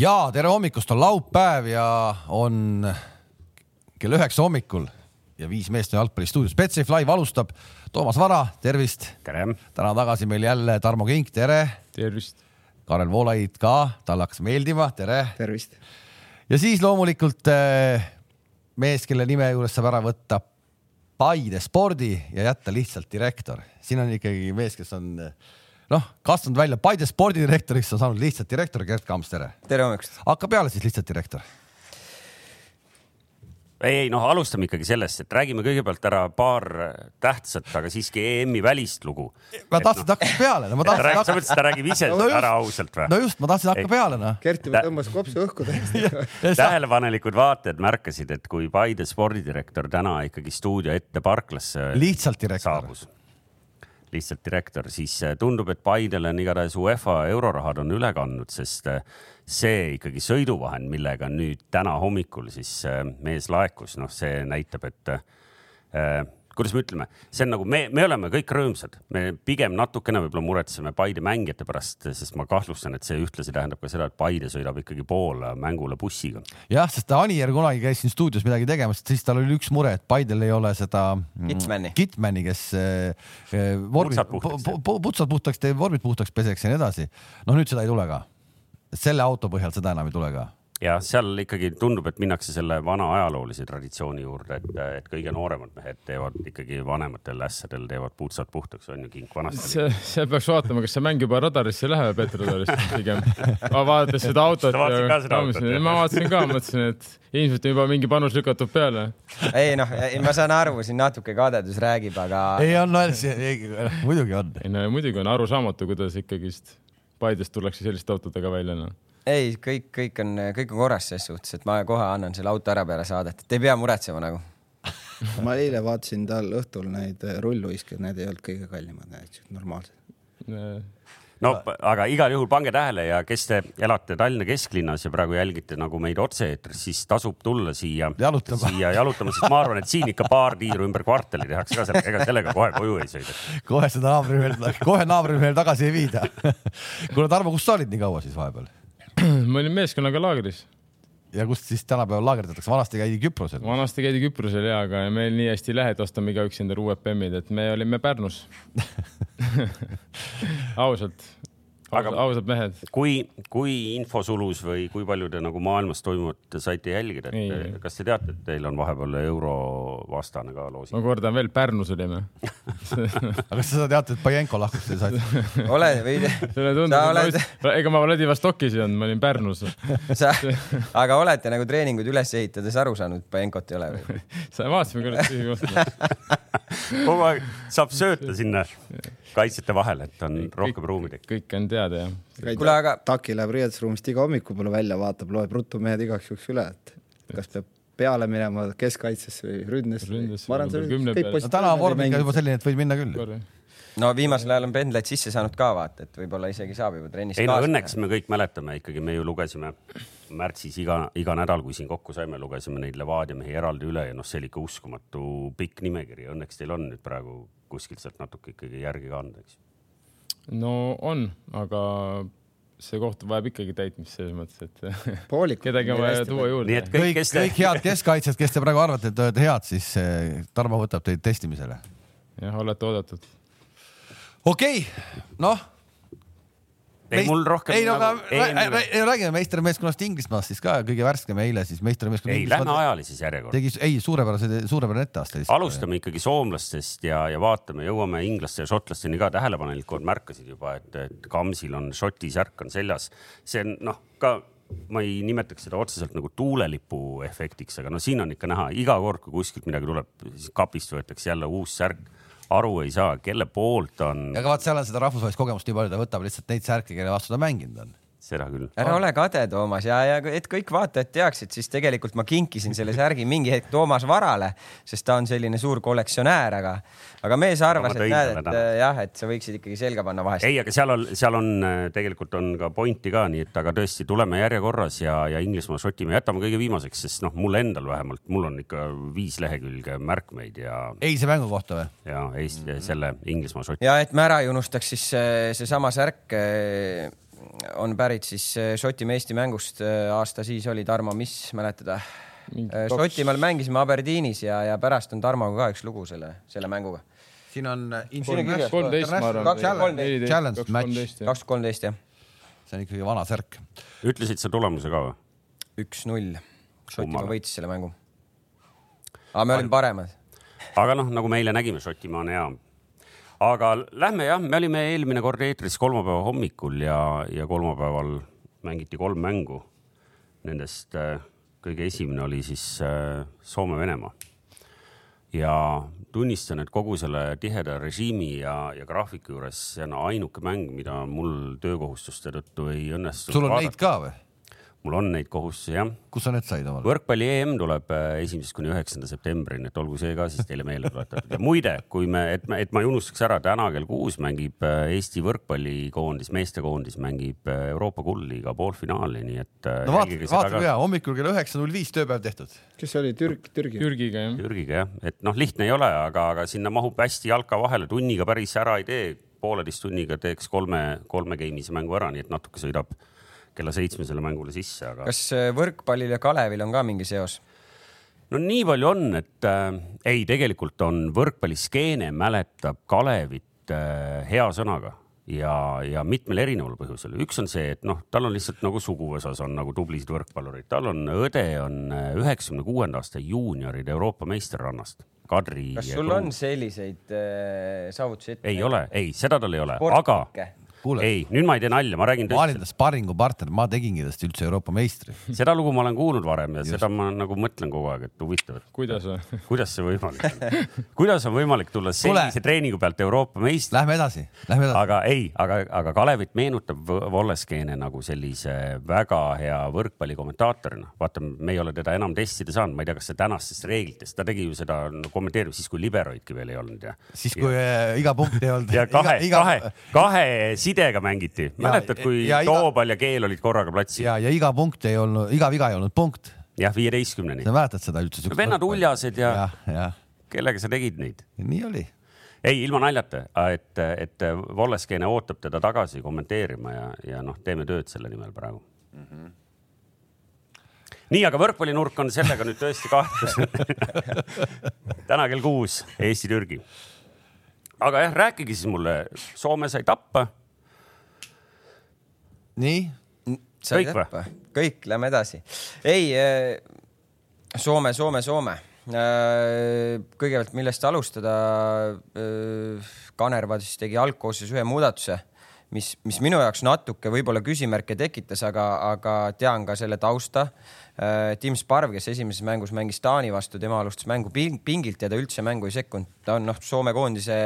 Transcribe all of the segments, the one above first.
ja tere hommikust, on laupäev ja on kell üheksa hommikul ja viis meest on jalgpallistuudios. Betsafe Live alustab. Toomas Vara, tervist. tere. täna tagasi meil jälle Tarmo Kink, tere. tervist. Karel Voolaid ka, talle hakkas meeldima, tere. tervist. ja siis loomulikult eh, mees, kelle nime juures saab ära võtta Paide spordi ja jätta lihtsalt direktor. siin on ikkagi mees, kes on noh, kasvanud välja Paide spordidirektoriks, on saanud lihtsalt direktor, Gerd Kamps, tere. tere hommikust. hakka peale siis lihtsalt direktor ei, ei noh, alustame ikkagi sellest, et räägime kõigepealt ära paar tähtsat, aga siiski EM-i välist lugu. ma tahtsin, no, hakkaks peale no,. sa hakka... mõtlesid, et ta räägib ise no, just, ära ausalt või? no just, ma tahtsin hakka peale noh. Kert juba tõmbas kopsu õhku täiesti tähelepanelikud vaatajad märkasid, et kui Paide spordidirektor täna ikkagi stuudio ette parklasse lihtsalt direktor saabus, lihtsalt direktor, siis tundub, et Paidele on igatahes UEFA eurorahad on üle kandnud, sest see ikkagi sõiduvahend, millega nüüd täna hommikul siis äh, mees laekus, noh, see näitab, et äh, kuidas me ütleme, see on nagu me, me oleme kõik rõõmsad, me pigem natukene võib-olla muretseme Paide mängijate pärast, sest ma kahtlustan, et see ühtlasi tähendab ka seda, et Paide sõidab ikkagi Poola mängule bussiga. jah, sest Anier kunagi käis siin stuudios midagi tegemas, siis tal oli üks mure, et Paidel ei ole seda Kitmani, Kitmani, kes äh, vormid, putsad puhtaks teeb, vormid puhtaks peseks ja nii edasi. noh, nüüd seda ei tule ka. Selle auto põhjal seda enam ei tule ka ja seal ikkagi tundub, et minnakse selle vana ajaloolise traditsiooni juurde, et, et kõige nooremad mehed teevad ikkagi vanematel ässadel teevad puutsad puhtaks, on ju, kink vanasti. see, see peaks vaatama, kas see mäng juba radarisse läheb, peetriradarisse pigem. vaadates seda autot. ma vaatasin ka, mõtlesin, et ilmselt juba mingi panus lükatud peale. ei noh, ma saan aru, siin natuke kadedus räägib, aga. ei on, muidugi on. ei no muidugi on arusaamatu, kuidas ikkagist Paidest tullakse selliste autodega välja, noh? Ei, kõik, kõik on, kõik on korras ses suhtes, et ma kohe annan selle auto ära peale saadet, et ei pea muretsema nagu. Ma eile vaatasin tal õhtul neid rulluiske, need ei olnud kõige kallimad, normaalsed. No aga igal juhul pange tähele ja kes te elate Tallinna kesklinnas ja praegu jälgite nagu meid otse-eetris, siis tasub tulla siia jalutama, siia jalutama, sest ma arvan, et siin ikka paar tiiru ümber kvartali tehakse ka, ega sellega kohe koju ei sõida. kohe seda naabrimehel, kohe naabrimehel tagasi ei viida. Kuule, Tarmo, kus sa olid nii kaua siis vahepeal? ma olin meeskonnaga laagris. Ja kust siis tänapäeval laagerdatakse, vanasti käidi Küprosel? vanasti käidi Küprosel ja, aga meil nii hästi ei lähe, et ostame igaüks endale uued bemmid, et me olime Pärnus. Ausalt aga ausad mehed. kui, kui infosulus või kui palju te nagu maailmas toimuvat saite jälgida, et ei. kas te teate, et teil on vahepeal eurovastane ka loosi? ma kordan veel, Pärnus olime aga kas sa tead, et Pajenko lahkus teil sait? ole või? sulle tundub, oled... ega ma Vladivostokis ei olnud, ma olin Pärnus sa, aga olete nagu treeninguid üles ehitades aru saanud, et Pajenkot ei ole või? sa vaatasime küll, et tühi koht. kogu aeg saab sööta sinna kaitsjate vahele, et on rohkem ruumi tekkinud. kõik on teada jah. kuule, aga. Taki läheb riietusruumist iga hommikupoole välja, vaatab, loeb ruttu mehed igaks juhuks üle, et kas peab peale minema keskkaitsesse või ründesse. ma arvan, see on kõik positiivne. täna on vorm ikka juba selline, et võid minna küll. no viimasel ajal on pendlaid sisse saanud ka vaata, et võib-olla isegi saab juba trennis. ei no õnneks me kõik mäletame ikkagi, me ju lugesime märtsis iga, iga nädal, kui siin kokku saime, lugesime neid Levadia mehi eraldi üle ja noh, see oli ikka uskumatu pikk nimekiri. Õnneks teil on nüüd praegu kuskilt sealt natuke ikkagi järgi ka anda, eks? no on, aga see koht vajab ikkagi täitmist selles mõttes, et Poolik, kedagi on vaja tuua juurde. nii et kõik, kõik, te... kõik head keskkaitsjad, kes te praegu arvate, et te olete head, siis eh, Tarmo võtab teid testimisele. jah, olete oodatud. okei okay., noh ei, mul rohkem. ei no aga nagu, räägime meistrimeeskonnast Inglismaast siis ka kõige värskem eile siis meistrimeeskond. ei, lähme ajalises järjekorras. tegi, ei suurepärase, suurepärane etteaste. alustame ikkagi soomlastest ja, ja vaatame, jõuame inglaste ja šotlasteni ka tähelepanelikud märkasid juba, et, et Kamsil on Šoti särk on seljas. see on noh, ka ma ei nimetaks seda otseselt nagu tuulelipu efektiks, aga no siin on ikka näha iga kord, kui kuskilt midagi tuleb, siis kapist võetakse jälle uus särk aru ei saa, kelle poolt on. aga vaat seal on seda rahvusvahelist kogemust nii palju, ta võtab lihtsalt neid särke, kelle vastu ta mänginud on seda küll. ära ole kade, Toomas ja, ja et kõik vaatajad teaksid, siis tegelikult ma kinkisin selle särgi mingi hetk Toomas Varale, sest ta on selline suur kollektsionäär, aga, aga mees arvas, et näed, et täna. jah, et sa võiksid ikkagi selga panna vahest. ei, aga seal on, seal on tegelikult on ka pointi ka, nii et aga tõesti tuleme järjekorras ja, ja Inglismaa, Šotimaa jätame kõige viimaseks, sest noh, mul endal vähemalt, mul on ikka viis lehekülge märkmeid ja. eilse mängu kohta või? ja Eesti mm -hmm. selle Inglismaa, Šotimaa. ja et me ära ei unustaks, siis seesama särk on pärit siis Šotimaa Eesti mängust, aasta siis oli Tarmo, mis mäletada? Šotimaal mängisime Aberdeenis ja, ja pärast on Tarmoga ka üks lugu selle, selle mänguga. siin on. kolmteist, kaks tuhat kolmteist, jah. see on ikkagi vana särk. ütlesid sa tulemuse ka või? üks-null. Šotimaa võitis selle mängu. aga me olime paremad. aga noh, nagu me eile nägime, Šotimaa on hea. Aga lähme jah, me olime eelmine kord eetris kolmapäeva hommikul ja, ja kolmapäeval mängiti kolm mängu. Nendest äh, kõige esimene oli siis äh, Soome-Venemaa. ja tunnistan, et kogu selle tiheda režiimi ja, ja graafiku juures see on ainuke mäng, mida mul töökohustuste tõttu ei õnnestu. sul on vaadata. neid ka või? Mul on neid kohustusi jah. kus sa need said omale? võrkpalli EM tuleb äh, esimesest kuni üheksanda septembrini, et olgu see ka siis teile meelde tuletatud. ja muide, kui me, et et ma ei unustaks ära, täna kell kuus mängib äh, Eesti võrkpallikoondis, meestekoondis mängib äh, Euroopa kuldliiga poolfinaali, nii et. no vaata, vaata kui hea, hommikul kell üheksa null viis tööpäev tehtud. kes see oli, Türk, Türgi? Türgiga jah. Türgiga jah, et noh, lihtne ei ole, aga, aga sinna mahub hästi jalka vahele, tunniga päris ära ei tee, pooleteist tunniga teeks kolme, kolme game'ise mängu ära, nii et natuke sõidab kella seitsmesele mängule sisse, aga. kas äh, võrkpallil ja Kalevil on ka mingi seos? no nii palju on, et äh, ei, tegelikult on võrkpalliskeene mäletab Kalevit äh, hea sõnaga ja, ja mitmel erineval põhjusel. üks on see, et noh, tal on lihtsalt nagu suguvõsas on nagu tublisid võrkpallureid, tal on õde on äh, üheksakümne kuuenda aasta juunioride Euroopa meisterrannast Kadri. kas sul on selliseid äh, saavutusi ette? ei ole, ei, seda tal ei ole, aga ei, nüüd ma ei tee nalja, ma räägin tõesti. ma olin ta sparringupartner, ma tegingi tast üldse Euroopa meistri. seda lugu ma olen kuulnud varem ja Just. seda ma nagu mõtlen kogu aeg, et huvitav, et kuidas või? kuidas see võimalik on kuidas on võimalik tulla sellise treeningu pealt Euroopa meistriks? Lähme edasi, lähme edasi. aga ei, aga, aga Kalevit meenutab Volleskeene nagu sellise väga hea võrkpallikommentaatorina. vaata, me ei ole teda enam testida saanud, ma ei tea, kas see tänastest reeglitest, ta tegi ju seda no, kommenteerib siis, kui liberoidki veel ei olnud ja. siis, kui ja, äh, iga punkt ei olnud. ja kahe, kahe, kahe sidega mängiti, mäletad, kui ja, toopall ja keel olid korraga platsil? ja, ja iga punkt ei olnud, iga viga ei olnud punkt. jah, viieteistkümneni. sa mäletad seda üldse? vennad uljased ja, ja, ja. kellega sa tegid neid? nii oli. ei, ilma naljata, et, et Volleskeene ootab teda tagasi kommenteerima ja, ja noh, teeme tööd selle nimel praegu mm. -hmm nii, aga võrkpallinurk on sellega nüüd tõesti kaetud täna kell kuus Eesti-Türgi aga jah, rääkige siis mulle, Soome sai tappa. Nii? kõik või? kõik, lähme edasi. ei, äh, Soome, Soome, Soome. Äh, kõigepealt, millest alustada? Äh, Kanerva siis tegi algkoosseisus ühe muudatuse, mis, mis minu jaoks natuke võib-olla küsimärke tekitas, aga, aga tean ka selle tausta Tim Sparv, kes esimeses mängus mängis Taani vastu, tema alustas mängu pingilt ja ta üldse mängu ei sekkunud. ta on noh, Soome koondise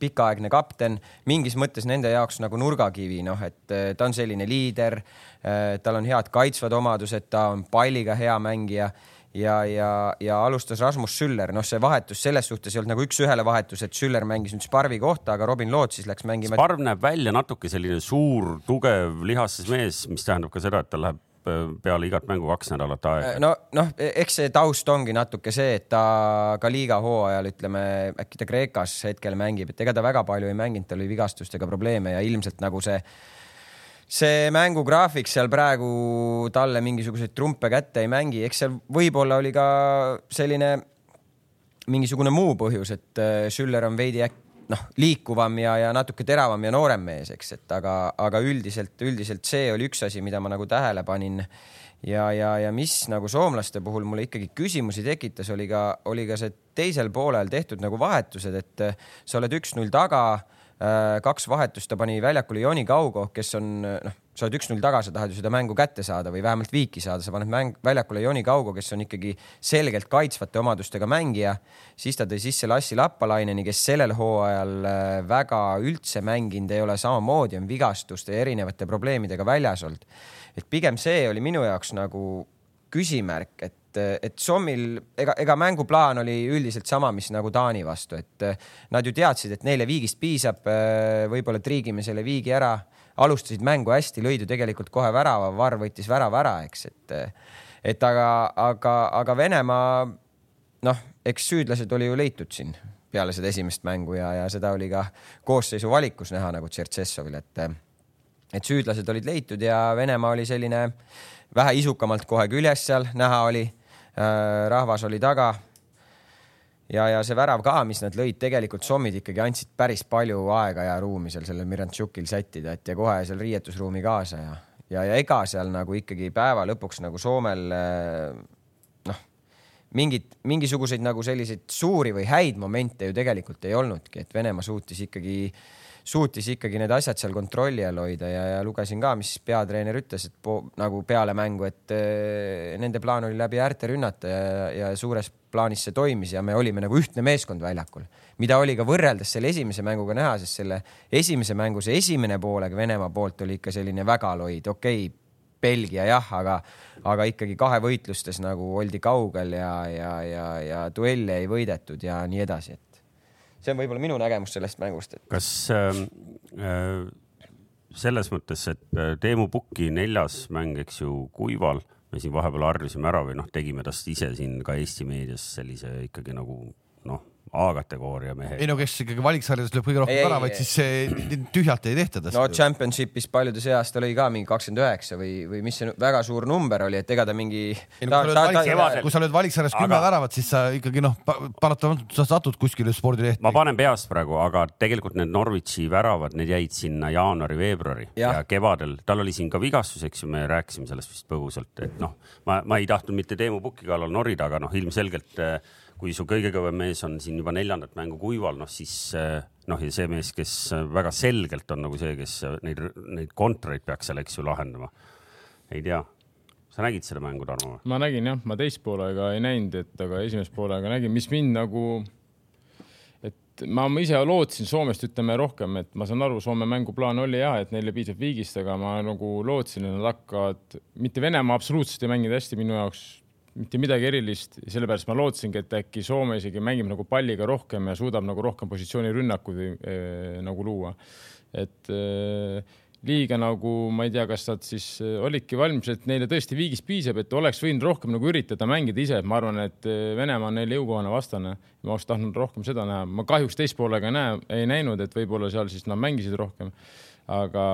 pikaaegne kapten, mingis mõttes nende jaoks nagu nurgakivi, noh, et äh, ta on selline liider, äh, tal on head kaitsvad omadused, ta on palliga hea mängija ja, ja, ja alustas Rasmus Süller, noh, see vahetus selles suhtes ei olnud nagu üks-ühele vahetus, et Süller mängis nüüd Sparvi kohta, aga Robin Loot siis läks mängima. Sparv näeb välja natuke selline suur, tugev, lihasses mees, mis tähendab ka seda, et ta läheb peale igat mängu kaks nädalat aega. no noh, eks see taust ongi natuke see, et ta ka liiga hooajal, ütleme äkki ta Kreekas hetkel mängib, et ega ta väga palju ei mänginud, tal oli vigastustega probleeme ja ilmselt nagu see see mängugraafik seal praegu talle mingisuguseid trumpe kätte ei mängi, eks seal võib-olla oli ka selline mingisugune muu põhjus, et äh, Schüller on veidi äkki noh, liikuvam ja, ja natuke teravam ja noorem mees, eks, et aga, aga üldiselt, üldiselt see oli üks asi, mida ma nagu tähele panin. ja, ja, ja mis nagu soomlaste puhul mulle ikkagi küsimusi tekitas, oli ka, oli ka see teisel poolel tehtud nagu vahetused, et sa oled üks-null taga Äh, kaks vahetust ta pani väljakule Joni Kaugo, kes on noh, sa oled üks-null taga, sa tahad ju seda mängu kätte saada või vähemalt viiki saada, sa paned mäng väljakule Joni Kaugo, kes on ikkagi selgelt kaitsvate omadustega mängija. siis ta tõi sisse Lassi Lappalaineni, kes sellel hooajal äh, väga üldse mänginud ei ole, samamoodi on vigastuste ja erinevate probleemidega väljas olnud. et pigem see oli minu jaoks nagu küsimärk, et et, et Sommil ega, ega mänguplaan oli üldiselt sama, mis nagu Taani vastu, et nad ju teadsid, et neile viigist piisab. võib-olla triigime selle viigi ära, alustasid mängu hästi, lõid ju tegelikult kohe värava, Varr võttis värava ära, eks, et, et aga, aga, aga Venemaa noh, eks süüdlased oli ju leitud siin peale seda esimest mängu ja, ja seda oli ka koosseisu valikus näha nagu Tšertšessovil, et et süüdlased olid leitud ja Venemaa oli selline vähe isukamalt kohe küljes seal näha oli. rahvas oli taga ja, ja see värav ka, mis nad lõid, tegelikult sommid ikkagi andsid päris palju aega ja ruumi seal sellel Mirantšukil sättida, et ja kohe seal riietusruumi kaasa ja, ja, ja ega seal nagu ikkagi päeva lõpuks nagu Soomel noh, mingit, mingisuguseid nagu selliseid suuri või häid momente ju tegelikult ei olnudki, et Venemaa suutis ikkagi suutis ikkagi need asjad seal kontrolli all hoida ja, ja lugesin ka, mis peatreener ütles, et po, nagu peale mängu, et äh, nende plaan oli läbi äärte rünnata ja, ja suures plaanis see toimis ja me olime nagu ühtne meeskond väljakul, mida oli ka võrreldes selle esimese mänguga näha, sest selle esimese mängu see esimene poolega Venemaa poolt oli ikka selline väga loid, okei okay,, Belgia jah, aga, aga ikkagi kahe võitlustes nagu oldi kaugel ja, ja, ja, ja duelle ei võidetud ja nii edasi, et see on võib-olla minu nägemus sellest mängust et.... kas ähm, äh, selles mõttes, et äh, Teemu Pukki neljas mäng, eks ju, kuival, me siin vahepeal harjusime ära või noh, tegime tast ise siin ka Eesti meedias sellise ikkagi nagu noh A-kategooria mehe. ei no kes ikkagi valiksarjades lööb kõige rohkem väravaid, siis see tühjalt ei tehta tast. no championship'is paljude seas ta lõi ka mingi kakskümmend üheksa või, või mis see väga suur number oli, et ega ta mingi. kui sa lööd valiksarjas kümme aga... väravat, siis sa ikkagi noh, paratamatult sa satud kuskile spordilehte. ma panen peast praegu, aga tegelikult need Norwichi väravad, need jäid sinna jaanuari-veebruari ja. ja kevadel, tal oli siin ka vigastus, eks ju, me rääkisime sellest vist põgusalt, et noh, ma, ma ei tahtnud mitte Teemu Pukki kallal norida, aga noh, ilmselgelt äh, kui su kõige kõvem mees on siin juba neljandat mängu kuival, noh siis eh, noh, ja see mees, kes väga selgelt on nagu see, kes neid, neid kontreid peaks seal, eks ju, lahendama. ei tea, sa nägid seda mängu, Tarmo? Ma nägin jah, ma teist poolega ei näinud, et aga esimest poolega nägin, mis mind nagu, et ma ise lootsin Soomest, ütleme rohkem, et ma saan aru, Soome mänguplaan oli ja et neile piisab viigist, aga ma nagu lootsin, et nad hakkavad, mitte Venemaa absoluutselt ei mänginud hästi minu jaoks mitte midagi erilist, sellepärast ma lootsingi, et äkki Soome isegi mängib nagu palliga rohkem ja suudab nagu rohkem positsioonirünnakuid äh, nagu luua. et äh, liiga nagu ma ei tea, kas nad siis äh, olidki valmis, et neile tõesti viigist piisab, et oleks võinud rohkem nagu üritada mängida ise, et ma arvan, et äh, Venemaa on neile jõukohane vastane. ma oleks tahtnud rohkem seda näha, ma kahjuks teist poolega ei näe, ei näinud, et võib-olla seal siis nad mängisid rohkem aga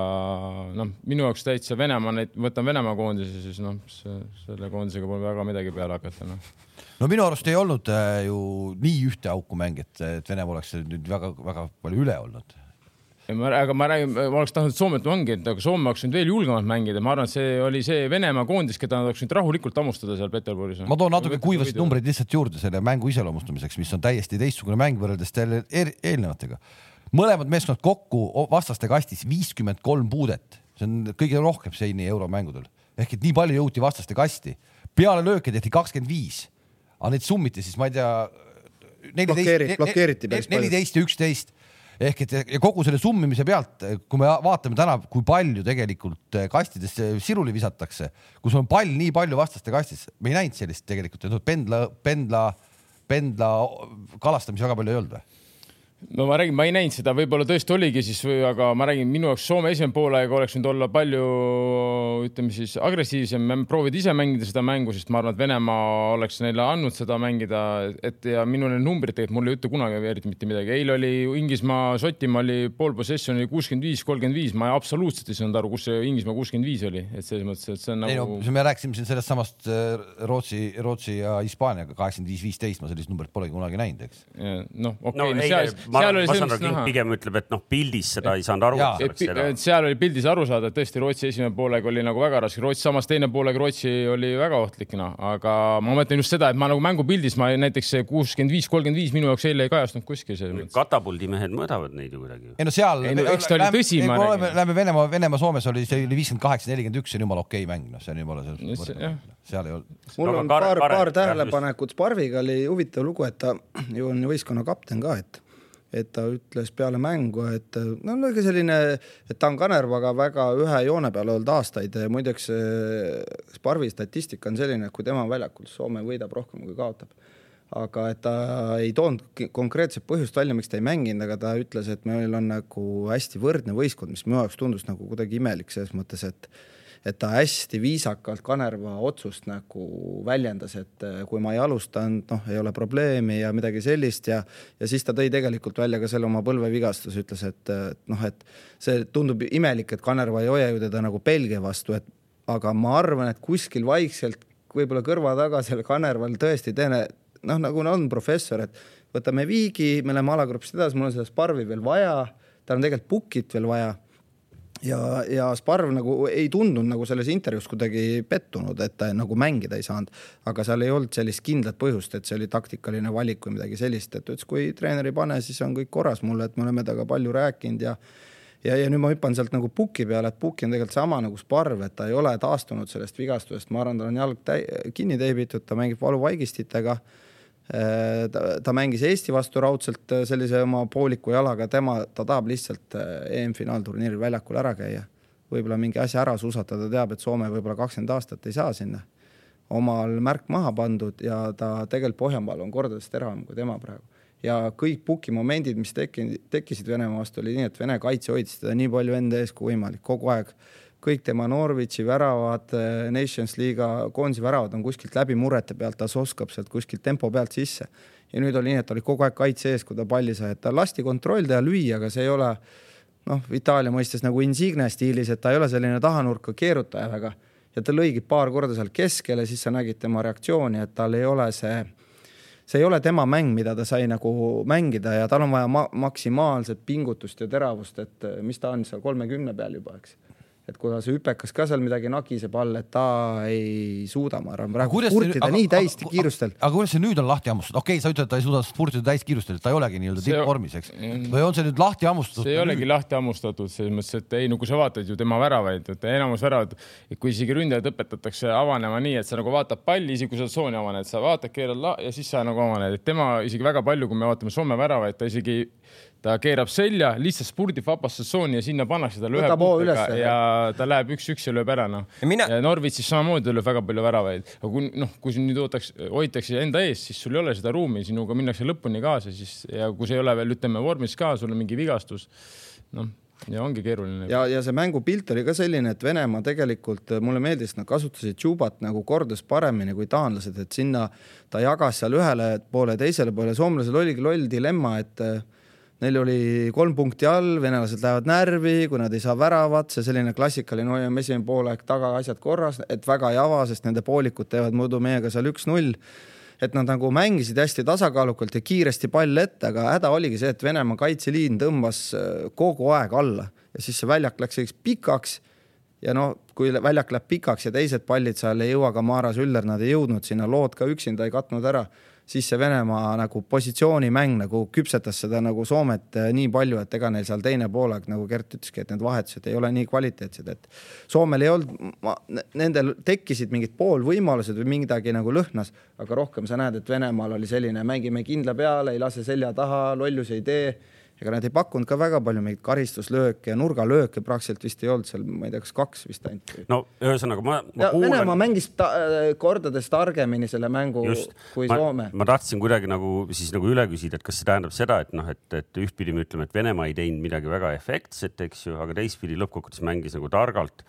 noh, minu jaoks täitsa Venemaa, neid, võtan Venemaa koondise, siis noh, selle koondisega pole väga midagi peale hakata, noh. no minu arust ei olnud äh, ju nii ühte auku mäng, et, Venemaa oleks nüüd väga-väga palju üle olnud. Ma, aga ma räägin, ma oleks tahtnud Soomet mängida, aga Soome oleks võinud veel julgemalt mängida, ma arvan, et see oli see Venemaa koondis, keda nad oleks võinud rahulikult hammustada seal Peterburis. ma toon natuke kuivasid numbreid lihtsalt juurde selle mängu iseloomustamiseks, mis on täiesti teistsugune mäng võrreldes eelnevatega mõlemad meeskonnad kokku vastaste kastis viiskümmend kolm puudet, see on kõige rohkem seni euromängudel ehk et nii palju jõuti vastaste kasti. peale lööke tehti kakskümmend viis, aga neid summiti siis ma ei tea. neliteist ja üksteist ehk et ja kogu selle summimise pealt, kui me vaatame täna, kui palju tegelikult kastidesse siruli visatakse, kus on pall nii palju vastaste kastis, me ei näinud sellist tegelikult, et pendla, pendla, pendla kalastamisi väga palju ei olnud või? No ma räägin, ma ei näinud seda, võib-olla tõesti oligi siis, aga ma räägin, minu jaoks Soome esimene poolega oleks võinud olla palju, ütleme siis agressiivsem, proovid ise mängida seda mängu, sest ma arvan, et Venemaa oleks neile andnud seda mängida, et ja minu need numbrid tegelikult mulle ei ütle kunagi eriti mitte midagi. eile oli Inglismaa, Šotimaa oli pool possession oli kuuskümmend viis, kolmkümmend viis, ma absoluutselt ei saanud aru, kus see Inglismaa kuuskümmend viis oli, et selles mõttes, et see on nagu. ei no me rääkisime siin sellest samast äh, Rootsi, Rootsi ja Hispaaniaga kaheksakümmend viis, viisteist, ma sellist numbrit polegi kunagi näinud, eks. noh, okei okay, no, seal ma, seal oli ma saan aru, pigem ütleb, et noh, pildis seda et, ei saanud aru. seal oli pildis aru saada, et tõesti Rootsi esimene poolega oli nagu väga raske, Rootsi samas teine poolega Rootsi oli väga ohtlik, noh, aga ma mõtlen just seda, et ma nagu mängupildis ma näiteks see kuuskümmend viis, kolmkümmend viis minu jaoks eile ei kajastunud kuskil. katapuldi mehed mõõdavad neid ju kuidagi. ei no seal. eks ta oli tõsi, ma räägin. Lähme Venemaa, Venemaa, Soomes oli, see oli viiskümmend kaheksa, nelikümmend üks, see on jumala okei mäng, noh, see on jumala seal ei olnud. mul on paar, paar tähelepanekut, Sparviga oli huvitav lugu, et ta ju on võistkonna kapten ka, et et ta ütles peale mängu, et no niisugune selline, et ta on Kanervaga väga ühe joone peal olnud aastaid, muideks Sparvi statistika on selline, et kui tema on väljakul, Soome võidab rohkem kui kaotab. aga et ta ei toonud konkreetset põhjust välja, miks ta ei mänginud, aga ta ütles, et meil on nagu hästi võrdne võistkond, mis minu jaoks tundus nagu kuidagi imelik selles mõttes, et et ta hästi viisakalt Kanerva otsust nagu väljendas, et äh, kui ma ei alustanud, noh, ei ole probleemi ja midagi sellist ja ja siis ta tõi tegelikult välja ka selle oma põlvevigastuse, ütles, et noh, et see tundub imelik, et Kanerva ei hoia ju teda nagu Belgia vastu, et aga ma arvan, et kuskil vaikselt võib-olla kõrva taga seal Kanerval tõesti teine noh, nagu on professor, et võtame viigi, me läheme alagrupist edasi, mul on seda Sparvi veel vaja, tal on tegelikult Pukit veel vaja ja, ja Sparv nagu ei tundunud nagu selles intervjuus kuidagi pettunud, et ta nagu mängida ei saanud. aga seal ei olnud sellist kindlat põhjust, et see oli taktikaline valik või midagi sellist, et ütles, kui treener ei pane, siis on kõik korras mulle, et me oleme temaga palju rääkinud ja ja, ja nüüd ma hüppan sealt nagu puki peale, et pukk on tegelikult sama nagu Sparv, et ta ei ole taastunud sellest vigastusest, ma arvan, tal on jalg täi, kinni teibitud, ta mängib valuvaigistitega ta, ta mängis Eesti vastu raudselt äh, sellise oma pooliku jalaga, tema, ta tahab lihtsalt äh, EM-finaalturniiril väljakul ära käia. võib-olla mingi asja ära suusatada, teab, et Soome võib-olla kakskümmend aastat ei saa sinna. omal märk maha pandud ja ta tegelikult Pohjanmaal on kordades teravam kui tema praegu. ja kõik puki momendid, mis tekkinud, tekkisid Venemaa vastu, oli nii, et Vene kaitse hoidis teda nii palju enda ees kui võimalik, kogu aeg kõik tema Norwichi väravad, eh, Nations liiga koondise väravad on kuskilt läbi murrete pealt, ta oskab sealt kuskilt tempo pealt sisse. ja nüüd oli nii, et ta oli kogu aeg kaitse ees, kui ta palli sai, et ta lasti kontroll teha, lüüa, aga see ei ole noh, Itaalia mõistes nagu Insigne stiilis, et ta ei ole selline tahanurka keerutaja väga. ja ta lõigi paar korda seal keskele, siis sa nägid tema reaktsiooni, et tal ei ole see see ei ole tema mäng, mida ta sai nagu mängida ja tal on vaja ma maksimaalset pingutust ja teravust, et mis ta on seal kolmekümne peal juba, eks et kuna see hüpekas ka seal midagi nagiseb all, et ta ei suuda, ma arvan, praegu spurtida nii täiesti kiirustel. aga kuidas see nüüd on lahti hammustatud, okei okay,, sa ütled, et ta ei suuda spurtida täiskiirustel, ta ei olegi nii-öelda tippvormis, eks, või on see nüüd lahti hammustatud? see ei olegi lahti hammustatud selles mõttes, et ei, no kui sa vaatad ju tema väravaid, et enamus väravad, kui isegi ründajad õpetatakse avanema nii, et sa nagu vaatad palli, isegi kui sa tsooni avaned, sa vaatad, keerad la- ja siis sa nagu avaned, et tema isegi väga palju, kui me vaatame Soome väravaid, ta isegi ta keerab selja, lihtsalt spurdib vabasse tsooni ja sinna pannakse talle ühe puutega ja ta läheb üks-üks ja lööb ära, noh. ja, mina... ja Norwitšis samamoodi lööb väga palju väravaid, aga kui noh, kui nüüd ootaks, hoitakse enda ees, siis sul ei ole seda ruumi, sinuga minnakse lõpuni kaasa, siis ja kui sa ei ole veel, ütleme, vormis ka, sul on mingi vigastus, noh ja ongi keeruline. ja, ja see mängupilt oli ka selline, et Venemaa tegelikult, mulle meeldis, nad kasutasid Tšubat nagu kordades paremini kui taanlased, et sinna ta jagas seal ühele poole, teisele poole, soomlasel oligi loll dilemma, et Neil oli kolm punkti all, venelased lähevad närvi, kui nad ei saa väravat, see selline klassikaline hoiame esimene poolaeg taga asjad korras, et väga ei ava, sest nende poolikud teevad muidu meiega seal üks-null. et nad nagu mängisid hästi tasakaalukalt ja kiiresti pall ette, aga häda oligi see, et Venemaa kaitseliin tõmbas äh, kogu aeg alla ja siis see väljak läks selliseks pikaks ja no kui väljak läheb pikaks ja teised pallid seal ei jõua ka Maaras Üller, nad ei jõudnud sinna, lood ka üksinda ei katnud ära siis see Venemaa nagu positsioonimäng nagu küpsetas seda nagu Soomet äh, nii palju, et ega neil seal teine poolaeg, nagu Gert ütleski, et need vahetused ei ole nii kvaliteetsed, et Soomel ei olnud, nendel tekkisid mingid poolvõimalused või midagi nagu lõhnas, aga rohkem sa näed, et Venemaal oli selline, mängime kindla peale, ei lase selja taha, lollusi ei tee ega nad ei pakkunud ka väga palju mingeid karistuslööke ja nurgalööke praktiliselt vist ei olnud seal, ma ei tea, kas kaks vist ainult. no ühesõnaga ma, ma. Kuulen... Venemaa mängis ta, kordades targemini selle mängu Just. kui ma, Soome. ma tahtsin kuidagi nagu siis nagu üle küsida, et kas see tähendab seda, et noh, et, et ühtpidi me ütleme, et Venemaa ei teinud midagi väga efektset, eks ju, aga teistpidi lõppkokkuvõttes mängis nagu targalt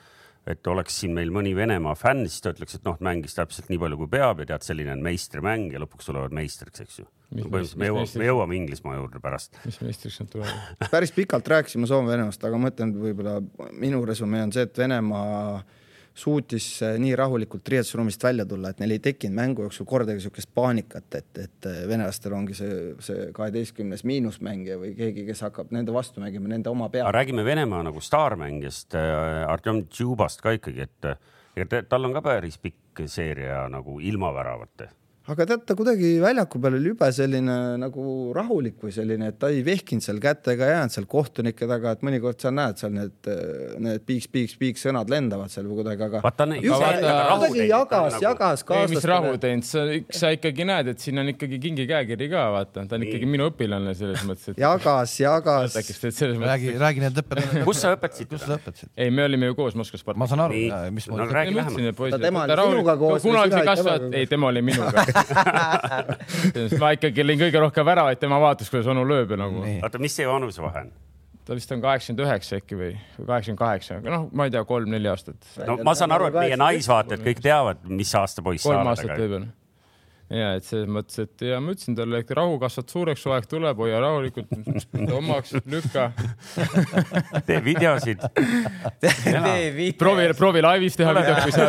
et oleks siin meil mõni Venemaa fänn, siis ta ütleks, et noh, mängis täpselt nii palju, kui peab ja tead, selline on meistrimäng ja lõpuks tulevad meistriks, eks ju. põhimõtteliselt me jõuame, me jõuame Inglismaa juurde pärast. mis meistriks nad tulevad? päris pikalt rääkisime Soome-Venemaast, aga ma ütlen, võib-olla minu resümee on see, et Venemaa suutis eh, nii rahulikult riietusruumist välja tulla, et neil ei tekkinud mängu jooksul kordagi niisugust paanikat, et, et eh, venelastel ongi see, see kaheteistkümnes miinusmängija või keegi, kes hakkab nende vastu mängima, nende oma pea. räägime Venemaa nagu staarmängijast äh,, Artjom Tšubast ka ikkagi, et ega tal on ka päris pikk seeria nagu ilma väravate aga tead, ta kuidagi väljaku peal oli jube selline nagu rahulik või selline, et ta ei vehkinud seal kätega, ei jäänud seal kohtunike taga, et mõnikord sa näed seal need, need piiks, piiks, piiks sõnad lendavad seal või kuidagi, aga. vaata, kuidagi jagas nagu..., jagas kaaslastele. mis rahu teinud, sa, sa ikkagi näed, et siin on ikkagi kingi käekiri ka, vaata, ta on ikkagi minu õpilane selles mõttes, et. jagas, jagas. räägi, räägi need õppetunnid. kus sa õpetasid? kus sa õpetasid? ei, me olime ju koos Moskvas. ma saan aru, mismoodi no,. räägi lähemalt. tema oli sinuga koos. kunagi kasvanud, ei, tema oli minuga ma ikkagi lõin kõige rohkem väravaid, tema vaatas, kuidas onu lööb ja nagu. oota, mis see vanusevahe on? ta vist on kaheksakümmend üheksa äkki või kaheksakümmend kaheksa, aga noh, ma ei tea, kolm-neli aastat. no ma saan aru, et meie naisvaatajad kõik teavad, mis aasta poiss kolm aastat võib-olla ja et selles mõttes, et ja ma ütlesin talle, et rahu kasvad suureks, su aeg tuleb, hoia rahulikult omaks, lükka. Tee videosid. Proovi, proovi laivis teha videot, kui sa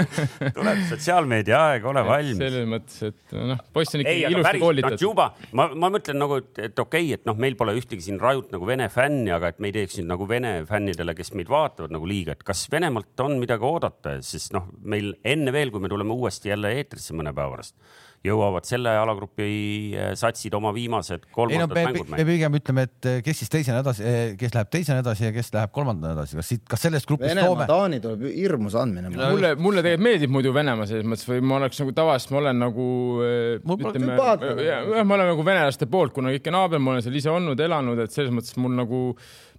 tuleb sotsiaalmeedia aeg, ole valmis. selles mõttes, et noh, poiss on ikkagi ilusti koolitatud. juba, ma, ma mõtlen nagu, et okei okay,, et noh, meil pole ühtegi siin rajut nagu Vene fänni, aga et me ei teeks nüüd nagu Vene fännidele, kes meid vaatavad nagu liiga, et kas Venemaalt on midagi oodata, sest noh, meil enne veel, kui me tuleme uuesti jälle eetrisse mõne päeva pärast jõuavad selle alagrupi eh, satsid oma viimased kolmandad ei, no, mängud mängima. me pigem ütleme, et eh, kes siis teisena edasi, eh, kes läheb teisena edasi ja kes läheb kolmandana edasi, kas siit, kas sellest grupist Venemaa Soome... Taani tuleb hirmus andmine. mulle, mulle tegelikult meeldib muidu Venemaa selles mõttes või ma oleks nagu tavaliselt, ma olen nagu ütleme, jah, ma olen nagu venelaste poolt, kuna ikka naaber, ma olen seal ise olnud, elanud, et selles mõttes mul nagu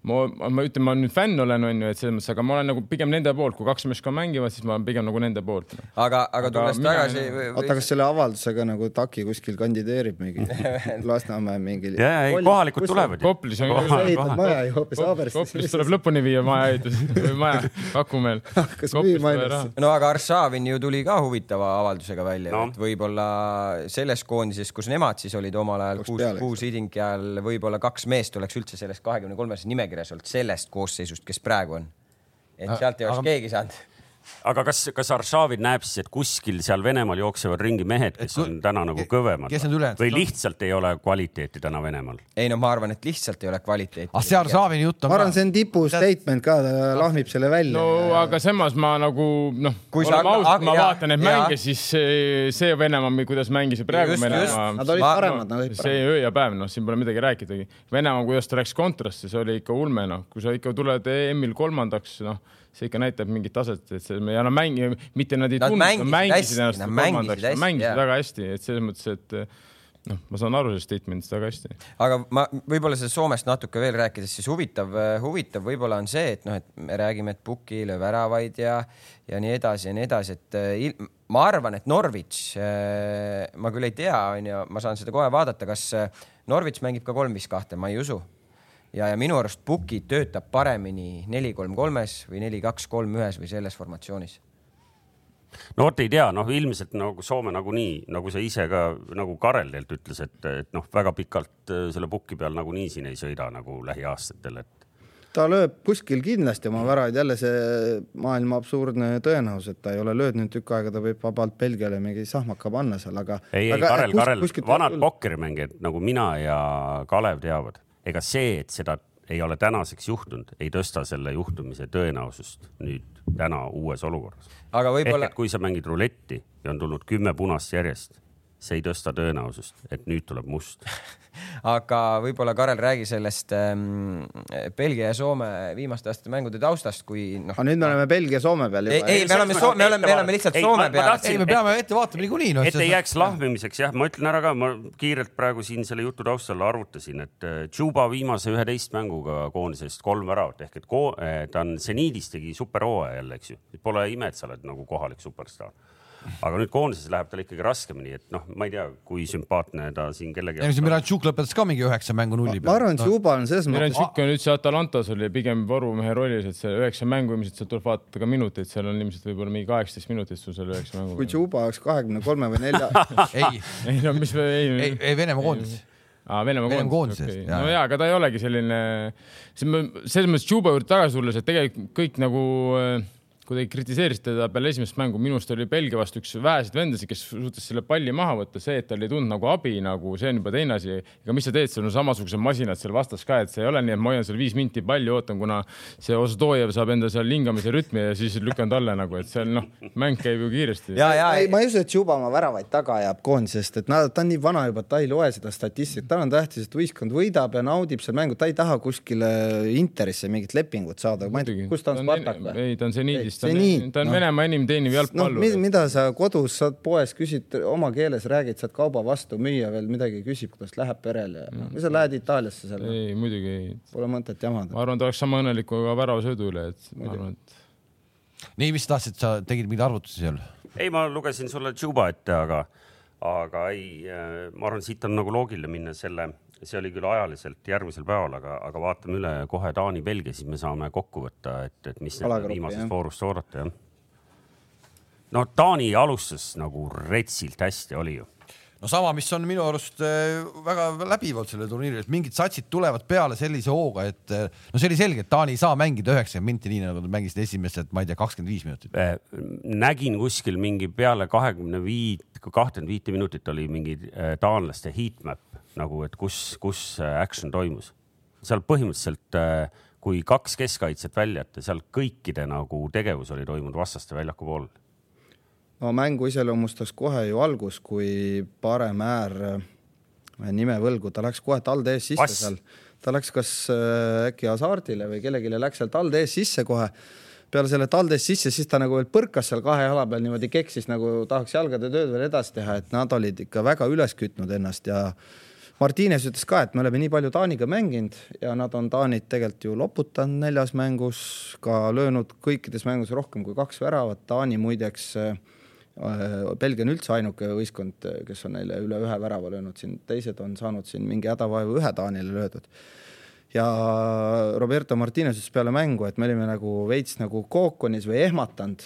ma, ma ütlen, ma nüüd fänn olen, onju, et selles mõttes, aga ma olen nagu pigem nende poolt, kui kaks meest ka mängivad, siis ma olen pigem nagu nende poolt aga, aga tulles tagasi oota, kas selle avaldusega nagu Taki kuskil kandideerib mingi Lasnamäe mingi? ja, ei kohalikud tulevad. Koplis on. maja ju hoopis Haaberstis. Koplis tuleb lõpuni viia maja ehitus või maja Kakumäel. kas müü mainas? no aga Arshavin ju tuli ka huvitava avaldusega välja no., et võib-olla selles koondises, kus nemad siis olid omal ajal kuus, kuus idingi ajal, võib-olla kaks meest oleks üldse sellest kahekümne kolmest nimekirjast nimekirjas olnud sellest koosseisust, kes praegu on. et sealt ei oleks keegi saanud aga kas, kas Arshavin näeb siis, et kuskil seal Venemaal jooksevad ringi mehed, kes on täna nagu kõvemad või lihtsalt ei ole kvaliteeti täna Venemaal? ei no ma arvan, et lihtsalt ei ole kvaliteeti. ah, see Arshavini jutt on. ma arvan, see on tipu statement ka, ta lahmib selle välja. no ja... aga samas ma nagu noh, oleme ausad, ma vaatan neid mänge, siis see, Venemaa, kuidas mängis praegu Venemaa. Nad olid paremad, nad olid paremad. see öö ja päev, noh, siin pole midagi rääkidagi. Venemaa, kuidas ta läks kontrasti, see oli ikka ulme, noh, kui sa ikka tuled EM-il kolmandaks, noh see ikka näitab mingit taset, et see ja nad mängi-, mitte nad ei tundnud, nad mängisid ennast kolmandaks, nad mängisid väga hästi, et selles mõttes, et noh, ma saan aru sellest statement'ist väga hästi. aga ma võib-olla sellest Soomest natuke veel rääkides, siis huvitav, huvitav võib-olla on see, et noh, et me räägime, et Puki lööb väravaid ja, ja nii edasi ja nii edasi, et il, ma arvan, et Norwich, ma küll ei tea, onju, ma saan seda kohe vaadata, kas Norwich mängib ka kolm viis kahte, ma ei usu ja, ja minu arust Puki töötab paremini neli, kolm, kolmes või neli, kaks, kolm, ühes või selles formatsioonis no vot ei tea, noh, ilmselt nagu Soome nagunii, nagu sa ise ka nagu Karel teilt ütles, et, et noh, väga pikalt äh, selle puki peal nagunii siin ei sõida nagu lähiaastatel, et. ta lööb kuskil kindlasti oma väravaid, jälle see maailma absurdne tõenäosus, et ta ei ole löödnud tükk aega, ta võib vabalt Belgiale mingi sahmaka panna seal, aga. ei, ei Karel, Karel, vanad pokkerimängijad nagu mina ja Kalev teavad ega see, et seda ei ole tänaseks juhtunud, ei tõsta selle juhtumise tõenäosust nüüd täna uues olukorras. ehk et kui sa mängid ruletti ja on tulnud kümme punast järjest, see ei tõsta tõenäosust, et nüüd tuleb must aga võib-olla Karel räägi sellest ähm, Belgia ja Soome viimaste aastate mängude taustast, kui noh. aga nüüd me oleme Belgia Soome peal juba. ei, ei, me oleme, me oleme, me oleme lihtsalt ei, Soome ma, peal. ei, me peame ette vaatama niikuinii no,. et ei jääks lahmimiseks jah, ma ütlen ära ka, ma kiirelt praegu siin selle jutu taustal arvutasin, et Tšuba viimase üheteist mänguga koondisest kolm väravat ehk et ko, äh, ta on seniidis tegi superhooaja jälle, eks ju. Pole ime, et sa oled nagu kohalik superstaar aga nüüd koondises läheb tal ikkagi raskemini, et noh, ma ei tea, kui sümpaatne ta siin kellegi. ei no see Miranchuk lõpetas ka mingi üheksa mängu nulli peal. ma arvan, et Juba on selles mõttes. Miranchuk on üldse Atalantas oli pigem varumehe rollis, et see üheksa mängu ilmselt sealt tuleb vaadata ka minuteid, seal on ilmselt võib-olla mingi kaheksateist minutit sul seal üheksa mängu. kui Juba oleks kahekümne kolme või nelja ei, ei no mis, ei, ei, ei Venemaa koondis aa, Venemaa koondisest okay., no jaa, aga ta ei olegi selline, selles mõttes Juba juurde tagasi tulles, et tegelikult kõik nagu äh, kuidagi kritiseerisite teda peale esimest mängu, minu arust oli Belgia vastu üks väheseid vendasid, kes suutis selle palli maha võtta, see, et tal ei tundnud nagu abi, nagu see on juba teine asi. ega mis sa teed, sul on samasugused masinad seal vastas ka, et see ei ole nii, et ma hoian seal viis minti palli, ootan, kuna see Ostojev saab enda seal hingamise rütmi ja siis lükkan talle nagu, et seal noh, mäng käib ju kiiresti. ei, ma ei usu, et Juba oma väravaid taga ajab koondisest, et nad, ta on nii vana juba, ta ei loe seda statistikat, tal on tähtis, et võistkond võidab ja naudib seal mängu, ta ei taha kuskile Interisse mingit lepingut saada, kus ta on, Spartak või? ei, ta on seniidis ta on, ta on no. Venemaa enim teeniv jalgpallur no,. mida sa kodus saad poes, küsid oma keeles, räägid, saad kauba vastu, müüa veel midagi küsib, kuidas läheb perele ja noh, või sa lähed Itaaliasse seal. ei, muidugi ei. Pole mõtet jamada. ma arvan, ta oleks sama õnnelik kui ka väravasöödu üle, et ma arvan, et. nii, mis sa tahtsid, sa tegid mingeid arvutusi seal? ei, ma lugesin sulle Juba ette, aga, aga ei, äh, ma arvan, siit on nagu loogiline minna selle see oli küll ajaliselt järgmisel päeval, aga, aga vaatame üle kohe Taani-Belgia, siis me saame kokku võtta, et, et mis viimasest voorust oodata, jah. no Taani alustas nagu retsilt hästi, oli ju no sama, mis on minu arust äh, väga läbivalt sellel turniiril, et mingid satsid tulevad peale sellise hooga, et äh, no see oli selge, et Taani ei saa mängida üheksakümmend minti, nii nagu nad mängisid esimesed, ma ei tea, kakskümmend viis minutit. Äh, nägin kuskil mingi peale kahekümne viit, kahtekümmet viite minutit oli mingi taanlaste heatmap nagu, et kus, kus action toimus. seal põhimõtteliselt, kui kaks keskkaitset välja jätta, seal kõikide nagu tegevus oli toimunud vastaste väljaku pool no mängu iseloomustas kohe ju algus, kui parem äär, äh, nime võlgu, ta läks kohe talde ees sisse Pass. seal. ta läks kas äh, äkki Hasardile või kellelegi läks seal talde ees sisse kohe. peale selle talde ees sisse, siis ta nagu veel põrkas seal kahe jala peal niimoodi keksis, nagu tahaks jalgade tööd veel edasi teha, et nad olid ikka väga üles kütnud ennast ja Martines ütles ka, et me oleme nii palju Taaniga mänginud ja nad on Taanit tegelikult ju loputanud neljas mängus, ka löönud kõikides mängus rohkem kui kaks väravat. Taani muideks Äh, Belgia on üldse ainuke võistkond, kes on neile üle ühe värava löönud, siin teised on saanud siin mingi hädavaevu ühe Taanile löödud. ja Roberto Martines ütles peale mängu, et me olime nagu veits nagu kookonis või ehmatanud,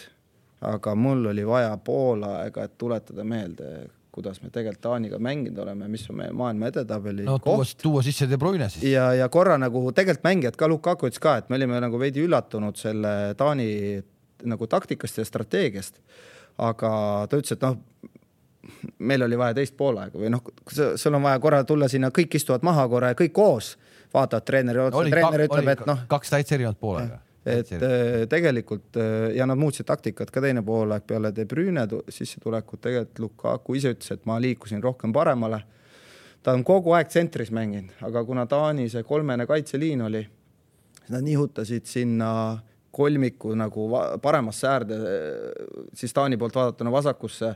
aga mul oli vaja pool aega, et tuletada meelde, kuidas me tegelikult Taaniga mänginud oleme, mis on meie maailma edetabeli no, koht. tuua sisse De Bruyne siis. ja, ja korra nagu tegelikult mängijad ka, Lukaku ütles ka, et me olime nagu veidi üllatunud selle Taani nagu taktikast ja strateegiast aga ta ütles, et noh, meil oli vaja teist poolaega või noh, sul on vaja korra tulla sinna, kõik istuvad maha korra ja kõik koos vaatavad treeneri otsa, treener ütleb, et noh. kaks täitsa erinevat poolega et äh, tegelikult äh, ja nad muutsid taktikat ka teine poolaeg peale De Bruyne sissetulekut, tegelikult Lukaku ise ütles, et ma liikusin rohkem paremale. ta on kogu aeg tsentris mänginud, aga kuna Taani see kolmene kaitseliin oli, siis nad nihutasid sinna kolmiku nagu paremasse äärde, siis Taani poolt vaadatuna vasakusse.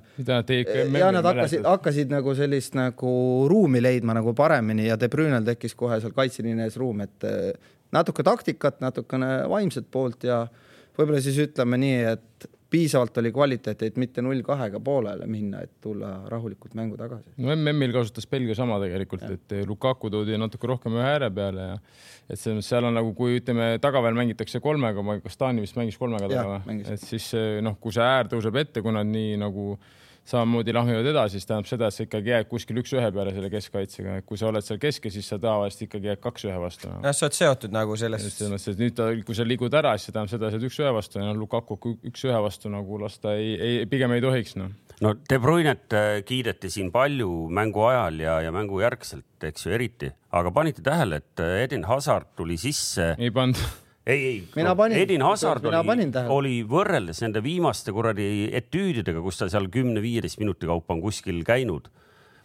ja nad hakkasid, hakkasid nagu sellist nagu ruumi leidma nagu paremini ja De Brünel tekkis kohe seal kaitseliini ees ruum, et natuke taktikat, natukene vaimset poolt ja võib-olla siis ütleme nii, et piisavalt oli kvaliteeti, et mitte null kahega poolele minna, et tulla rahulikult mängu tagasi. no MM-il kasutas Belgia sama tegelikult, et Lukaku toodi natuke rohkem ühe ääre peale ja et selles mõttes seal on nagu, kui ütleme, tagaväel mängitakse kolmega, kas Taani vist mängis kolmega taga või? et siis noh, kui see äär tõuseb ette, kui nad nii nagu äh, samamoodi lahmivad edasi, siis tähendab seda, et sa ikkagi jääd kuskil üks-ühe peale selle keskkaitsega, et kui sa oled seal keskel, siis sa tavaliselt ikkagi jääd kaks-ühe vastu jah, sa oled seotud nagu sellest. selles mõttes, et nüüd ta, kui sa liigud ära, siis see tähendab seda, et sa oled üks-ühe vastu ja noh, Lukaku üks-ühe vastu nagu lasta ei, ei, pigem ei tohiks noh. no De Bruynet äh, kiideti siin palju mängu ajal ja, ja mängu järgselt, eks ju, eriti, aga panite tähele, et äh, Eden Hazard tuli sisse? ei pannud ei, ei, mina panin, Edin Hazard oli, oli võrreldes nende viimaste kuradi etüüdidega, kus ta seal kümne-viieteist minuti kaupa on kuskil käinud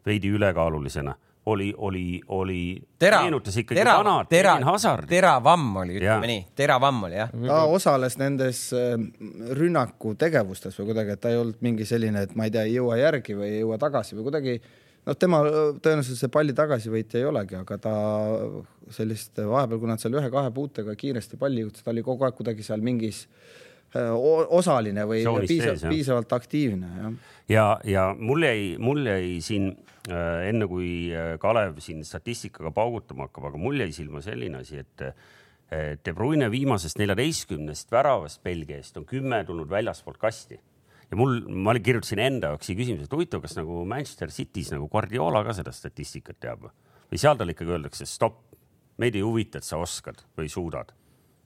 veidi ülekaalulisena oli, oli, oli, meenutas ikkagi tera, vana tera, Edin Hazardi. teravam oli, ütleme nii, teravam oli jah. ta osales nendes äh, rünnaku tegevustes või kuidagi, et ta ei olnud mingi selline, et ma ei tea, ei jõua järgi või ei jõua tagasi või kuidagi noh, tema tõenäoliselt see palli tagasivõitja ei olegi, aga ta sellist vahepeal, kui nad seal ühe-kahe puutega kiiresti palli jõudsid, ta oli kogu aeg kuidagi seal mingis osaline või piisavalt, piisavalt aktiivne, jah. ja, ja mul jäi, mul jäi siin enne kui Kalev siin statistikaga paugutama hakkab, aga mul jäi silma selline asi, et De Bruyne viimasest neljateistkümnest väravast Belgia eest on kümme tulnud väljaspoolt kasti ja mul, ma kirjutasin enda jaoks siia küsimuse, et huvitav, kas nagu Manchester City's nagu Guardiola ka seda statistikat teab või? Seal talle ikkagi öeldakse stopp, meid ei huvita, et sa oskad või suudad.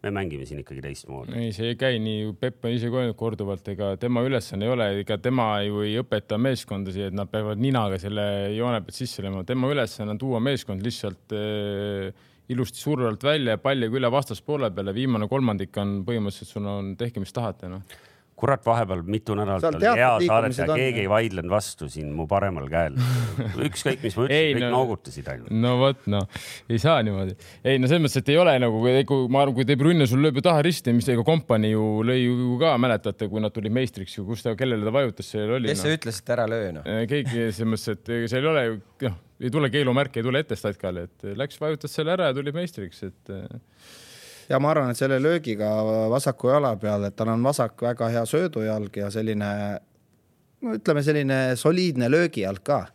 Me mängime siin ikkagi teistmoodi. ei, see ei käi nii, Pepp on ise ka öelnud korduvalt, ega tema ülesanne ei ole, ega tema ju ei õpeta meeskondasid, et nad peavad ninaga selle joone pealt sisse lööma, tema ülesanne on tuua meeskond lihtsalt äh, ilusti surve alt välja ja palliga üle vastaspoole peale, viimane kolmandik on põhimõtteliselt sul on tehke, mis tahate, noh kurat, vahepeal mitu nädalat oli hea saadet ja keegi ei vaidlenud vastu siin mu paremal käel. ükskõik, mis ma ütlesin, kõik no, noogutasid ainult. no vot, no ei saa niimoodi. ei no selles mõttes, et ei ole nagu, kui ma arvan, kui De Bruyne sul lööb ju taha risti, mis ega kompanii ju lõi ju ka, mäletate, kui nad tulid meistriks ju, kus ta, kellele ta vajutas, seal oli. kes no. sa ütlesid, ära löö noh. keegi selles mõttes, et seal ei ole ju, noh, ei tule keelumärki, ei tule ette statkale, et läks, vajutas selle ära ja tuli meistriks, et ja ma arvan, et selle löögiga vasaku jala peal, et tal on vasak väga hea söödujalg ja selline no ütleme, selline soliidne löögijalg ka.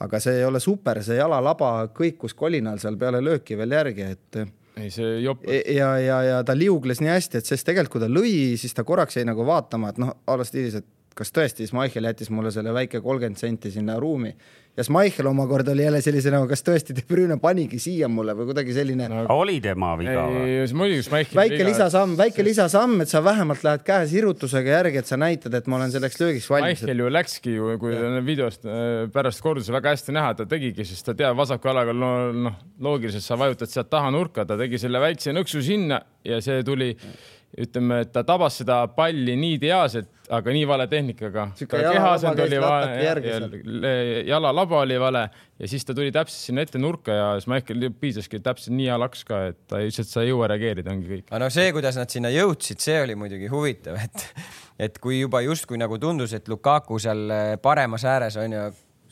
aga see ei ole super, see jalalaba kõikus kolinal seal peale lööki veel järgi, et ei, see jopp. E, ja, ja, ja ta liugles nii hästi, et sest tegelikult, kui ta lõi, siis ta korraks jäi nagu vaatama, et noh, a la stiilis, et kas tõesti Schmeichel jättis mulle selle väike kolmkümmend senti sinna ruumi ja Schmeichel omakorda oli jälle sellise nagu, kas tõesti De Bruyne panigi siia mulle või kuidagi selline no,. oli tema viga või? muidugi Schmeichel. väike lisasamm, väike see... lisasamm, et sa vähemalt lähed käe sirutusega järgi, et sa näitad, et ma olen selleks löögiks valmis. Schmeichel ju läkski ju, kui videost äh, pärast kordus väga hästi näha, ta tegigi, sest ta teab vasaku jalaga, noh, loogiliselt sa vajutad sealt taha nurka, ta tegi selle väikse nõksu sinna ja see tuli ütleme, et ta tabas seda palli nii ideaalselt, aga nii vale tehnikaga. kehaasend oli vale, jalalaba oli vale ja siis ta tuli täpselt sinna ette nurka ja Schmeichel piisaski täpselt nii hea laks ka, et ta lihtsalt sa ei jõua reageerida, ongi kõik. aga no see, kuidas nad sinna jõudsid, see oli muidugi huvitav, et, et kui juba justkui nagu tundus, et Lukaku seal paremas ääres on ju,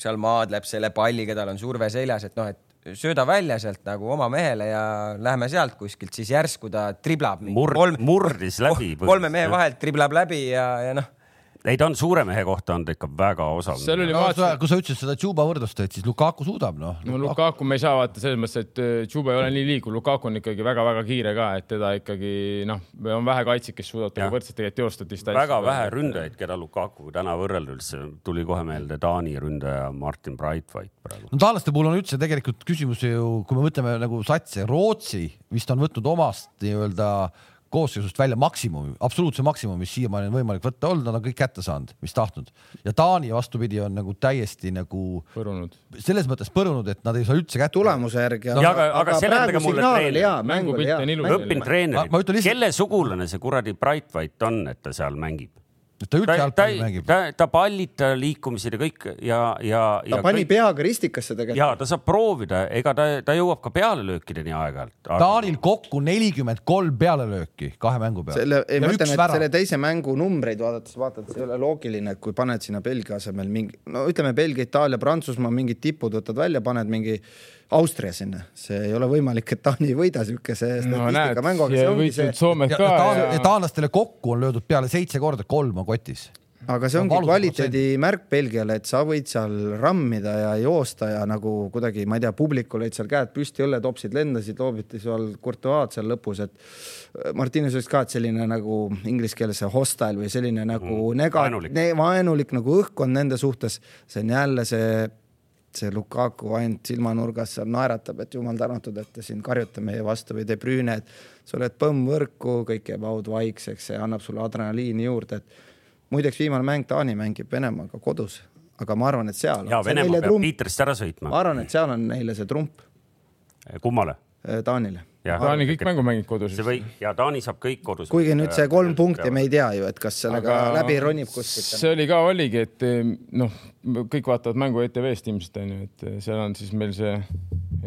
seal maadleb selle palliga, tal on surve seljas, et noh, et sööda välja sealt nagu oma mehele ja lähme sealt kuskilt, siis järsku ta triblab. Mur-, kolm, murdis läbi. kolme mehe vahelt triblab läbi ja, ja noh ei, ta on suure mehe kohta olnud ikka väga osav. seal oli no, vaata. kui sa ütlesid seda Juba võrdlust, et siis Lukaku suudab noh. no Lukaku me ei saa vaata selles mõttes, et äh, Juba ei ole nii liikuv, Lukaku on ikkagi väga-väga kiire ka, et teda ikkagi noh, on vähe kaitsjaid, kes suudavad temaga võrdselt tegelikult teostada distantsi. väga vähe ründajaid, keda Lukakuga täna võrrelda üldse, tuli kohe meelde Taani ründaja Martin Breitweit praegu. no taanlaste puhul on üldse tegelikult küsimus ju, kui me mõtleme nagu satsi, Rootsi vist on võtnud omast nii-öelda koosseisust välja maksimumi, absoluutse maksimumi, mis siiamaani on võimalik võtta olnud, nad on kõik kätte saanud, mis tahtnud. ja Taani vastupidi on nagu täiesti nagu põrunud, selles mõttes põrunud, et nad ei saa üldse kätte. tulemuse järgi no,. aga, aga seletage mulle treener, õppinud treenerit, kelle sugulane see kuradi Bright White on, et ta seal mängib? Ta üldse jalgpalli mängib. ta, ta pallib, ta liikumised ja kõik ja, ja. ta pani kõik... peaga ristikasse tegelikult. ja ta saab proovida, ega ta, ta jõuab ka pealelöökideni aeg-ajalt. Taanil kokku nelikümmend kolm pealelööki kahe mängu peale. selle, ma ütlen, et vära. selle teise mängu numbreid vaadates vaatad, see ei ole loogiline, et kui paned sinna Belgia asemel mingi, no ütleme Belgia, Itaalia, Prantsusmaa mingid tipud võtad välja, paned mingi Austria sinna, see ei ole võimalik, et Taani ei võida siukese no, statistika mängu, aga see ongi see. Soomet ka. Ja... taanlastele kokku on löödud peale seitse korda, kolm on kotis aga see ongi kvaliteedi märk Belgiale, et sa võid seal rammida ja joosta ja nagu kuidagi, ma ei tea, publikul olid seal käed püsti, õlletopsid lendasid, loobiti seal Courtois'd seal lõpus, et äh, Martines ütles ka, et selline nagu inglise keeles see hostile või selline nagu mm, nega-, vaenulik. Ne, vaenulik nagu õhkkond nende suhtes, see on jälle see see Lukaku ainult silmanurgas seal naeratab, et jumal tänatud, et te siin karjute meie vastu või Bruyne, et sa oled põmm võrku, kõik jääb haud vaikseks, see annab sulle adrenaliini juurde, et muideks viimane mäng Taani mängib Venemaaga kodus, aga ma arvan, et seal. ja Venemaa peab Piitrist ära sõitma. ma arvan, et seal on neile see trump. kummale? Taanile Taani kõik mängu mängib kodus. see või ja Taani saab kõik kodus. kuigi nüüd see kolm punkti me ei tea ju, et kas sellega aga läbi ronib kuskilt. see oli ka, oligi, et noh, kõik vaatavad mängu ETV-st ilmselt onju, et seal on siis meil see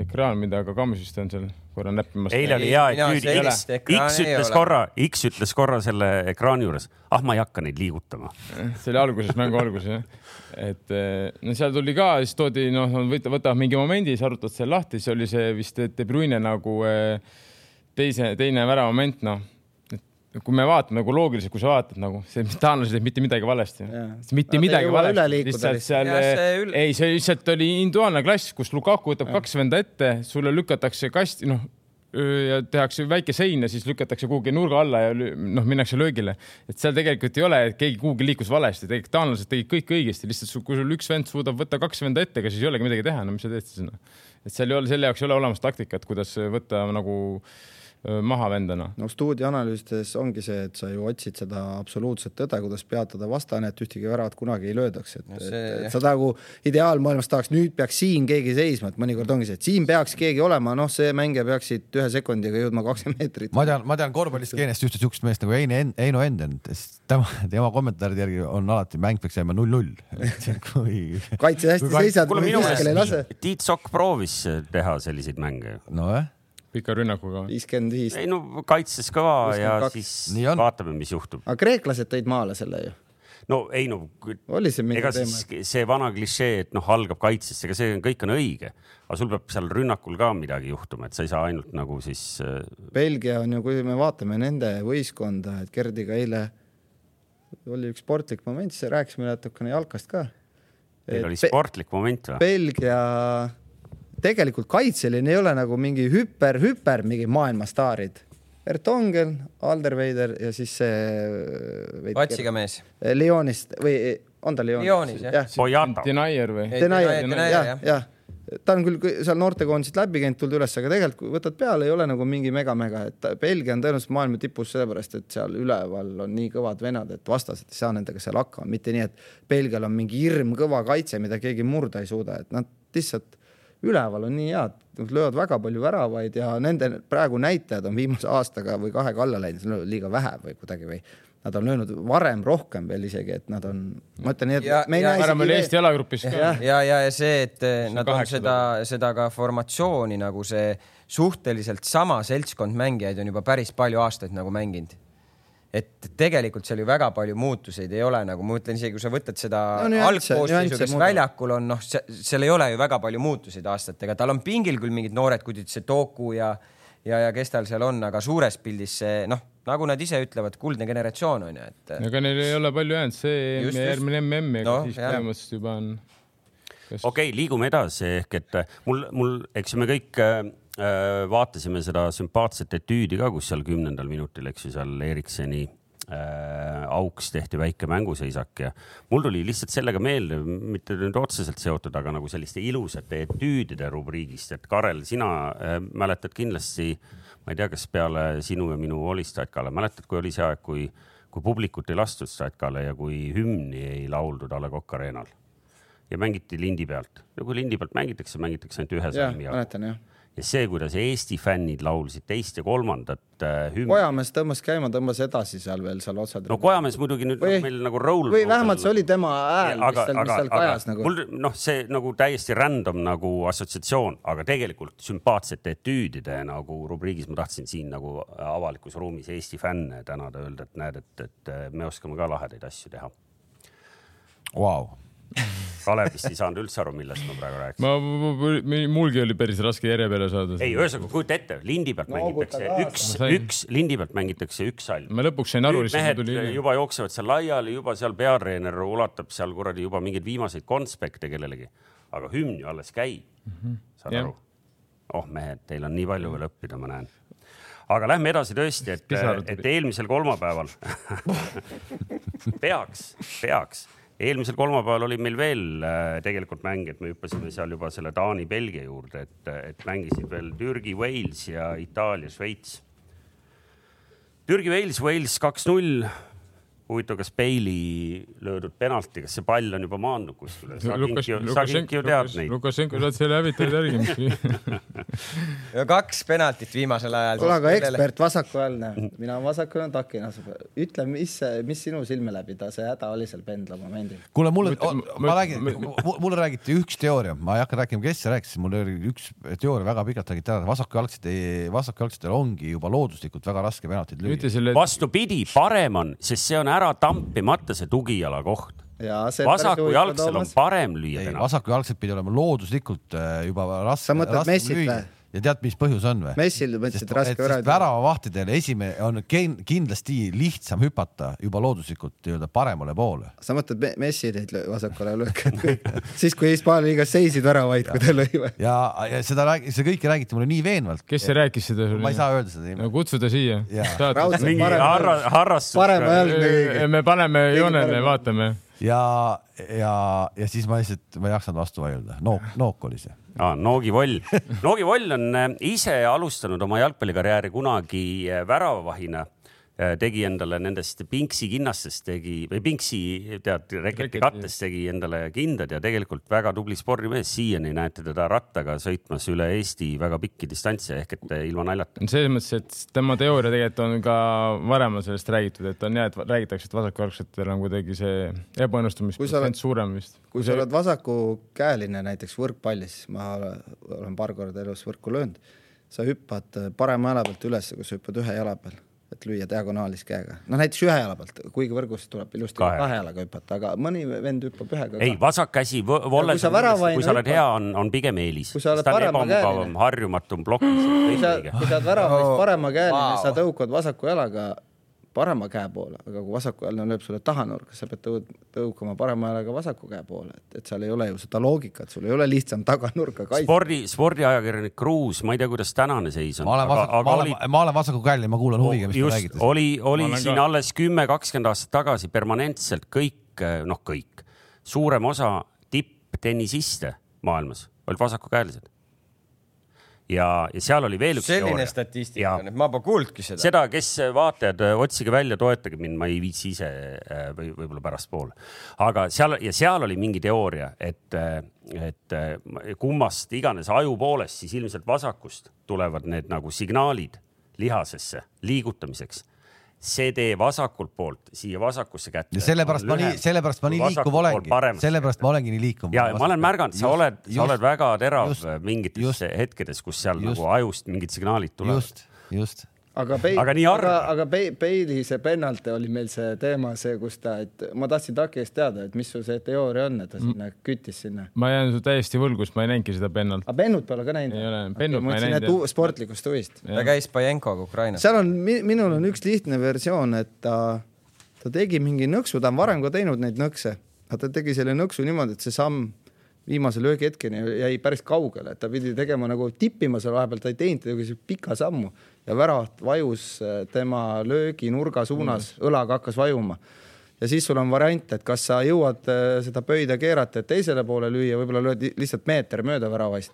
ekraan, mida ka Kammis vist on seal korra näppimas. eile oli hea, et nüüd X, X ütles korra, X ütles korra selle ekraani juures, ah, ma ei hakka neid liigutama. see oli alguses, mängu alguses jah. Et no seal tuli ka, siis toodi, noh, võtavad mingi momendi, siis arutad selle lahti, siis oli see vist De Bruyne nagu eh, teise, teine väravamoment, noh kui me vaatame nagu loogiliselt, kui sa vaatad nagu see taanlased teeb mitte midagi valesti. mitte midagi valesti, lihtsalt seal, üle... ei, see lihtsalt oli individuaalne klass, kus Lukaku võtab ja. kaks venda ette, sulle lükatakse kasti, noh ja tehakse väike sein ja siis lükatakse kuhugi nurga alla ja noh, minnakse löögile. et seal tegelikult ei ole, et keegi kuhugi liikus valesti, tegelikult taanlased tegid kõik õigesti, lihtsalt kui sul üks vend suudab võtta kaks venda ette, ega siis ei olegi midagi teha, no mis sa teed siis noh. et seal ei ole, selle jaoks ei ole olemas taktikat, kuidas võtta nagu äh, maha vendana. no stuudioanalüüsides ongi see, et sa ju otsid seda absoluutset tõde, kuidas peatada vastane, et ühtegi väravat kunagi ei löödaks, et no, see... et, et sa nagu ideaalmaailmas tahaks, nüüd peaks siin keegi seisma, et mõnikord ongi see, et siin peaks keegi olema, noh, see mängija peaks siit ühe sekundiga jõudma kakskümmend meetrit. ma tean, ma tean korvpallistskeenest ühte siukest meest nagu Heino End-, Heino Enden, tema, tema kommentaaride järgi on alati mäng peaks jääma null-null. kui kaitse hästi seisad, kui kuskile ei lase. Tiit Sokk proovis teha selliseid mänge. nojah pika rünnakuga. viiskümmend viis. ei no kaitses kõva ja siis vaatame, mis juhtub. aga kreeklased tõid maale selle ju no ei no. oli see mingi ega teema? siis see vana klišee, et noh, algab kaitsest, ega see kõik on õige, aga sul peab seal rünnakul ka midagi juhtuma, et sa ei saa ainult nagu siis. Äh, Belgia on ju, kui me vaatame nende võistkonda, et Gerdiga eile oli üks sportlik moment, siis rääkisime natukene jalkast ka. Teil oli sportlik moment või? Belgia tegelikult kaitseline ei ole nagu mingi hüper, hüper mingi maailmastaarid. Ertongel, Alderweider ja siis see. Patsiga mees. Lyonist või on ta Lyonis? Lyonis jah ja.. Denier või? Denier, jah, jah ta on küll seal noortekoondisest läbi käinud, tulnud üles, aga tegelikult kui võtad peale, ei ole nagu mingi mega-mega, et Belgia on tõenäoliselt maailma tipus sellepärast, et seal üleval on nii kõvad vennad, et vastased ei saa nendega seal hakkama, mitte nii, et Belgial on mingi hirmkõva kaitse, mida keegi murda ei suuda, et nad lihtsalt üleval on nii head, nad löövad väga palju väravaid ja nende praegu näitajad on viimase aastaga või kahega alla läinud, liiga vähe või kuidagi või nad on löönud varem rohkem veel isegi, et nad on, ma ütlen nii, et ja, me ei näe isegi. Eesti jalagrupis ka. ja, ja, ja, ja see, et see nad on seda, seda ka formatsiooni nagu see suhteliselt sama seltskond mängijaid on juba päris palju aastaid nagu mänginud et tegelikult seal ju väga palju muutuseid ei ole, nagu ma ütlen, isegi kui sa võtad seda no, algkoosseisu, kes väljakul on, noh, seal ei ole ju väga palju muutuseid aastatega, tal on pingil küll mingid noored kudid, see Toku ja, ja, ja kes tal seal on, aga suures pildis see noh, nagu nad ise ütlevad, kuldne generatsioon on ju, et. ega neil ei ole palju jäänud, see EM ja järgmine MM, ega no, siis põhimõtteliselt juba on Kas.... okei okay,, liigume edasi ehk et mul, mul, eks me kõik Äh, vaatasime seda sümpaatset etüüdi ka, kus seal kümnendal minutil, eks ju, seal Erikseni äh, auks tehti väike mänguseisak ja mul tuli lihtsalt sellega meelde, mitte nüüd otseselt seotud, aga nagu selliste ilusate etüüdide rubriigist, et Karel, sina äh, mäletad kindlasti, ma ei tea, kas peale sinu ja minu oli Statkale, mäletad, kui oli see aeg, kui, kui publikut ei lastud Statkale ja kui hümni ei lauldud A Le Coq Arena'l ja mängiti lindi pealt ja kui lindi pealt mängitakse, mängitakse ainult ühe salmi jagu. mäletan jah ja see, kuidas Eesti fännid laulsid teist ja kolmandat äh, hümni. Kojamees tõmbas käima, tõmbas edasi seal veel seal otsad. no Kojamees muidugi nüüd või, meil nagu roll. või vähemalt see oli tema hääl, mis seal, mis seal kajas aga, nagu. mul noh, see nagu täiesti random nagu assotsiatsioon, aga tegelikult sümpaatsete etüüdide nagu rubriigis ma tahtsin siin nagu avalikus ruumis Eesti fänne tänada, öelda, et näed, et, et me oskame ka lahedaid asju teha wow Kalevist ei saanud üldse aru, millest ma praegu rääkisin. ma, mulgi oli päris raske järje peale saada. ei, ühesõnaga kujuta ette, lindi pealt no, mängitakse üks, üks, lindi pealt mängitakse üks salm. ma lõpuks sain aru. mehed tuli... juba jooksevad seal laiali, juba seal peatreener ulatab seal kuradi juba mingeid viimaseid konspekte kellelegi, aga hümn ju alles käib mm. -hmm. saad ja. aru? oh mehed, teil on nii palju veel õppida, ma näen aga lähme edasi tõesti, et, et eelmisel kolmapäeval peaks, peaks eelmisel kolmapäeval oli meil veel äh, tegelikult mänge, et me hüppasime seal juba selle Taani-Belgia juurde, et, et mängisid veel Türgi, Wales ja Itaalia, Šveits. Türgi, Wales, Wales kaks-null huvitav, kas Bailey löödud penalti, kas see pall on juba maandunud kuskile? Lukašenko saad selle hävitajaid järgi ja kaks penaltit viimasel ajal. kuule, aga ekspert vasakuäälne, mina vasakuäälne takinas. ütle, mis, mis sinu silme läbi ta see häda oli seal pendla momendil? kuule, mulle, ma räägin, mulle räägiti üks teooria, ma ei hakka rääkima, kes see rääkis, mul oli üks teooria väga pikalt räägiti ära, vasakujalgsed, vasakjalgsetel ongi juba looduslikult väga raske penaltid lüüa. vastupidi, parem on, sest see on ära tampimata see tugijala koht. vasakujalgsel on parem lüüa. vasakujalgsed pidi olema looduslikult äh, juba raske. sa mõtled Messit või? Ja tead, mis põhjus on või? messil mõtlesid raske üle. väravavahtidel esimene on kindlasti lihtsam hüpata juba looduslikult nii-öelda paremale poole. sa mõtled me messi neid vasakule lööke siis kui Hispaania liigas seisid väravaid, kui ta lõi või? ja, ja seda räägi-, see kõike räägiti mulle nii veenvalt. kes see rääkis seda sulle? ma ei saa öelda seda nime no,. kutsu ta siia. mingi harrastus. me paneme joonele, vaatame ja, ja, ja siis ma lihtsalt, ma ei jaksanud vastu vaielda, nook, nook oli see ah,. Noogi Voll, Noogi Voll on äh, ise alustanud oma jalgpallikarjääri kunagi äh, väravavahina tegi endale nendest Pinksi kinnastest tegi või Pinksi tead reketi kattest tegi endale kindad ja tegelikult väga tubli spordimees, siiani näete teda rattaga sõitmas üle Eesti väga pikki distantse ehk et äh, ilma naljata. selles mõttes, et tema teooria tegelikult on ka varem on sellest räägitud, et on hea, et räägitakse, et vasakjalgsetel on kuidagi see ebaõnnestumisprotsent suurem vist. kui sa oled vasakukäeline näiteks võrkpallis, ma olen paar korda elus võrku löönud, sa hüppad parema jala pealt üles, kui sa hüppad ühe jala peal et lüüa diagonaalis käega. noh, näiteks ühe jala pealt, kuigi võrgust tuleb ilusti kahe, kahe jalaga hüpata, aga mõni vend hüppab ühega. ei, vasak käsi volles, kui sa oled hea, on, on pigem eelis. ta on ebamugavam, harjumatum plokis. kui sa, kui sa oled väravas paremakäeline, sa tõukad vasaku jalaga parema käe poole, aga kui vasakujalgne lööb sulle tahanurka, sa pead tõu-, tõukama parema jalaga vasaku käe poole, et, et seal ei ole ju seda loogikat, sul ei ole lihtsam taganurka kaitsta. spordi, spordiajakirjanik Kruus, ma ei tea, kuidas tänane seis on. ma olen vasaku, ma olen, ma olen vasakukäeline, ma kuulan huviga, mis te räägite. oli, oli siin ka. alles kümme, kakskümmend aastat tagasi permanentselt kõik, noh, kõik, suurem osa tipptennisiste maailmas olid vasakukäelised ja, ja seal oli veel üks selline teooria. statistika et ma pole kuulnudki seda. seda, kes vaatajad, otsige välja, toetage mind, ma ei viitsi ise äh, või võib-olla pärastpoole. aga seal ja seal oli mingi teooria, et, et kummast iganes ajupoolest, siis ilmselt vasakust tulevad need nagu signaalid lihasesse liigutamiseks see tee vasakult poolt siia vasakusse kätte. sellepärast ma nii, sellepärast ma nii liikuv olengi, sellepärast ma olengi nii liikuv. ja ma olen märganud, sa oled, sa oled väga terav just, mingites just, hetkedes, kus seal just, nagu ajust mingid signaalid tulevad. just, just aga Pei-, aga, aga, aga Pei-, Peili see penalt oli meil see teema, see, kus ta, et ma tahtsin Taki eest teada, et mis sul see teooria on, et ta sinna mm. küttis sinna. ma jään su täiesti võlgu, sest ma ei näinudki seda pennalt. aga pennut pole ka näinud? ei ole, pennut okay, ma ei näinud. sportlikust huvist. ta käis Pajenkoga Ukrainas. seal on, minul on üks lihtne versioon, et ta, ta tegi mingi nõksu, ta on varem ka teinud neid nõkse, aga ta tegi selle nõksu niimoodi, et see samm viimase löögihetkeni jäi päris kaugele, et ta pidi tegema nagu tippima seal vahepeal, ta ei teinud, tegi pika sammu ja väravat vajus äh, tema lööginurga suunas mm., õlaga hakkas vajuma. ja siis sul on variant, et kas sa jõuad äh, seda pöida keerata, et teisele poole lüüa, võib-olla lööd lihtsalt meeter mööda väravast.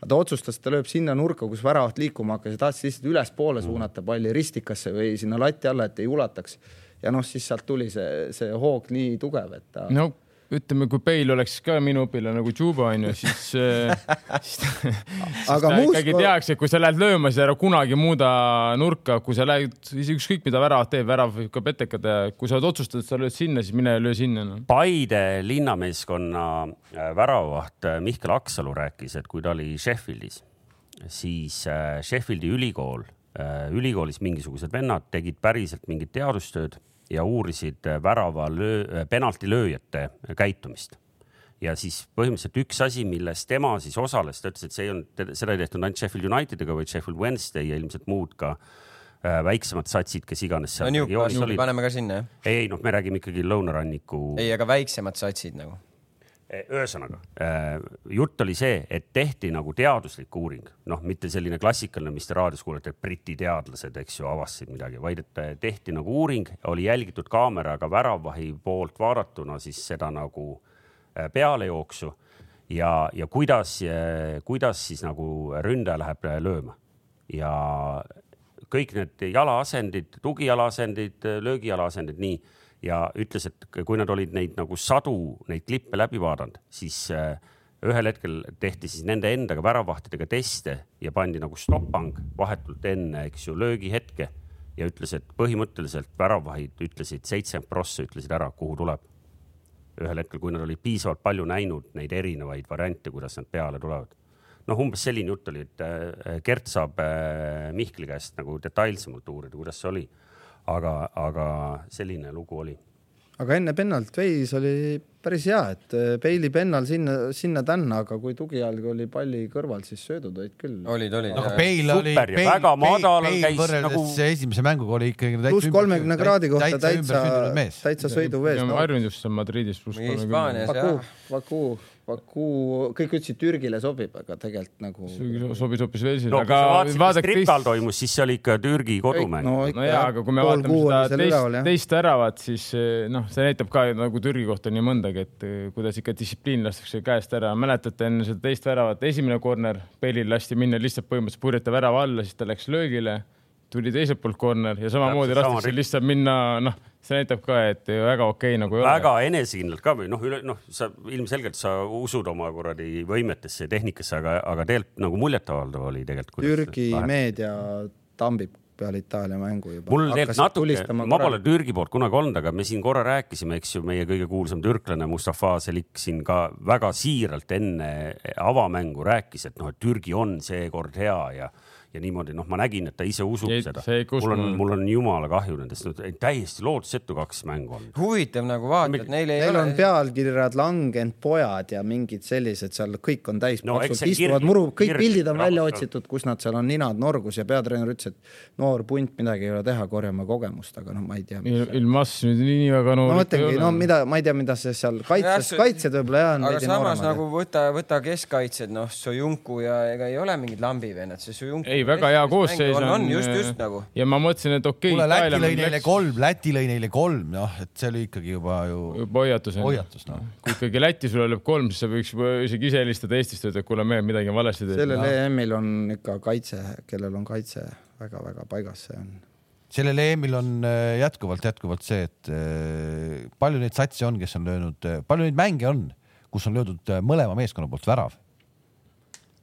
aga ta otsustas, ta lööb sinna nurka, kus väravat liikuma hakkas ja tahtis lihtsalt ülespoole mm. suunata palli ristikasse või sinna lati alla, et ei ulataks. ja noh, siis sealt tuli see, see hoog nii tugev, et ta no ütleme, kui Bale oleks ka minu õpilane nagu Juba onju, siis, äh, siis, siis aga ta ikkagi ko... teaks, et kui sa lähed lööma, siis ära kunagi muuda nurka, kui sa lähed, ükskõik mida värav teeb, värav võib ka peteka teha, kui sa oled otsustanud, et sa lööd sinna, siis mine löö sinna no.. Paide linnameeskonna äh, väravavaht äh, Mihkel Aksalu rääkis, et kui ta oli Sheffieldis, siis Sheffieldi ülikool, ülikoolis mingisugused vennad tegid päriselt mingit teadustööd ja uurisid äh, värava löö, äh, penaltilööjate käitumist. ja siis põhimõtteliselt üks asi, milles tema siis osales, ta ütles, et see ei olnud, seda ei tehtud ainult Sheffield Unitediga, vaid Sheffield Wednesday ja ilmselt muud ka äh, väiksemad satsid, kes iganes seal no, Newcastle paneme ka sinna, jah? ei, ei noh, me räägime ikkagi lõunaranniku. ei, aga väiksemad satsid nagu ühesõnaga, eh, jutt oli see, et tehti nagu teaduslik uuring, noh, mitte selline klassikaline, mis te raadios kuulete, et Briti teadlased, eks ju, avastasid midagi, vaid et eh, tehti nagu uuring, oli jälgitud kaameraga väravahi poolt vaadatuna siis seda nagu pealejooksu ja, ja kuidas, kuidas siis nagu ründaja läheb lööma. Ja kõik need jalaasendid, tugijalaasendid, löögijalaasendid, nii ja ütles, et kui nad olid neid nagu sadu neid klippe läbi vaadanud, siis äh, ühel hetkel tehti siis nende endaga väravahtidega teste ja pandi nagu stoppang vahetult enne, eks ju, löögihetke ja ütles, et põhimõtteliselt väravahid ütlesid, seitsekümmend prossa ütlesid ära, kuhu tuleb. ühel hetkel, kui nad olid piisavalt palju näinud neid erinevaid variante, kuidas nad peale tulevad. noh, umbes selline jutt oli, et äh, Gert saab äh, Mihkli käest nagu detailsemalt uurida, kuidas see oli aga, aga selline lugu oli. aga enne pennalt veis oli päris hea, et Peili pennal sinna, sinna-tänna, aga kui tugijalg oli palli kõrval, siis söödud olid küll. olid, olid. aga Peil oli, väga madalal käis võrreldes nagu... esimese mänguga oli ikkagi pluss kolmekümne kraadi kohta täitsa, täitsa sõiduvees. ma harjun just seal Madridis pluss kolmekümne. Baku, Baku Baku, kõik ütlesid Türgile sobib, aga tegelikult nagu. sobis hoopis Walesile no,. aga vaadake. Tripal toimus, siis see oli ikka Türgi kodumäng. no, no jaa, aga kui me vaatame seda teist, teist väravat, siis eh, noh, see näitab ka nagu Türgi kohta nii mõndagi, et eh, kuidas ikka distsipliin lastakse käest ära. mäletate enne seda teist väravat, esimene corner, Belil lasti minna lihtsalt põhimõtteliselt purjeta värava alla, siis ta läks löögile tuli teiselt poolt corner ja samamoodi lastakse lihtsalt minna, noh, see näitab ka, et väga okei okay, nagu. väga enesekindlalt ka või noh, üle noh, sa ilmselgelt sa usud oma kuradi võimetesse ja tehnikasse, aga, aga tegelikult nagu muljetavaldav oli tegelikult. Türgi meedia tambib peale Itaalia mängu juba. mul tegelikult natuke, ma pole Türgi poolt kunagi olnud, aga me siin korra rääkisime, eks ju, meie kõige kuulsam türklane Mustafa Selik siin ka väga siiralt enne avamängu rääkis, et noh, et Türgi on seekord hea ja ja niimoodi, noh, ma nägin, et ta ise usub Jeet, seda. mul on, mul on jumala kahju nendest no,, täiesti lootusetu kaks mängu on. huvitav nagu vaadata, et neil ei neil ole. on pealkirjad langenud pojad ja mingid sellised seal kõik on täis no,, istuvad muru, kõik kirg, pildid on välja otsitud, kus nad seal on ninad norgus ja peatreener ütles, et noor punt, midagi ei ole teha, korjame kogemust, aga noh, ma ei tea. ilmas nüüd nii väga noor. no mõtlengi, no mida, ma ei tea, mida see seal kaitses, kaitsjad võib-olla jah. aga samas nagu võta, võta keskkaitsjad, noh, Sojunku ja ega ei ole mingid lambivennad, see Sojunku. ei, väga hea koosseis on. on just, just nagu. ja ma mõtlesin, et okei okay,. kuule, Läti lõi neile kolm, Läti lõi neile kolm, noh, et see oli ikkagi juba ju. juba hoiatus. hoiatus, noh. kui ikkagi Läti sulle lööb kolm, siis sa võiks isegi ise helistada Eestist, et kuule, me midagi on valesti teinud. sellel EM-il on ikka kaitse, kellel on kaitse väga-väga paigas, see on sellel EM-il on äh, jätkuvalt, jätkuvalt see, et äh, palju neid satse on, kes on löönud, äh, palju neid mänge on, kus on löödud mõlema meeskonna poolt värav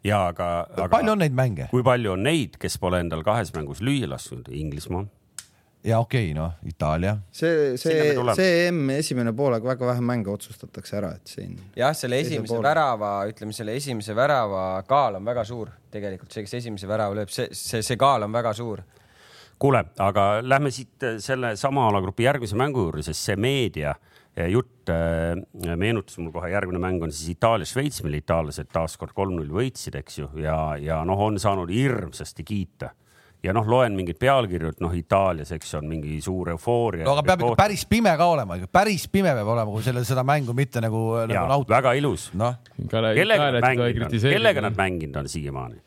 ja aga, aga. palju on neid mänge? kui palju on neid, kes pole endal kahes mängus lüüa lasknud? Inglismaa. ja okei okay,, noh, Itaalia. see, see, see EM esimene poolaeg väga vähe mänge otsustatakse ära, et siin. jah, selle esimese poole. värava, ütleme selle esimese värava kaal on väga suur tegelikult, see, kes esimese värava lööb, see, see, see kaal on väga suur kuule, aga lähme siit selle sama alagrupi järgmise mängu juurde, sest see meedia äh, jutt äh, meenutas mul kohe, järgmine mäng on siis Itaalia-Šveits, mille itaallased taaskord kolm-null võitsid, eks ju, ja, ja noh, on saanud hirmsasti kiita ja noh, loen mingeid pealkirju, et noh, Itaalias, eks on mingi suur eufooria. no aga peab ikka päris pime ka olema, päris pime peab olema, kui selle, seda mängu mitte nagu, nagu nautida. väga ilus no.. kellega nad mänginud on, kellega nad mänginud on siiamaani?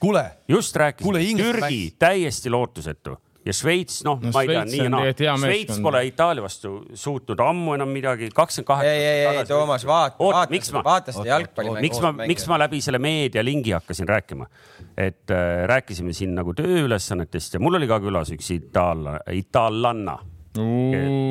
kuule. just rääkisin, Türgi täiesti lootusetu ja Šveits, noh no,, ma ei tea, nii ja naa. Šveits pole Itaalia vastu suutnud ammu enam midagi, kakskümmend kaheksa. ei, ei, ei, Toomas, vaata, vaata, vaata seda jalgpalli. miks ma, miks ma läbi selle meedialingi hakkasin rääkima, et äh, rääkisime siin nagu tööülesannetest ja mul oli ka külas üks itaalla, itaallanna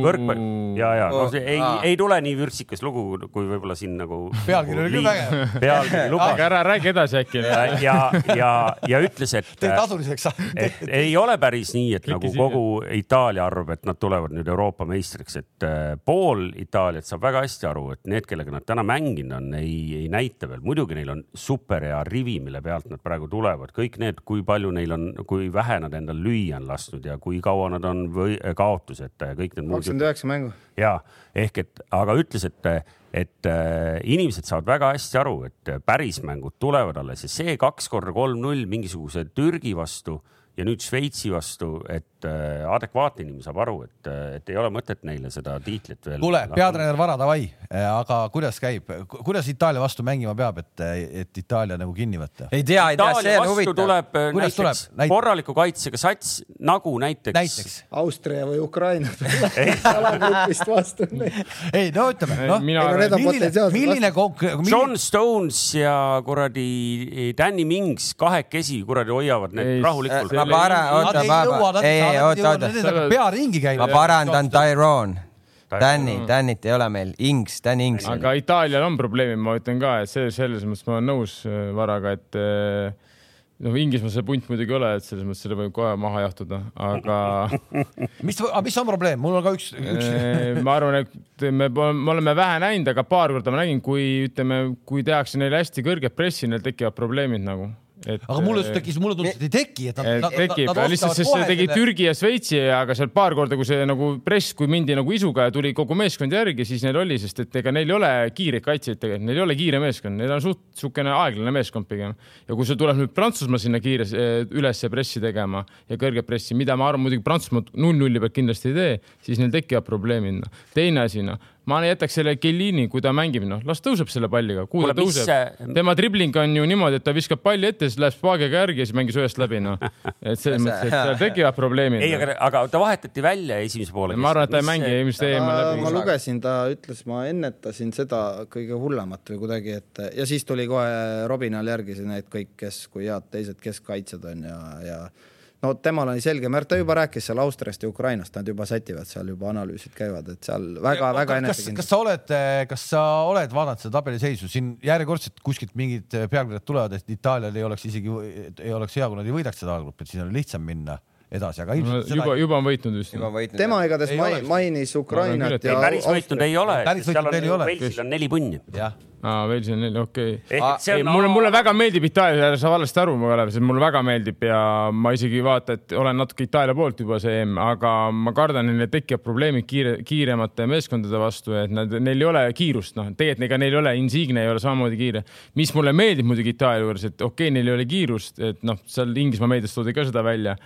võrkpall ja, ja noh, see ei, ei tule nii vürtsikas lugu, kui võib-olla siin nagu. pealkiri oli küll vägev. pealkiri lubas. aga ära räägi edasi äkki. ja, ja, ja, ja ütles, et. tee tasuliseks. et ei ole päris nii, et nagu kogu Itaalia arvab, et nad tulevad nüüd Euroopa meistriks, et äh, pool Itaaliat saab väga hästi aru, et need, kellega nad täna mänginud on, ei, ei näita veel, muidugi neil on superhea rivi, mille pealt nad praegu tulevad, kõik need, kui palju neil on, kui vähe nad endal lüüa on lasknud ja kui kaua nad on või kaotused võtta ja kõik need muud. kakskümmend üheksa mängu. ja ehk et, aga ütles, et, et äh, inimesed saavad väga hästi aru, et päris mängud tulevad alles ja see kaks korda kolm-null mingisuguse Türgi vastu ja nüüd Šveitsi vastu, et äh, adekvaatne inimene saab aru, et, äh, et ei ole mõtet neile seda tiitlit veel. kuule, peatreener Vara, davai, äh, aga kuidas käib, kuidas Itaalia vastu mängima peab, et, et Itaalia nagu kinni võtta? ei tea, ei tea, see on huvitav. tuleb kuidas näiteks tuleb? korraliku kaitsega sats nagu näiteks, näiteks.? Austria või Ukraina alagrupist vastu ei no ütleme, noh, milline, milline konk-. John Stones ja kuradi Danny Mings kahekesi kuradi hoiavad need rahulikult ma para-, oota, ma, ei, ei, oota, oota. pea ringi käib. ma parandan Tyrone. Danny, Danit ei ole meil, Ings, Danny Ings. aga Itaalial on probleemid, ma ütlen ka, et see selles mõttes ma olen nõus äh, Varaga, et äh, noh, Inglismaal see punt muidugi ei ole, et selles mõttes selle võib kohe maha jahtuda, aga mis, mis on probleem, mul on ka üks, üks... Äh, ma arvan, et me, me oleme vähe näinud, aga paar korda ma nägin, kui ütleme, kui tehakse neile hästi kõrget pressi, neil tekivad probleemid nagu Et, aga mulle just tekkis, mulle tundus, et ei teki, et nad, nad, tekib, nad lihtsalt, sest see tegi Türgi ja Šveitsi, aga seal paar korda, kui see nagu press, kui mindi nagu isuga ja tuli kogu meeskond järgi, siis neil oli, sest et ega neil ei ole kiireid kaitsjaid tegelikult, neil ei ole kiire meeskond, neil on suht niisugune aeglane meeskond pigem. ja kui sul tuleb nüüd Prantsusmaa sinna kiires üles pressi tegema ja kõrget pressi, mida ma arvan, muidugi Prantsusmaa null-nulli pealt kindlasti ei tee, siis neil tekivad probleemid. Noh. teine asi, noh ma jätaks selle Kellini, kui ta mängib, noh, las tõuseb selle palliga, kuhu ta tõuseb see.... tema dribling on ju niimoodi, et ta viskab palli ette, siis läheb spaagiga järgi ja siis mängis ühest läbi, noh. et selles mõttes, et seal tekivad probleemid. ei, aga, aga ta vahetati välja esimese poole. ma arvan, et ta ei mängi eelmist EM-i läbi. ma lugesin, ta ütles, ma ennetasin seda kõige hullemat või kuidagi, et ja siis tuli kohe Robinal järgi need kõik, kes, kui head teised keskkaitsjad on ja, ja no temal oli selge märk, ta juba rääkis seal Austriast ja Ukrainast, nad juba sätivad seal juba analüüsid käivad, et seal väga-väga enesekindlus. kas sa oled, kas sa oled vaadanud seda tabeliseisu siin järjekordselt kuskilt mingid pealkirjad tulevad, et Itaalial ei oleks isegi, ei oleks hea, kui nad ei võidaks seda algruppi, et siis on lihtsam minna edasi, aga ilmselt no, juba, juba on võitnud vist. tema igatahes mainis Ukrainat ja. päris võitnud ei ole, seal on, Velsil on neli punni. jah aa, Walesi on neli, okei okay.. mulle, mulle väga meeldib Itaalia, sa valesti aru, Kalev, see mulle väga meeldib ja ma isegi vaata, et olen natuke Itaalia poolt juba see EM, aga ma kardan, et neil tekivad probleemid kiire, kiiremate meeskondade vastu, et nad, neil ei ole kiirust, noh, tegelikult ega neil ei ole, Insigne ei ole samamoodi kiire. mis mulle meeldib muidugi Itaalia juures, et okei okay,, neil ei ole kiirust, et noh, seal Inglismaa meedias toodi ka seda välja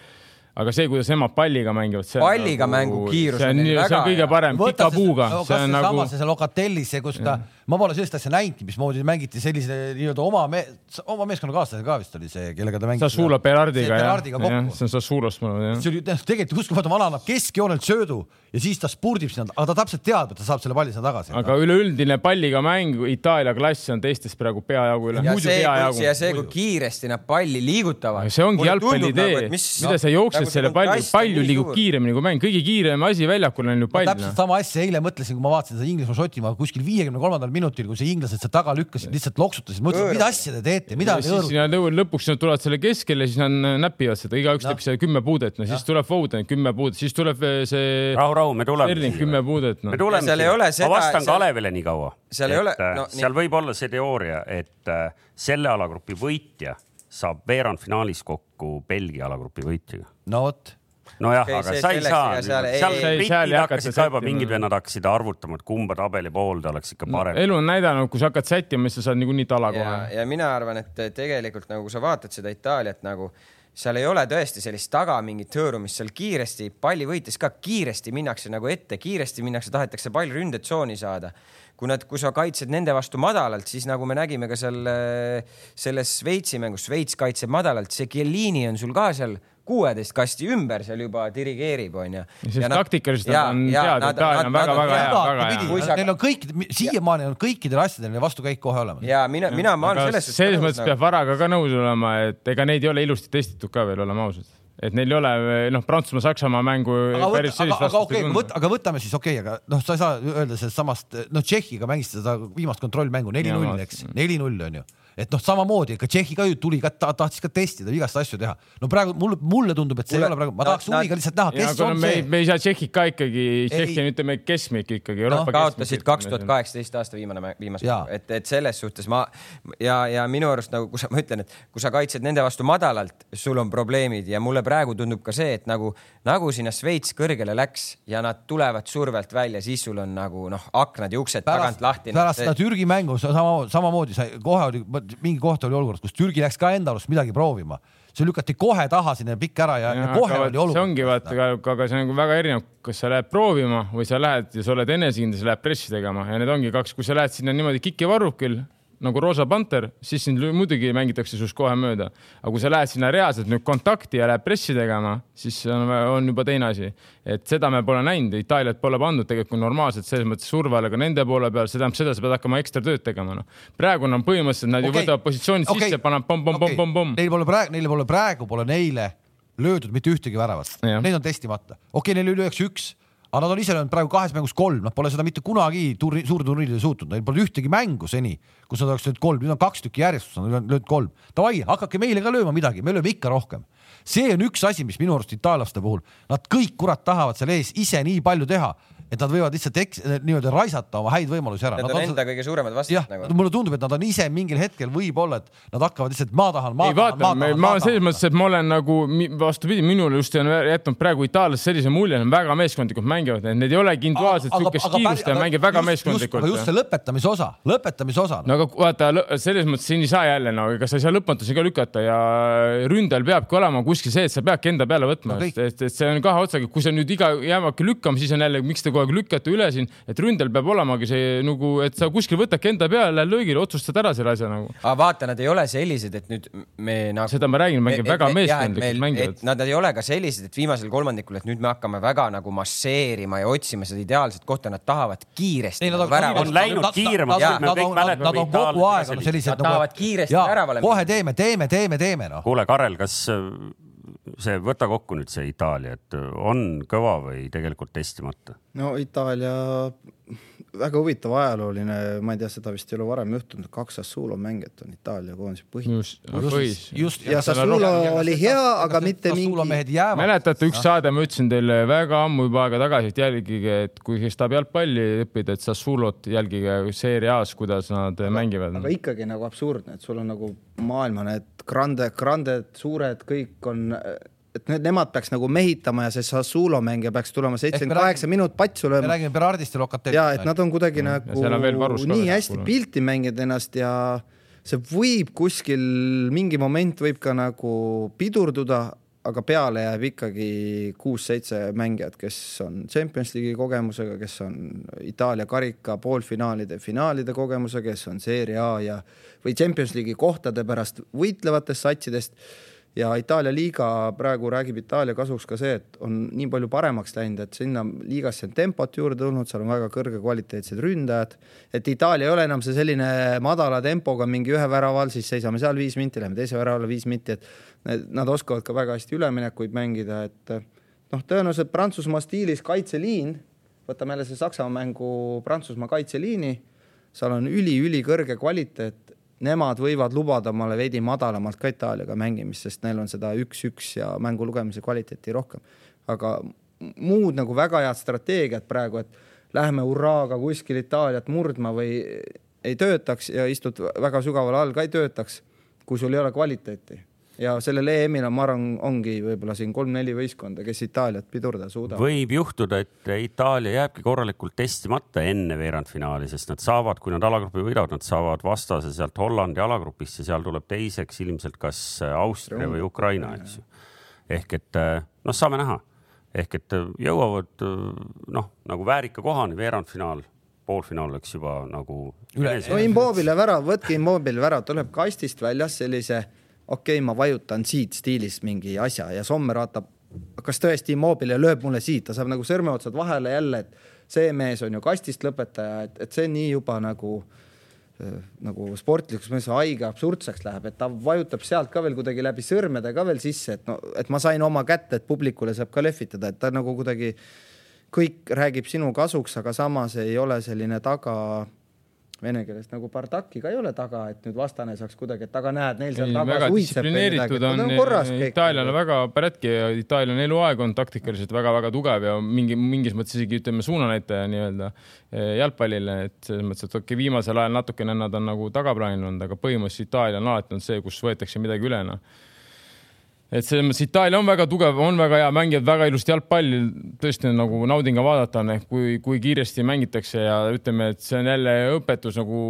aga see, kuidas emad palliga mängivad. palliga nagu, mängu kiirus on neil väga hea. see on kõige parem, pika puuga. see on nagu. see Locatellis, see, kus ta, ma pole sellist asja näinud, mismoodi mängiti sellise nii-öelda oma me,, oma meeskonnakaaslasega ka vist oli see, kellega ta mängis. Sassuolo Berardiga jah, jah, see on Sassuolost mul jah. see oli tegelikult uskumatu, vana annab keskjoonelt söödu ja siis ta spurdib sinna, aga ta täpselt teab, et ta saab selle palli sinna tagasi. aga üleüldine palliga mäng, Itaalia klass on teistest praegu peajagu üle. ja see, ja see, kui kiiresti nad palli liigutavad. see ongi jalgpalli idee nagu,, mida sa jooksed nagu selle palli, palju liigub kiiremini kui mäng, kõige kiirem asi väljakul on ju pall. täpselt sama asja eile mõtlesin, kui ma vaatasin seda Inglismaa-Šotimaa kuskil viiekümne kolmandal minutil, kui see inglased sealt taga lükkasid, lihtsalt loksutasid, mõtlesin, mida asja te teete, mida te hõõrute. lõpuks nad tulevad selle keskele, siis nad näpivad seda, igaüks teeb seal kümme puudet, no siis tuleb Foden kümme puudet, siis tuleb see. rahu, rahu, me tuleme kümme puudet no.. me tuleme, ma vastan seal... Kalevile nii kaua. seal ei ole äh, no,. seal nii... võib olla see teooria, et äh, selle alagrupi võitja saab veerandfinaalis kokku Belgia alagrupi võitjaga. no vot nojah okay,, aga sa ei saa, seal, britid hakkasid ka juba, mingid vennad hakkasid arvutama, et kumba tabeli poolde oleks ikka parem no,. elu on näidanud, kui sa hakkad sättima, siis sa saad niikuinii tala kohe. ja mina arvan, et tegelikult nagu kui sa vaatad seda Itaaliat nagu seal ei ole tõesti sellist taga mingit hõõrumist, seal kiiresti palli võites ka kiiresti minnakse nagu ette, kiiresti minnakse, tahetakse pall ründetsooni saada. kui nad, kui sa kaitsed nende vastu madalalt, siis nagu me nägime ka seal selles Šveitsi mängus, Šveits kaitseb madalalt, see Chiellini on sul ka seal kuueteist kasti ümber seal juba dirigeerib, onju. sest taktikaliselt on teada, Itaalia on väga-väga hea, väga hea. Neil on kõik, siiamaani on kõikidel asjadel vastukäik kohe olemas. ja mina, mina, ma olen selles suhtes. selles mõttes peab Varaga ka nõus olema, et ega neid ei ole ilusti testitud ka veel, oleme ausad et neil ei ole noh, Prantsusmaa-Saksamaa mängu aga päris sellist aga, aga okei okay,, võt, aga võtame siis okei okay,, aga noh, sa ei saa öelda sellest samast, noh, Tšehhiga mängisid seda viimast kontrollmängu neli-null, eks, neli-null on ju et noh, samamoodi, ega Tšehhi ka ju tuli ka ta,, tahtis ka testida, igast asju teha. no praegu mulle, mulle tundub, et see mulle, ei ole praegu, ma tahaks huviga lihtsalt näha, kes on me, see. me ei saa Tšehhit ka ikkagi, Tšehhi on ütleme keskmik ikkagi. No, kaotasid kaks tuhat kaheksateist aasta viimane, viimast, et, et selles suhtes ma ja, ja minu arust nagu, kui sa, ma ütlen, et kui sa kaitsed nende vastu madalalt, sul on probleemid ja mulle praegu tundub ka see, et nagu, nagu sinna Šveits kõrgele läks ja nad tulevad survelt välja, siis sul on nagu noh, aknad ja uksed pärast, tagant lahti. pärast seda Türgi mängu sama, samamoodi sai kohe oli mingi koht oli olukord, kus Türgi läks ka enda arust midagi proovima, see lükati kohe taha sinna pikk ära ja, ja, ja kohe oli olukord. see ongi vaata, aga see on nagu väga erinev, kas sa lähed proovima või sa lähed ja sa oled enesekindel, sa lähed pressi tegema ja need ongi kaks, kui sa lähed sinna niimoodi kiki varrukil nagu Roosa Panter, siis sind muidugi mängitakse sinust kohe mööda. aga kui sa lähed sinna reaalselt nüüd kontakti ja lähed pressi tegema, siis on, on juba teine asi. et seda me pole näinud, Itaaliat pole pandud tegelikult normaalselt selles mõttes surve alla ka nende poole peal, see tähendab seda, sa pead hakkama ekstra tööd tegema, noh. praegu on põhimõtteliselt nad okay. ju võtavad positsioonid okay. sisse, panevad pomm-pomm-pomm-pomm-pomm. Neil pole praegu, neil pole praegu pole neile löödud mitte ühtegi väravat, need on testimata. okei okay,, neil oli üheksa-üks aga nad on ise löönud praegu kahes mängus kolm, nad pole seda mitte kunagi turni, suurturniiridel suutnud, neil pole ühtegi mängu seni, kus nad oleks löönud kolm, nüüd on kaks tükki järjest, nad on löönud kolm. Davai, hakake meile ka lööma midagi, me lööme ikka rohkem. see on üks asi, mis minu arust itaallaste puhul, nad kõik kurat tahavad seal ees ise nii palju teha et nad võivad lihtsalt eks, nii-öelda raisata oma häid võimalusi ära. Need on enda kõige suuremad vastased nagu. mulle tundub, et nad on ise mingil hetkel võib-olla, et nad hakkavad lihtsalt ma tahan, ma ei, tahan, ma tahan. ma selles mõttes, et ma olen nagu vastupidi, minule just on jätnud praegu itaallased sellise mulje, nad väga meeskondlikult mängivad, et need ei ole individuaalselt siukest kiirust ja mängivad väga meeskondlikult. aga just see lõpetamise osa, lõpetamise osa. no aga vaata, selles mõttes siin ei saa jälle no ega sa ei saa lõpmatusi ka lükata ja ründajal peabki olema kuskil see, et sa peadki enda peale võtma no,, et, et see on kahe otsaga, kui sa nüüd iga jäämaki lükkama, siis on jälle, miks te kogu aeg lükkate üle siin, et ründel peab olamagi see nagu, et sa kuskil võtadki enda peale, lähed löögile, otsustad ära selle asja nagu. aga vaata, nad ei ole sellised, et nüüd me nagu. seda ma räägin, mängivad väga meeskondlikult mängivad. Nad ei ole ka sellised, et viimasel kolmandikul, et nüüd me hakkame väga nagu masseerima ja otsima seda ideaalset kohta, nad tahavad kiiresti. Nad on, on läinud kiiremaks, me kõik mäletame. Nad on kogu aeg on sellised. Nad tahavad kiiresti väravale. kohe teeme, teeme, teeme, teeme noh. kuule, Karel, kas see, võta kokku nüüd see Itaalia, et on kõva või tegelikult testimata? no Itaalia, väga huvitav ajalooline, ma ei tea, seda vist ei ole varem juhtunud, kaks Sassuolo mängijat on Itaalia koondise põhi. just, põhis. just, ja Sassuolo oli hea, aga mitte mingi. mäletate, üks saade ma ütlesin teile väga ammu juba aega tagasi, et jälgige, et kui kes tahab jalgpalli õppida, et Sassuolot jälgige Serie A-s, kuidas nad aga, mängivad. aga ikkagi nagu absurdne, et sul on nagu maailma need grande, granded, suured, kõik on et need, nemad peaks nagu mehitama ja see Sassuolo mängija peaks tulema seitsekümmend kaheksa minut patsu lööma. me räägime Berardist ja Locatelli. ja et nad on kuidagi mm. nagu nii hästi pilti mänginud ennast ja see võib kuskil mingi moment võib ka nagu pidurduda, aga peale jääb ikkagi kuus-seitse mängijat, kes on Champions League'i kogemusega, kes on Itaalia karika poolfinaalide, finaalide kogemusega, kes on Serie A ja või Champions League'i kohtade pärast võitlevatest satsidest ja Itaalia liiga praegu räägib Itaalia kasuks ka see, et on nii palju paremaks läinud, et sinna liigasse on tempot juurde tulnud, seal on väga kõrge kvaliteetsed ründajad. et Itaalia ei ole enam see selline madala tempoga mingi ühe värava all, siis seisame seal viis minti, lähme teise värava alla viis minti, et nad oskavad ka väga hästi üleminekuid mängida, et noh, tõenäoliselt Prantsusmaa stiilis kaitseliin, võtame jälle see Saksamaa mängu Prantsusmaa kaitseliini, seal on üli-ülikõrge kvaliteet nemad võivad lubada omale veidi madalamalt ka Itaaliaga mängimist, sest neil on seda üks-üks ja mängu lugemise kvaliteeti rohkem. aga muud nagu väga head strateegiat praegu, et lähme hurraaga kuskil Itaaliat murdma või ei töötaks ja istud väga sügaval all ka ei töötaks, kui sul ei ole kvaliteeti ja sellel EM-il on, ma arvan, ongi võib-olla siin kolm-neli võistkonda, kes Itaaliat pidurdada suudavad. võib juhtuda, et Itaalia jääbki korralikult testimata enne veerandfinaali, sest nad saavad, kui nad alagrupi võidavad, nad saavad vastase sealt Hollandi alagrupist ja seal tuleb teiseks ilmselt kas Austria või Ukraina, eks ju. ehk et noh, saame näha, ehk et jõuavad noh, nagu väärika kohani veerandfinaal poolfinaal läks juba nagu. no Immobile värav, võtke Immobile värav, tuleb kastist väljas sellise okei okay,, ma vajutan siit stiilis mingi asja ja Sommer vaatab, kas tõesti Immobile lööb mulle siit, ta saab nagu sõrmeotsad vahele jälle, et see mees on ju kastist lõpetaja, et, et see nii juba nagu nagu sportlikus mõttes haige absurdseks läheb, et ta vajutab sealt ka veel kuidagi läbi sõrmede ka veel sisse, et no, et ma sain oma kätte, et publikule saab ka lehvitada, et ta nagu kuidagi kõik räägib sinu kasuks, aga samas ei ole selline taga vene keeles nagu Bardaki ka ei ole taga, et nüüd vastane saaks kuidagi, et aga näed, neil seal taga suitseb või midagi, on, on. Itaalial on väga päretki ja Itaalia on eluaeg olnud taktikaliselt väga-väga tugev ja mingi, mingis mõttes isegi ütleme suunanäitaja nii-öelda eh, jalgpallile, et selles mõttes, et okei okay,, viimasel ajal natukene nad on nagu tagaplaanil olnud, aga põhimõtteliselt Itaalia on alati olnud see, kus võetakse midagi üle, noh et selles mõttes Itaalia on väga tugev, on väga hea, mängivad väga ilusti jalgpalli, tõesti nagu naudin ka vaadata, on ehk kui, kui kiiresti mängitakse ja ütleme, et see on jälle õpetus nagu,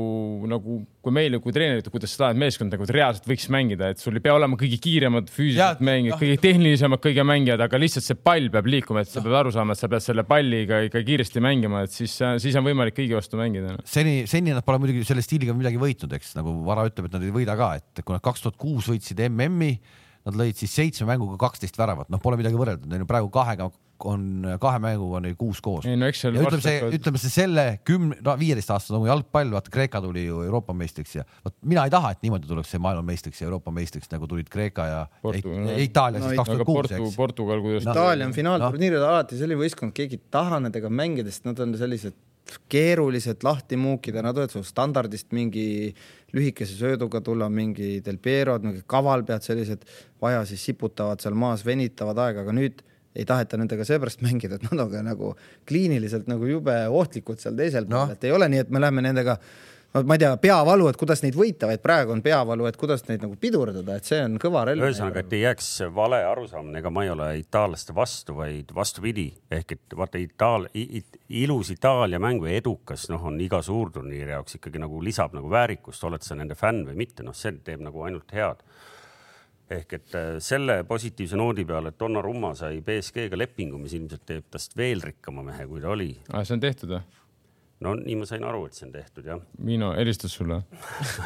nagu kui meile kui treeneritele, kuidas sa tahad meeskond nagu reaalselt võiks mängida, et sul ei pea olema kõige kiiremad füüsilised mängijad no., kõige tehnilisemad kõige mängijad, aga lihtsalt see pall peab liikuma, et sa pead aru saama, et sa pead selle palliga ikka kiiresti mängima, et siis, siis on võimalik kõigi vastu mängida. seni, seni nad pole muidugi selle stiiliga midagi võitnud, eks nagu Vara ütleb, et nad ei võida ka, et kui nad kaks tuhat kuus võitsid MM-i Nad lõid siis seitsme mänguga kaksteist väravat, noh, pole midagi võrrelda, neil on praegu kahega on kahe mänguga on neil kuus koos. ei no ütleme see, ütleme see selle kümne, no viieteist aastase nagu jalgpall, vaata Kreeka tuli ju Euroopa meistriks ja vot mina ei taha, et niimoodi tuleks see maailmameistriks ja Euroopa meistriks nagu tulid Kreeka ja Portu, no, Itaalia no, siis kaks tuhat kuus, eks. Portugal, kuidas no,. Itaalia on finaalturniiril no. alati selline võistkond, keegi ei taha nendega mängida, sest nad on sellised keerulised lahti muukida, nad võivad sul standardist mingi lühikese sööduga tulla, mingi Del Pierod, mingi kavalpead sellised, vaja siis siputavad seal maas, venitavad aega, aga nüüd ei taheta nendega seepärast mängida, et nad on ka nagu kliiniliselt nagu jube ohtlikud seal teisel no. pool, et ei ole nii, et me läheme nendega no ma ei tea, peavalu, et kuidas neid võita, vaid praegu on peavalu, et kuidas neid nagu pidurdada, et see on kõva relv. ühesõnaga, et ei jääks vale arusaam, ega ma ei ole itaallaste vastu, vaid vastupidi, ehk et vaata Itaal- it,, ilus Itaalia mäng või edukas, noh, on iga suurturniiri jaoks ikkagi nagu lisab nagu väärikust, oled sa nende fänn või mitte, noh, see teeb nagu ainult head ehk et äh, selle positiivse noodi peale, et Donnarumma sai BSG-ga lepingu, mis ilmselt teeb tast veel rikkama mehe, kui ta oli. aa, see on tehtud või? No nii ma sain aru, et see on tehtud jah. Miino helistas sulle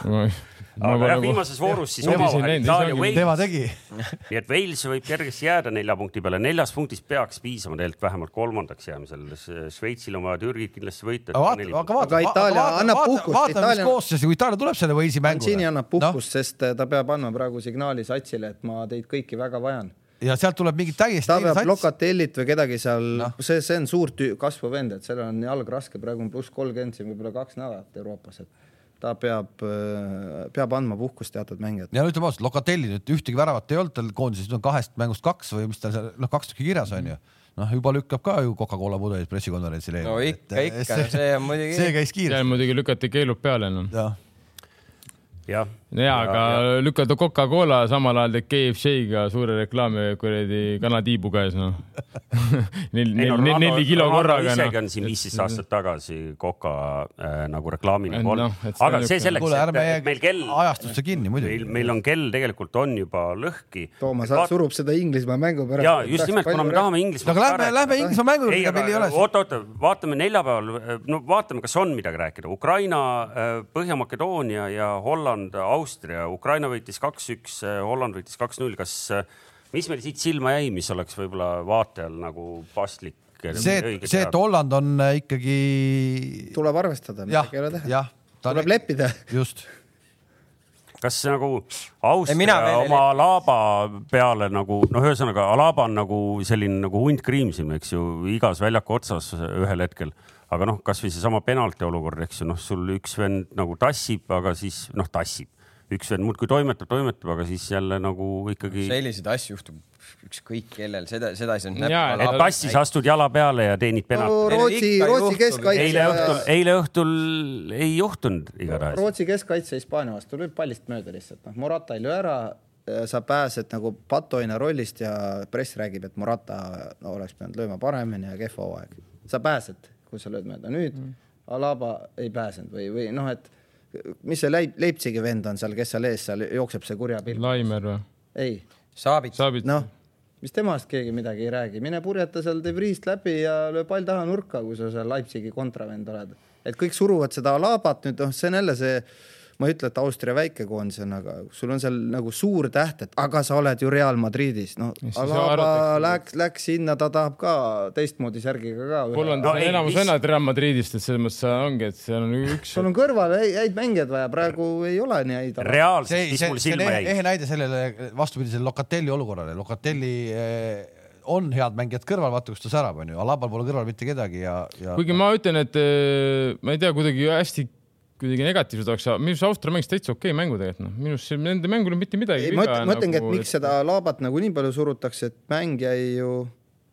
aga jah, viimases voorus siis omavahel Itaalia Wales. tema tegi nii et Wales võib kergesti jääda nelja punkti peale, neljas punktis peaks piisama tegelikult vähemalt kolmandaks jäämisel. Šveitsil on vaja Türgit kindlasti võita. aga vaata, aga vaata, Itaalia annab puhkust. vaatame, mis koosseisu, kui Itaalia tuleb selle Walesi mängule. Mancini annab puhkust no?, sest ta peab andma praegu signaali satsile, et ma teid kõiki väga vajan ja sealt tuleb mingi täiesti. ta peab Locatellit või kedagi seal no., see, see on suur kasvav vend, et sellel on jalg raske, praegu on pluss kolmkümmend, siin võib-olla kaks nädalat Euroopas, et ta peab, äh, peab andma puhkust teatud mängijatele. ja ütleme ausalt, Locatelli nüüd ühtegi väravat ei olnud tal koondises, nüüd on kahest mängust kaks või mis tal seal noh, kaks tükki kirjas on ju noh, juba lükkab ka ju Coca-Cola pudelit pressikonverentsil. no ikka, ikka, see on muidugi. see käis kiiresti. muidugi lükati keelud peale noh. jah jah. ja, aga ja. lükata Coca-Cola samal ajal teed KFC-ga suure reklaami kuradi kanatiibu käes noh nel, nel, nel, neli kilo korraga. isegi on siin viisteist aastat tagasi Coca äh, nagu reklaamina olnud no,. aga see selleks, et meil kell. ajastusse kinni muidugi. meil, meil on kell tegelikult on juba lõhki. Toomas Vaat... surub seda Inglismaa mängu pärast. ja just nimelt, kuna me tahame Inglismaa. aga lähme, lähme Inglismaa mängu juurde, meil ei ole. oota, oota, vaatame neljapäeval, no vaatame, kas on midagi rääkida. Ukraina, äh, Põhja-Makedoonia ja Holland, Austria, Ukraina võitis kaks-üks, Holland võitis kaks-null. kas, mis meil siit silma jäi, mis oleks võib-olla vaatajal nagu paslik? see, see, et Holland on äh, ikkagi. tuleb arvestada, midagi ei ole teha. tuleb leppida. just kas nagu Austria oma Alaba peale nagu noh, ühesõnaga Alaba on nagu selline nagu hunt kriimsim, eks ju, igas väljaku otsas ühel hetkel aga noh, kasvõi seesama penalti olukord, eks ju, noh, sul üks vend nagu tassib, aga siis noh, tassib, üks vend muudkui toimetab, toimetab, aga siis jälle nagu ikkagi. selliseid asju juhtub ükskõik kellel, seda, seda ei saanud näppida. et tassis astud jala peale ja teenid penalti. Rootsi, Rootsi keskkaitse. eile õhtul, eile õhtul ei juhtunud igatahes. Rootsi keskkaitse Hispaania vastu lööb pallist mööda lihtsalt, noh, Morata ei löö ära sa pääsed nagu patoina rollist ja press räägib, et Morata no, oleks pidanud lööma paremini ja kehv hooaeg. sa pääsed kui sa lööd mööda. nüüd mm. Alaba ei pääsenud või, või noh, et mis see Leip-, Leipzigi vend on seal, kes seal ees seal jookseb, see kurja pilk. Laimer või? ei. Saabit. noh, mis temast keegi midagi ei räägi, mine purjeta seal De Vriest läbi ja löö pall taha nurka, kui sa seal Leipzigi kontravend oled. et kõik suruvad seda Alabat nüüd, noh, see on jälle see ma ei ütle, et Austria väikekoondis on, aga sul on seal nagu suur täht, et aga sa oled ju Real Madridis, no Alaba läks, läks sinna, ta tahab ka teistmoodi särgiga ka. Hollandis no, on enamus vennad Real Madridist, et selles mõttes ongi, et seal on üks. sul on kõrval häid mängijaid vaja, praegu ei ole nii häid. reaalselt, mis mul silma jäi. ehe näide sellele vastupidisele Locatelli olukorrale, Locatelli eh, on head mängijad kõrval, vaata kus ta särab, onju, Alabal pole kõrval mitte kedagi ja, ja. kuigi ma ütlen, et eh, ma ei tea, kuidagi hästi kuidagi negatiivsed oleks, minu arust Austria mängis täitsa okei okay mängu tegelikult, noh, minu arust nende mängul mitte midagi. ma mõtlengi nagu,, et miks et... seda laabat nagu nii palju surutakse, et mäng jäi ju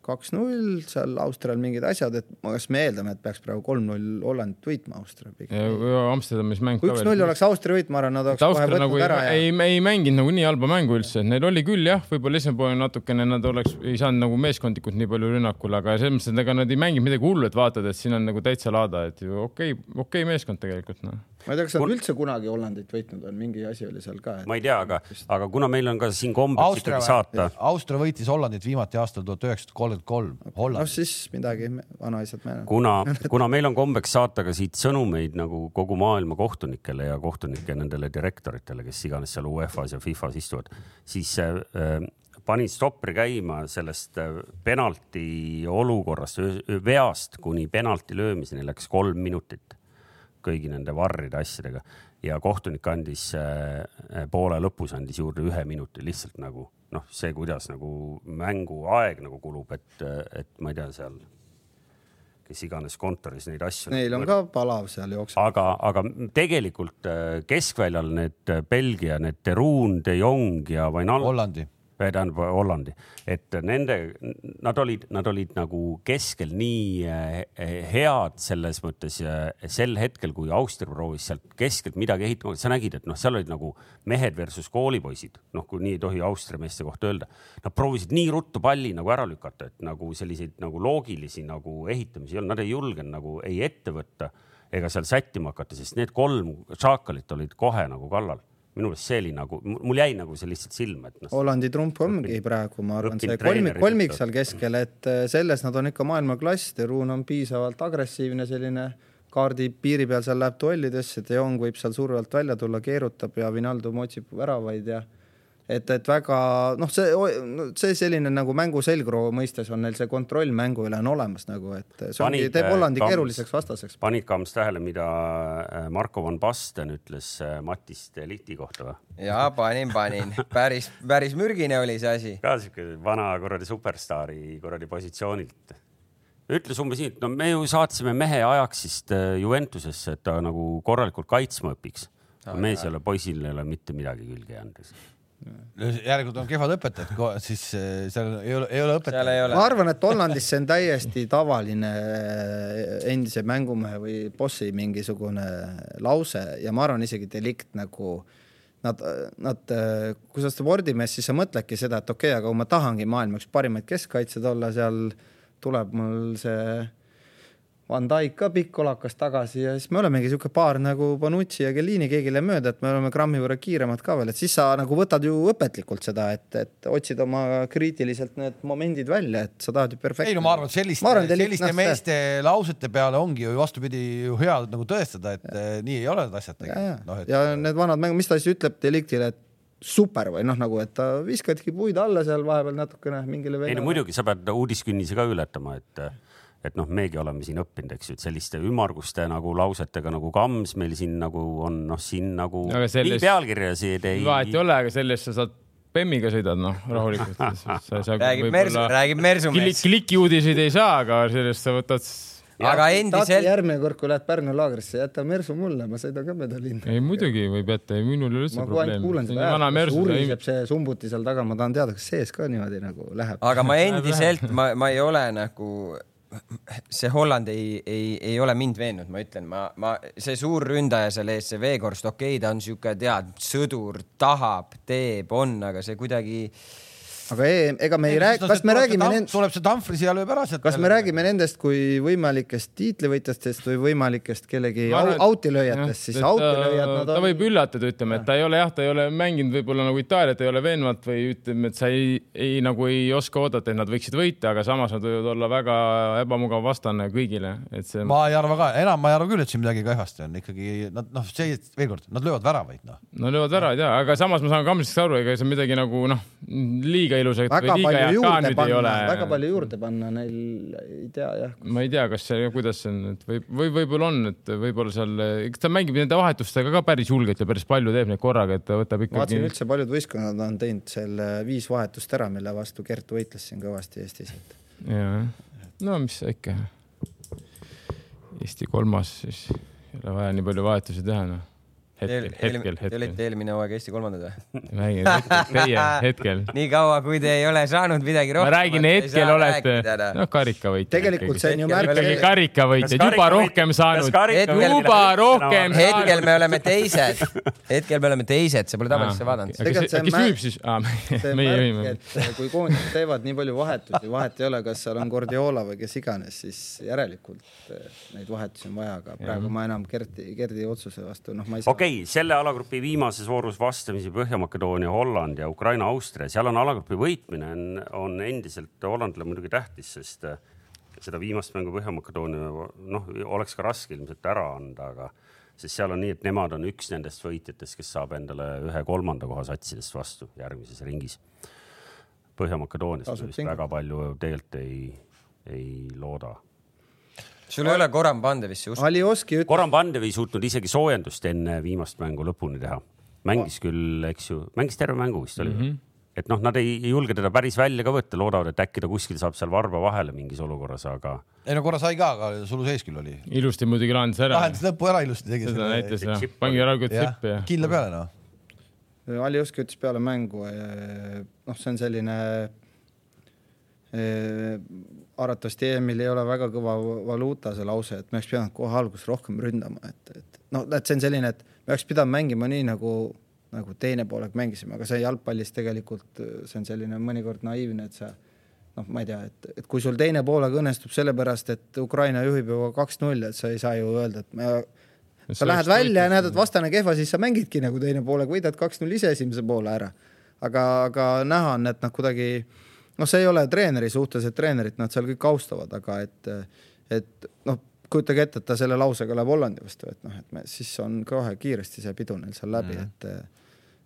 kaks-null, seal Austrial mingid asjad, et kas me eeldame, et peaks praegu kolm-null Hollandit võitma Austria pigem? Amsterdamis mäng. kui üks-null oleks Austria võit, ma arvan, nad oleks kohe võtnud nagu ära. ei, ei, ei mänginud nagu nii halba mängu üldse, neil oli küll jah, võib-olla esimene pool natukene nad oleks, ei saanud nagu meeskondlikult nii palju rünnakul, aga selles mõttes, et ega nad ei mänginud midagi hullu, et vaatad, et siin on nagu täitsa laada, et ju okei okay,, okei okay meeskond tegelikult noh ma ei tea, kas nad üldse kunagi Hollandit võitnud on, mingi asi oli seal ka et.... ma ei tea, aga, aga kuna meil on ka siin kombeks ikkagi saata. Austria võitis Hollandit viimati aastal tuhat üheksasada kolmkümmend kolm. noh, siis midagi vanaisad meeles. kuna, kuna meil on kombeks saata ka siit sõnumeid nagu kogu maailma kohtunikele ja kohtunike nendele direktoritele, kes iganes seal UEFA-s ja FIFA-s istuvad, siis äh, panin stoppri käima sellest äh, penalti olukorrast, veast kuni penalti löömiseni läks kolm minutit kõigi nende varride asjadega ja kohtunik andis äh, poole lõpus andis juurde ühe minuti lihtsalt nagu noh, see, kuidas nagu mänguaeg nagu kulub, et, et ma ei tea, seal kes iganes kontoris neid asju. Neil on ka palav seal jookseb. aga, aga tegelikult äh, keskväljal need Belgia, need Teruun, De Jong ja Vainal. Hollandi tähendab Hollandi, et nende, nad olid, nad olid nagu keskel nii eh, head selles mõttes sel hetkel, kui Austria proovis sealt keskelt midagi ehitama, sa nägid, et noh, seal olid nagu mehed versus koolipoisid, noh, kui nii ei tohi Austria meeste kohta öelda. Nad proovisid nii ruttu palli nagu ära lükata, et nagu selliseid nagu loogilisi nagu ehitamisi ei olnud, nad ei julgenud nagu ei ette võtta ega seal sättima hakata, sest need kolm šaakalit olid kohe nagu kallal minu meelest see oli nagu, mul jäi nagu see lihtsalt silma, et noh. Hollandi trump ongi praegu, ma arvan, see kolmik, kolmik seal keskel, et äh, selles nad on ikka maailmaklass, Teruun on piisavalt agressiivne, selline kaardi piiri peal seal läheb duellidesse, De Jong võib seal surve alt välja tulla, keerutab ja Vinaldum otsib väravaid ja et, et väga noh, see, see selline nagu mängu selgroo mõistes on neil see kontroll mängu üle on olemas nagu, et see ongi, teeb äh, Hollandi Kams, keeruliseks vastaseks. panid Kams tähele, mida äh, Marko von Basten ütles äh, Mattis Lihti kohta või? ja panin, panin, päris, päris mürgine oli see asi. ka siuke vana kuradi superstaari kuradi positsioonilt ütles umbes nii, et no me ju saatsime mehe Ajaxist Juventusesse, et ta nagu korralikult kaitsma õpiks. mees ei ole, poisil ei ole mitte midagi külge jäänud järelikult on kehvad õpetajad, siis eh, seal ei ole, ei ole õpetajat. ma arvan, et Hollandis see on täiesti tavaline eh, endise mängumehe või bossi mingisugune lause ja ma arvan isegi delikt nagu nad, nad, kui sa oled spordimees, siis sa mõtledki seda, et okei okay,, aga kui ma tahangi maailma üks parimaid keskkaitsjaid olla, seal tuleb mul see Van Dijk ka pikk kolakas tagasi ja siis me olemegi sihuke paar nagu Bonucci ja Kellini, keegi ei lähe mööda, et me oleme grammi võrra kiiremad ka veel, et siis sa nagu võtad ju õpetlikult seda, et, et otsid oma kriitiliselt need momendid välja, et sa tahad ju perfektselt. ei no ma arvan, et selliste, arvan, selliste meeste lausete peale ongi ju vastupidi ju hea nagu tõestada, et ja. nii ei ole need asjad tegelikult. No, et... ja need vanad mängud, mis ta siis ütleb Deliktile, et super või noh, nagu, et ta viskadki puid alla seal vahepeal natukene mingile. ei no muidugi, sa pead uudiskünnise ka ületama, et et noh, meiegi oleme siin õppinud, eks ju, et selliste ümmarguste nagu lausetega nagu Kams meil siin nagu on noh, siin nagu selles... nii pealkirjasid ei. vahet ei ole, aga sellest sa saad Bemmiga sõidad, noh, rahulikult. räägib Mersu, räägib Mersu mees. klikiuudiseid ei saa, aga sellest sa võtad aga endiselt. järgmine kord, kui lähed Pärnu laagrisse, jäta Mersu mulle, ma sõidan ka mööda linna. ei muidugi võib jätta, minul ei ole üldse probleemi. seda häält, uriseb see sumbuti seal taga, ma tahan teada, kas sees ka niimoodi nagu läheb. aga ma endiselt, ma, ma ei ole nagu see Holland ei, ei, ei ole mind veennud, ma ütlen, ma, ma, see suur ründaja seal ees, see Veekorst, okei okay,, ta on sihuke, tead, sõdur, tahab, teeb, on, aga see kuidagi aga ei, ega me ei räägi, kas me räägime nendest. tuleb see Dumfries ja lööb ära sealt. kas me räägime nendest kui võimalikest tiitlivõitjatest või võimalikest kellegi autilööjatest, siis autilööjad nad on. ta võib üllatada, ütleme, et ta ei ole jah, ta ei ole mänginud võib-olla nagu Itaaliat ei ole veenvalt või ütleme, et sa ei, ei nagu ei oska oodata, et nad võiksid võita, aga samas nad võivad olla väga ebamugav vastane kõigile, et see. ma ei arva ka, enam ma ei arva küll, et siin midagi kehvasti on, ikkagi nad noh, see veel kord, nad löövad väravaid noh. no löövad väravaid ja, aga samas ma saan ka ammusest aru, ega see midagi nagu noh, liiga ilusat väga või liiga head ka nüüd ei ole. väga palju juurde panna neil, ei tea jah. ma ei tea, kas see, kuidas see on, et võib, või võib-olla on, et võib-olla seal, eks ta mängib nende vahetustega ka päris julgelt ja päris palju teeb neid korraga, et ta võtab ikkagi. vaatasin üldse paljud võistkonnad on teinud selle viis vahetust ära, mille vastu Gert võitles siin kõvasti Eestis, jah, no mis ikka. Eesti kolmas, siis ei ole vaja nii palju vahetusi teha, noh hetkel, hetkel, hetkel. Te olite eelmine hooaeg Eesti kolmandad või? mängin hetkel, teie hetkel. nii kaua, kui te ei ole saanud midagi rohkem. ma räägin, hetkel olete, noh, karikavõitja. tegelikult see on ju märk. ikkagi karikavõitjad, juba rohkem saanud. juba rohkem saanud. hetkel me oleme teised, hetkel me oleme teised, sa pole tabelisse vaadanud. kes viib siis? meie viime. kui koondised teevad nii palju vahetusi, vahet ei ole, kas seal on Guardiola või kes iganes, siis järelikult eh, neid vahetusi on vaja, aga praegu ma enam Gerdi, Gerdi otsuse vastu, noh, ma ei saa. okei okei okay,, selle alagrupi viimases voorus vastamisi Põhja-Makedoonia, Holland ja Ukraina, Austria, seal on alagrupi võitmine on, on endiselt Hollandile muidugi tähtis, sest äh, seda viimast mängu Põhja-Makedoonia noh, oleks ka raske ilmselt ära anda, aga sest seal on nii, et nemad on üks nendest võitjatest, kes saab endale ühe kolmanda koha satsidest vastu järgmises ringis. Põhja-Makedooniast vist väga palju tegelikult ei, ei looda sul ei ole Goran Pandevis see usk? Alioski ütles. Goran Pandev ei suutnud isegi soojendust enne viimast mängu lõpuni teha. mängis küll, eks ju, mängis terve mängu vist oli mm. -hmm et noh, nad ei, julge teda päris välja ka võtta, loodavad, et äkki ta kuskil saab seal varba vahele mingis olukorras, aga. ei no korra sai ka, aga sulu sees küll oli. ilusti muidugi lahendas ära. lahendas lõpu ära ilusti, tegi seda. näitas jah, pangi ära kui tsippi ja. kindla peale noh. Alioski ütles peale mängu, noh, see on selline arvatavasti EM-il ei ole väga kõva valuuta see lause, et me oleks pidanud kohe alguses rohkem ründama, et, et noh, et see on selline, et me oleks pidanud mängima nii nagu, nagu teine poolega mängisime, aga see jalgpallis tegelikult see on selline mõnikord naiivne, et sa noh, ma ei tea, et, et kui sul teine poolega õnnestub sellepärast, et Ukraina juhib juba kaks-null, et sa ei saa ju öelda, et me sa lähed välja ja näed, et vastane kehva, siis sa mängidki nagu teine poolega, võidad kaks-null ise esimese poole ära. aga, aga näha on, et noh, kuidagi äh, noh, see ei ole treeneri suhtes, et treenerit nad seal kõik austavad, aga et, et noh, kujutage ette, et ta selle lausega läheb Hollandi vastu, et noh, et me siis on kohe kiiresti see pidu neil seal läbi mm, -hmm. et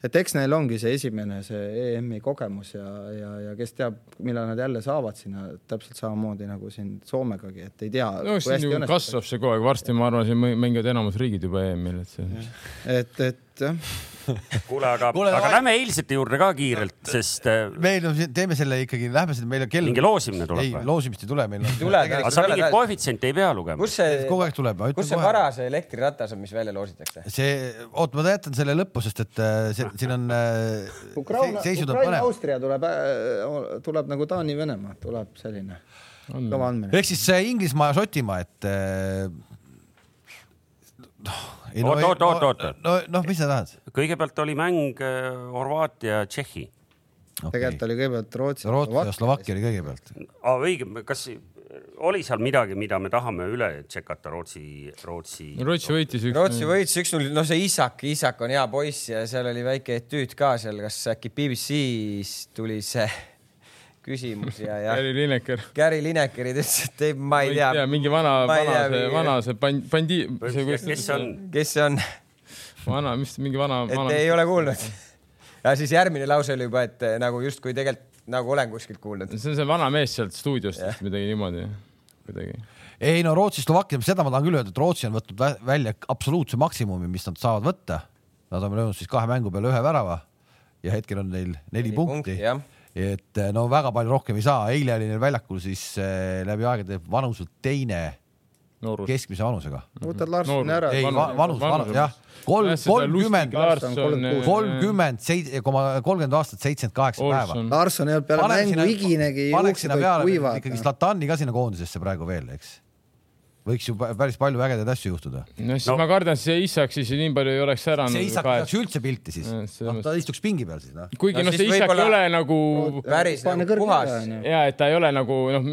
et eks neil ongi see esimene see EM-i kogemus ja, ja, ja kes teab, millal nad jälle saavad sinna täpselt samamoodi nagu siin Soomegagi, et ei tea. no siin ju kasvab see kogu aeg, varsti ma arvan, siin mängivad enamus riigid juba EM-il, et see. et, et jah kuule, aga, aga lähme eilsete juurde ka kiirelt, sest. Äh, meil on, teeme selle ikkagi, lähme selle, meil on kell. mingi loosimine tuleb või? ei, loosimist ei tule, meil aga sa mingit koefitsienti ei pea lugema. kus see, kogu aeg tuleb. kus see varas elektriratas on, mis välja loositakse? see, oot, ma jätan selle lõppu, sest et äh, see, siin on. Äh, Ukraina, Ukraina, Austria tuleb, tuleb nagu Taani-Venemaa, tuleb selline kõva andmine. ehk siis Inglismaa ja Šotimaa, et oot, oot, oot, oot. no, noh, mis sa tahad? kõigepealt oli mäng äh, Horvaatia, Tšehhi okay.. tegelikult oli kõigepealt Rootsi. Rootsi ja Slovakkia oli kõigepealt. õige, kas oli seal midagi, mida me tahame üle tšekata Rootsi, Rootsi? Rootsi võitis üks. Rootsi võitis üks-null, noh, see Isak, Isak on hea poiss ja seal oli väike etüüd ka seal, kas äkki BBC-s tuli see küsimus ja, ja. Gary Lineker. Gary Lineker ütles, et ei, ma ei tea. mingi vana, vana see, vana see band, bandi. kes see on? kes see on? vana, mis mingi vana. et ei ole kuulnud. ja siis järgmine lause oli juba, et nagu justkui tegelikult nagu olen kuskilt kuulnud. see on see vana mees sealt stuudiost yeah., midagi niimoodi, kuidagi ei no Rootsi, Slovakkia, seda ma tahan küll öelda, et Rootsi on võtnud välja absoluutse maksimumi, mis nad saavad võtta. Nad on löönud siis kahe mängu peale ühe värava ja hetkel on neil neli, neli punkti, punkti et eh, no väga palju rohkem ei saa, eile oli neil väljakul siis äh, läbi aegade vanuselt teine Noorus. keskmise vanusega. võtad Larssoni ära. ei, vanus, vanus, jah, kolm, kolmkümmend, kolmkümmend seitse koma kolmkümmend aastat, seitsekümmend kaheksa päeva. Larsson ei olnud peale mängu higinegi. paneks sinna peale ikkagi Zlatani ka sinna koondisesse praegu veel, eks võiks ju päris palju ägedaid asju juhtuda. no siis no. ma kardan, see Isak siis nii palju ei oleks säranud. see Isak ei saaks üldse pilti siis. noh, ta istuks pingi peal siis noh. kuigi noh, see Isak ei ole nagu päris nagu puhas. ja et ta ei ole nagu noh,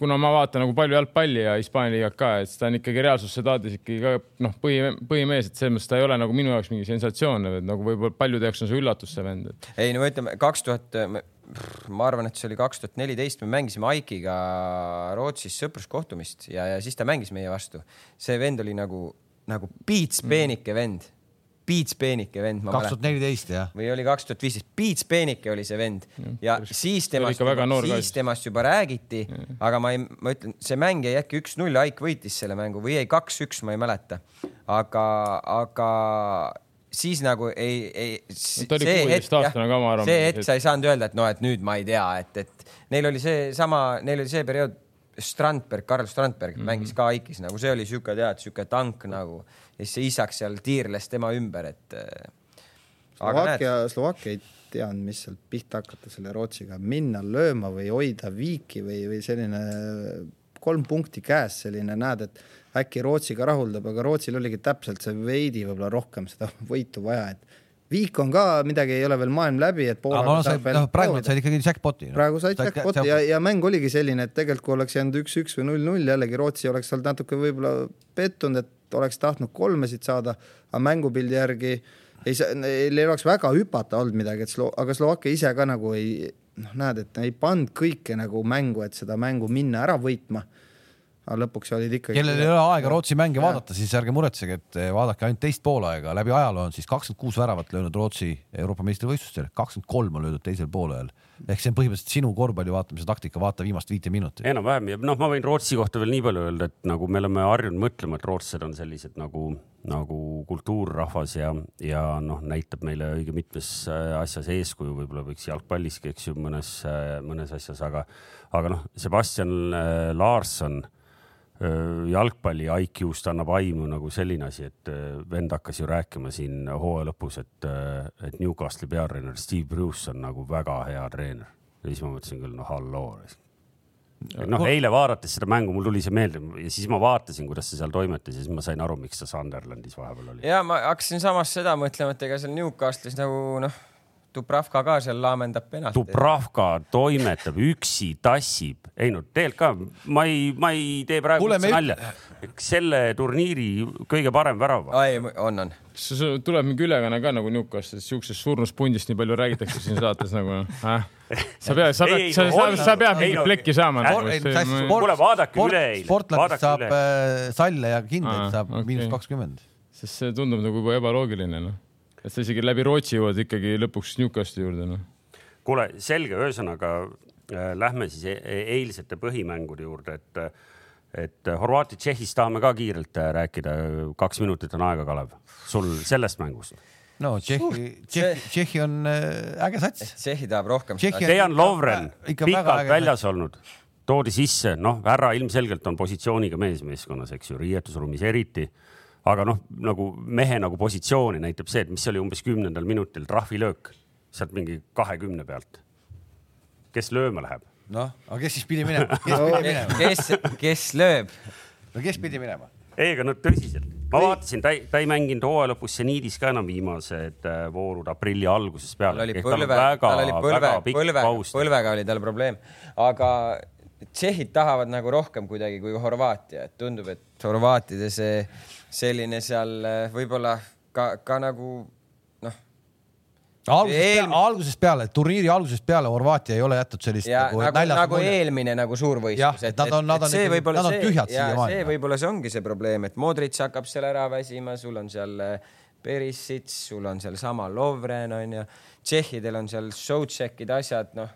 kuna ma vaatan nagu palju jalgpalli ja Hispaania liigat ka, et ta on ikkagi reaalsusse taadis ikkagi ka noh, põhi, põhimees, et selles mõttes ta ei ole nagu minu jaoks mingi sensatsioon, et nagu võib-olla paljude jaoks on see üllatus, see vend. ei no ütleme kaks tuhat ma arvan, et see oli kaks tuhat neliteist, me mängisime Aikiga Rootsis sõpruskohtumist ja, ja siis ta mängis meie vastu. see vend oli nagu, nagu piits peenike vend, piits peenike vend. kaks tuhat neliteist jah? või oli kaks tuhat viisteist, piits peenike oli see vend ja, ja siis temast, siis temast juba räägiti, aga ma ei, ma ütlen, see mäng jäi äkki üks-null, Aik võitis selle mängu või jäi kaks-üks, ma ei mäleta. aga, aga siis nagu ei, ei. ta oli kuueteistaastane ka, ma arvan. see hetk sa ei saanud öelda, et noh, et nüüd ma ei tea, et, et neil oli seesama, neil oli see periood, Strandberg, Karl Strandberg mm -hmm. mängis ka Aikis, nagu see oli sihuke, tead, sihuke tank nagu ja siis see isak seal tiirles tema ümber, et. Äh, Slovakkia, Slovakkia ei teadnud, mis sealt pihta hakata selle Rootsiga, minna lööma või hoida viiki või, või selline kolm punkti käes, selline näed, et äkki Rootsiga rahuldab, aga Rootsil oligi täpselt see veidi võib-olla rohkem seda võitu vaja, et Viik on ka midagi, ei ole veel maailm läbi, et Poola no, saab veel no, praegu said ikkagi jackpot'i no.. praegu said jackpot'i ja, ja mäng oligi selline, et tegelikult kui oleks jäänud üks-üks või null-null, jällegi Rootsi oleks seal natuke võib-olla pettunud, et oleks tahtnud kolmesid saada, aga mängupildi järgi ei saa, neil ei oleks väga hüpata olnud midagi, et Slo-, aga Slovakkia ise ka nagu ei noh, näed, et ei pannud kõike nagu mängu, et seda mängu minna ära võitma aga lõpuks olid ikkagi. kellel ei ole aega Rootsi mänge ja. vaadata, siis ärge muretsege, et eh, vaadake ainult teist poolaega. läbi ajaloo on siis kakskümmend kuus väravat löönud Rootsi Euroopa meistrivõistlustel, kakskümmend kolm on löödud teisel poolel. ehk see on põhimõtteliselt sinu korvpalli vaatamise taktika, vaata viimast viite minutit. enam-vähem ja noh, ma võin Rootsi kohta veel nii palju öelda, et nagu me oleme harjunud mõtlema, et rootslased on sellised nagu, nagu kultuurrahvas ja, ja noh, näitab meile õige mitmes äh, asjas eeskuju, võib-olla võiks jalgpalliski, eks ju, mõnes, äh, mõnes asjas, aga, aga noh, Sebastian äh, Larson jalgpalli IQ-st annab aimu nagu selline asi, et vend hakkas ju rääkima siin hooaja lõpus, et, et Newcastle'i peatreener Steve Bruce on nagu väga hea treener. ja siis ma mõtlesin küll, noh halloo. noh, eile vaadates seda mängu, mul tuli see meelde ja siis ma vaatasin, kuidas see seal toimetas ja siis ma sain aru, miks ta Sunderlandis vahepeal oli. ja ma hakkasin samas seda mõtlema, et ega seal Newcastle'is nagu noh Dubravka ka seal laamendab penalti. Dubravka toimetab üksi, tassib, ei no tegelikult ka, ma ei, ma ei tee praegu üldse nalja. selle turniiri kõige parem värav. on, on. tuleb mingi ülekanne ka nagu Newcastle, siuksest surnuspundist nii palju räägitakse siin saates nagu äh?. sa pead, sa pead, sa, sa, sa pead mingit plekki saama. kuule, vaadake üle eile. Sportlandist saab äh, salle ja kindaid saab miinus kakskümmend. sest see tundub nagu juba ebaloogiline noh et sa isegi läbi Rootsi jõuad ikkagi lõpuks Newcastli juurde, noh. kuule, selge, ühesõnaga äh, lähme siis e e eilsete põhimängude juurde, et, et Horvaatia-Tšehhist tahame ka kiirelt äh, rääkida. kaks minutit on aega, Kalev, sul sellest mängust no Tšehhi, Tšehhi, Tšehhi on äh, äge sats. Tšehhi tahab rohkem. Dejan Lovren, pikalt väljas olnud, toodi sisse, noh, härra ilmselgelt on positsiooniga mees meeskonnas, eks ju, riietusruumis eriti. Aga noh, nagu mehe nagu positsiooni näitab see, et mis oli umbes kümnendal minutil trahvilöök sealt mingi kahekümne pealt. kes lööma läheb? noh, aga kes siis pidi minema? kes pidi minema? kes, kes lööb? no kes pidi minema? ei, aga no tõsiselt, ma vaatasin, ta ei, ta ei mänginud hooaja lõpus seniidis ka enam viimased äh, voorud aprilli algusest peale. tal oli põlve, tal oli põlve, põlve, põlvega oli tal probleem, aga tšehhid tahavad nagu rohkem kuidagi kui Horvaatia, et tundub, et Horvaatide see selline seal äh, võib-olla ka, ka nagu algusest Eel... peale, algusest peale, turniiri algusest peale Horvaatia ei ole jätnud sellist ja, nagu, nagu, nagu eelmine nagu suurvõistlus, et, nad on, nad on, see võib-olla see, siiamaani. see võib-olla see ongi see probleem, et Modric hakkab seal ära väsima, sul on seal eh, Perisic, sul on sealsama Lovren onju, tšehhidel on seal Šotšekid, asjad, noh.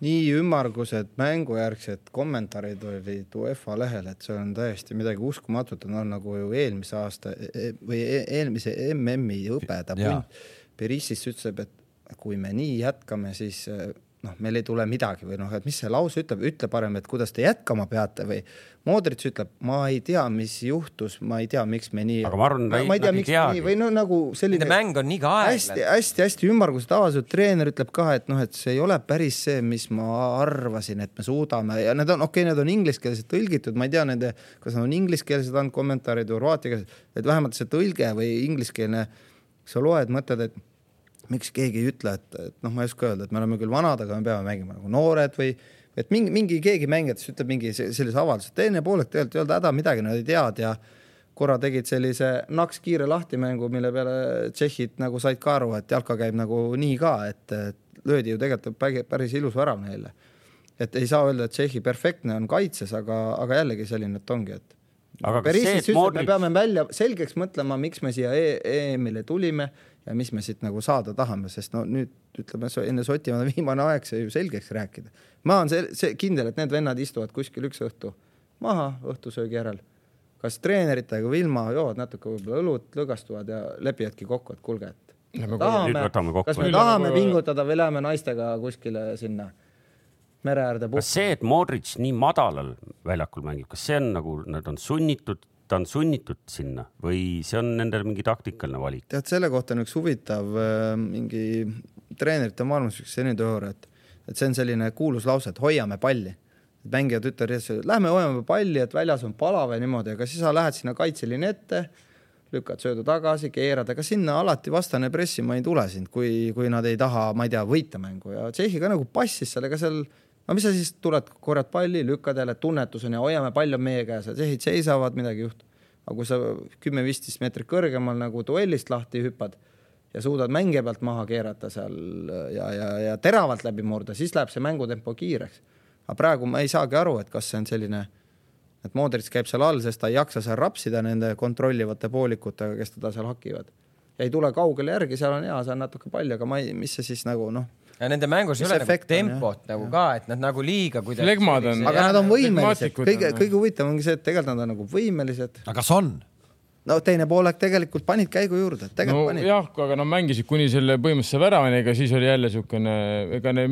Nii ümmargused mängujärgsed kommentaarid olid UEFA lehel, et see on täiesti midagi uskumatut, on nagu ju eelmise aasta e-, e-, või e-, eelmise MM-i hõbeda punt. Berissis ütleb, et kui me nii jätkame, siis noh, meil ei tule midagi või noh, et mis see lause ütleb, ütle parem, et kuidas te jätkama peate või Modric ütleb, ma ei tea, mis juhtus, ma ei tea, miks me nii. aga ma arvan, ma ei tea, miks me nii või no nagu selline. mäng on ka aeglane. hästi-hästi ümmarguselt avatud, treener ütleb ka, et noh, et see ei ole päris see, mis ma arvasin, et me suudame ja need on okei okay,, need on ingliskeelselt tõlgitud, ma ei tea nende, kas nad on ingliskeelsed andnud kommentaarid või horvaatiakeelsed, et vähemalt see tõlge või ingliskeelne, sa loed, mõtled, et miks keegi ei ütle, et, et noh, ma ei oska öelda, et me oleme küll vanad, aga me peame mängima nagu noored või et mingi, mingi keegi mängijatest ütleb mingi sellise avalduse, teine poolek tegelikult ei olnud häda midagi, nad ei teadnud ja korra tegid sellise naks kiire lahtimängu, mille peale tšehhid nagu said ka aru, et jalka käib nagu nii ka, et, et löödi ju tegelikult päris ilus värav neile. et ei saa öelda, et Tšehhi perfektne on kaitses, aga, aga jällegi selline, et ongi, et aga Berissis ütles Modric..., me peame välja selgeks mõtlema, miks me siia e EM-ile tulime ja mis me siit nagu saada tahame, sest no nüüd ütleme enne Šotimaad on viimane aeg see ju selgeks rääkida. ma olen see, see kindel, et need vennad istuvad kuskil üks õhtu maha õhtusöögi järel, kas treeneritega või ilma, joovad natuke võib-olla õlut, lõgastuvad ja lepivadki kokku, et kuulge, et tahame, kas me tahame pingutada või läheme naistega kuskile sinna mere äärde puhkama. kas see, et Modric nii madalal väljakul mängib, kas see on nagu, nad on sunnitud, ta on sunnitud sinna või see on nendel mingi taktikaline valik? tead, selle kohta on üks huvitav äh, mingi treenerite maailmas üks selline teooria, et, et see on selline kuulus lause, et hoiame palli. mängijad ütlevad, lähme hoiame palli, et väljas on palav ja niimoodi, aga siis sa lähed sinna kaitseliini ette lükkad söödu tagasi, keerad, aga sinna alati vastane pressima ei tule sind, kui, kui nad ei taha, ma ei tea, võita mängu ja Tšehhi ka nagu passis sellega seal no mis sa siis tuled, korjad palli, lükkad jälle, tunnetus on ja hoiame, pall on meie käes, tsehhid seisavad, midagi ei juhtu. aga kui sa kümme-viisteist meetrit kõrgemal nagu duellist lahti hüppad ja suudad mängija pealt maha keerata seal ja, ja, ja teravalt läbi murda, siis läheb see mängutempo kiireks. aga praegu ma ei saagi aru, et kas see on selline, et Modric käib seal all, sest ta ei jaksa seal rapsida nende kontrollivate poolikutega, kes teda seal hakivad. ei tule kaugele järgi, seal on hea, seal on natuke palli, aga ma ei, mis see siis nagu noh ja nende mängus ei ole nagu tempot on, nagu ka, et nad nagu liiga kuidagi. flegmad on. aga nad on võimelised, kõige, kõige huvitavam ongi see, et tegelikult nad on nagu võimelised. aga kas on? no teine poolek tegelikult panid käigu juurde, tegelikult no, panid. jah, aga no mängisid kuni selle põhimõtteliselt väravani, ega siis oli jälle niisugune, ega ne,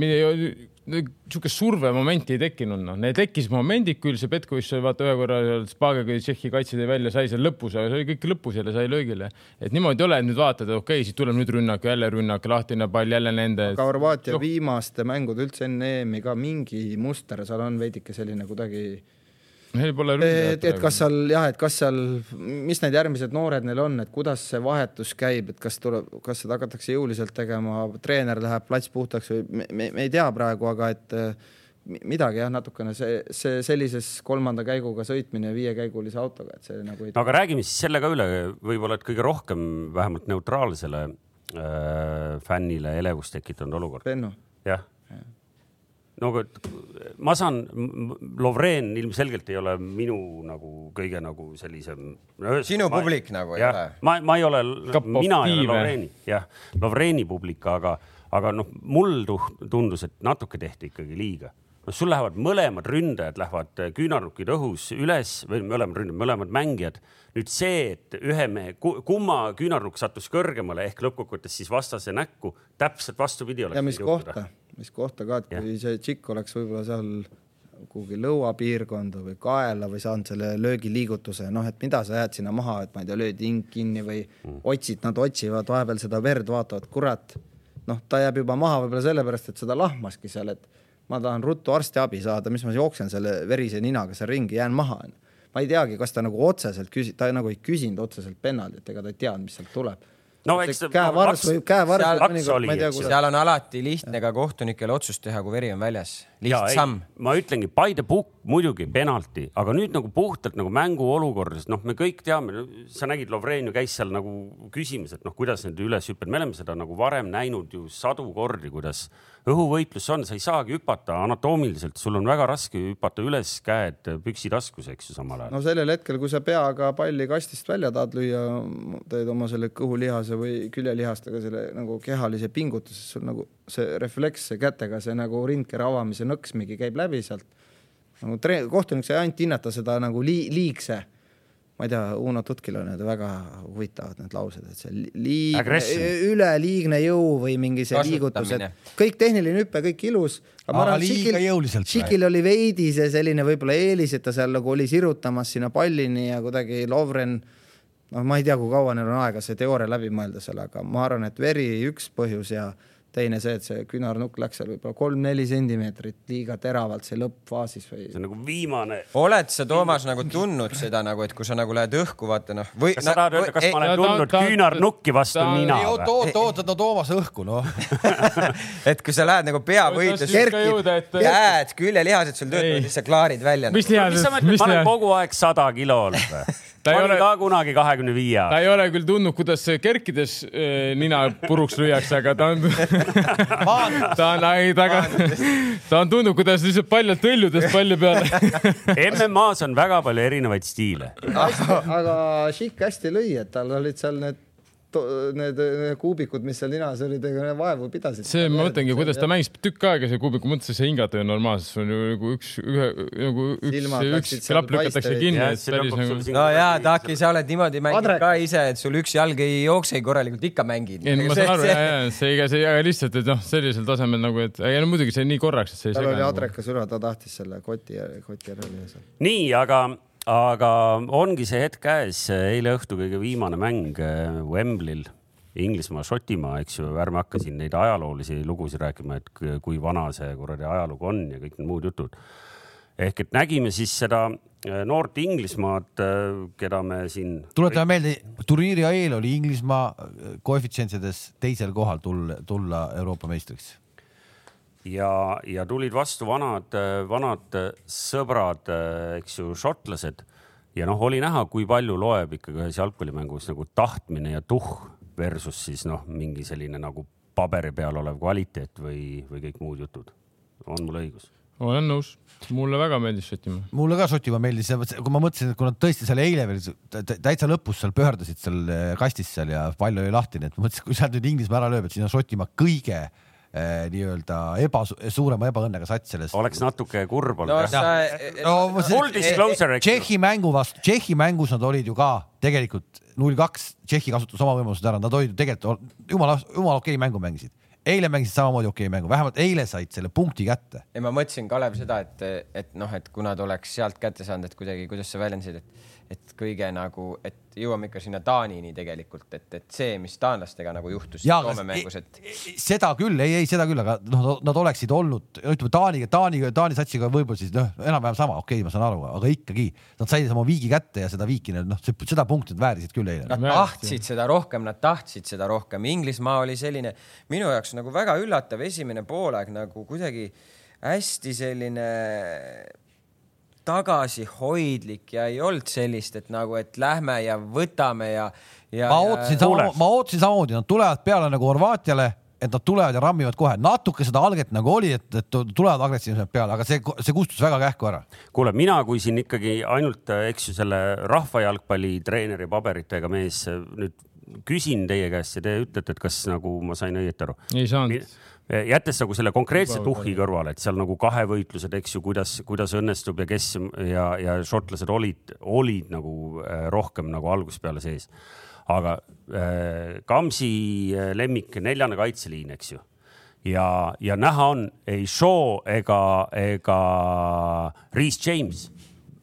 niisugust survemomenti ei tekkinud, noh, need tekkisid momendid küll, see Petkovitš sai vaata ühe korra Spaga, kui Tšehhi kaitse tõi välja, sai seal lõpus, aga see oli kõik lõpus jälle sai löögile. et niimoodi ei ole, et nüüd vaatad, okei okay,, siit tuleb nüüd rünnak, jälle rünnak, lahtine pall, jälle nende. aga Horvaatia no. viimaste mängude üldse enne EM-i ka mingi muster seal on veidike selline kuidagi Pole ründajat. et kas seal jah, et kas seal, mis need järgmised noored neil on, et kuidas see vahetus käib, et kas tuleb, kas seda hakatakse jõuliselt tegema, treener läheb plats puhtaks või me, me, me ei tea praegu, aga et äh, midagi jah, natukene see, see sellises kolmanda käiguga sõitmine viiekäigulise autoga, et see nagu ei no aga räägime siis selle ka üle, võib-olla et kõige rohkem vähemalt neutraalsele äh, fännile elevust tekitanud olukord. Jah no ma saan, Lovren ilmselgelt ei ole minu nagu kõige nagu sellisem no,. sinu ma, publik nagu ei ole? ma, ma ei ole, mina ei ole Lovreni, jah, Lovreni publik, aga, aga noh, mul tundus, et natuke tehti ikkagi liiga noh, sul lähevad mõlemad ründajad lähevad küünarnukid õhus üles või mõlemad ründajad, mõlemad mängijad. nüüd see, et ühe mehe, kumma küünarnukk sattus kõrgemale ehk lõppkokkuvõttes siis vastase näkku, täpselt vastupidi. ja mis kohta? Mis kohta ka, et kui see tšikk oleks võib-olla seal kuhugi lõuapiirkonda või kaela või saanud selle löögiliigutuse, noh, et mida sa jääd sinna maha, et ma ei tea, lööd hing kinni või mm. otsid, nad otsivad vahepeal seda verd, vaatavad, kurat, noh, ta jääb juba maha võib-olla sellepärast, et seda lahmaski seal, et ma tahan ruttu arstiabi saada, mis ma jooksen selle verise ninaga seal ringi, jään maha. ma ei teagi, kas ta nagu otseselt küsis, ta nagu ei küsinud otseselt penaltit, ega ta ei teadnud, mis sealt tuleb no eks käevarus või käevarus mõnikord, ma ei tea, kuidas. seal on alati lihtne ka kohtunikel otsust teha, kui veri on väljas. lihtsam. ma ütlengi, by the book muidugi penalti, aga nüüd nagu puhtalt nagu mänguolukorras, noh, me kõik teame, sa nägid, Lovren ju käis seal nagu küsimas, et noh, kuidas need üles hüpped, me oleme seda nagu varem näinud ju sadu kordi, kuidas õhuvõitlus on, sa ei saagi hüpata anatoomiliselt, sul on väga raske hüpata üles, käed püksitaskus, eks ju, samal ajal. no sellel hetkel, kui sa peaga palli kastist välja tahad lüüa, teed oma selle kõhulihase või küljelihastega selle nagu kehalise pingutuse, sul nagu see refleks see kätega, see nagu rindkera avamise nõks mingi käib läbi sealt. nagu kohtunik sai ainult hinnata seda nagu li liigse ma ei tea, Uno Tutkil on need väga huvitavad need laused, et see liigne, üleliigne jõu või mingi see liigutus, et kõik tehniline hüpe, kõik ilus. aga liiga jõuliselt. Šikil oli veidi see selline võib-olla eelis, et ta seal nagu oli sirutamas sinna pallini ja kuidagi Lovren, noh, ma ei tea, kui kaua neil on aega see teooria läbi mõelda seal, aga ma arvan, et veri üks põhjus ja teine see, et see küünarnukk läks seal võib-olla kolm-neli sentimeetrit liiga teravalt see lõppfaasis või. see on nagu viimane. oled sa, Toomas, nagu tundnud seda nagu, et kui sa nagu lähed õhku, vaata noh või. kas sa tahad öelda, kas ei, ma olen tundnud küünarnukki vastu ta, nina? oota, oota, oota, no Toomas õhku, noh et kui sa lähed nagu peavõitlus, kerkid, käed, küljelihased sul töötavad, siis sa klaarid välja. mis lihased? ma olen kogu aeg sada kilo olnud või? ta ei ole ka kunagi kahekümne viie. ta ei ole küll tundnud, kuidas kerkides äh, nina puruks lüüakse, aga ta on ta on, ei, ta, ta on tundnud, kuidas lihtsalt paljalt tõljudes palli peale MM-as on väga palju erinevaid stiile. aga Šik hästi lõi, et tal olid seal need need kuubikud, mis seal ninas olid, ega vaevu pidasid. see, ma mõtlengi, kuidas ta mängis tükk aega see kuubiku mõttes, see hingata ju normaalselt, sul on ju nagu üks, ühe nagu üks, üks klapp lükatakse kinni. Nagu... no jaa, Taki, sa oled niimoodi mänginud ka ise, et sul üks jalg ei jookse korralikult, ikka mängid. ei, ma saan aru, ja, ja see, ega see, aga lihtsalt, et noh, sellisel tasemel nagu, et ei no muidugi see nii korraks, et see ei sega. tal oli adrekas üle, ta tahtis selle koti, koti ära lüüa. nii, aga aga ongi see hetk käes, eile õhtu kõige viimane mäng äh, Wembley'l, Inglismaa, Šotimaa, eks ju, ärme hakka siin neid ajaloolisi lugusid rääkima, et kui vana see kuradi ajalugu on ja kõik need muud jutud. ehk et nägime siis seda äh, noort Inglismaad, äh, keda me siin. tuletame meelde, turniiri eel oli Inglismaa koefitsientides teisel kohal tulla, tulla Euroopa meistriks ja, ja tulid vastu vanad, vanad sõbrad, eks ju, šotlased. ja noh, oli näha, kui palju loeb ikkagi ühes jalgpallimängus nagu tahtmine ja tuhh versus siis noh, mingi selline nagu paberi peal olev kvaliteet või, või kõik muud jutud. on mul õigus? olen nõus, mulle väga meeldis Šotimaa. mulle ka Šotimaa meeldis, kui ma mõtlesin, et kui nad tõesti seal eile veel täitsa lõpus seal pöördasid seal kastis seal ja pall oli lahti, nii et ma mõtlesin, kui sealt nüüd Inglismaa ära lööb, et siis on Šotimaa kõige Eh, nii-öelda eba, suurema ebaõnnega sats selles. oleks natuke kurb olnud no,. No, full disclosure. Tšehhi mängu vastu, Tšehhi mängus nad olid ju ka tegelikult null kaks, Tšehhi kasutas oma võimalused ära, nad olid ju tegelikult jumala, jumala okei mängu mängisid eile mängisid samamoodi okei mängu, vähemalt eile said selle punkti kätte. ja ma mõtlesin, Kalev, seda, et, et noh, et kuna ta oleks sealt kätte saanud, et kuidagi, kuidas sa väljendasid, et et kõige nagu, et jõuame ikka sinna Taanini tegelikult, et, et see, mis taanlastega nagu juhtus Soome mängus, et. seda küll, ei, ei seda küll, aga noh, nad oleksid olnud, ütleme Taaniga, Taaniga, Taani satsiga võib-olla siis noh, enam-vähem sama, okei okay,, ma saan aru, aga ikkagi nad said oma viigi kätte ja seda viiki, noh, seda punkti nad väärisid küll eile. Nad tahtsid seda rohkem, nad tahtsid seda rohkem. Inglismaa oli selline minu jaoks nagu väga üllatav esimene poolaeg nagu kuidagi hästi selline tagasihoidlik ja ei olnud sellist, et nagu, et lähme ja võtame ja, ja. ma ootasin sama, ma ootasin samamoodi, nad tulevad peale nagu Horvaatiale et nad tulevad ja rammivad kohe, natuke seda alget nagu oli, et, et tulevad agressiivsemalt peale, aga see, see kustus väga kähku ära. kuule, mina, kui siin ikkagi ainult, eks ju, selle rahvajalgpalli treeneri paberitega mees nüüd küsin teie käest ja te ütlete, et kas nagu ma sain õieti aru? ei saanud jättes nagu selle konkreetse tuhhi kõrvale, et seal nagu kahevõitlused, eks ju, kuidas, kuidas õnnestub ja kes ja, ja šotlased olid, olid nagu äh, rohkem nagu algusest peale sees aga äh, Kamsi lemmik, neljane kaitseliin, eks ju. ja, ja näha on ei Shaw ega, ega Reese James.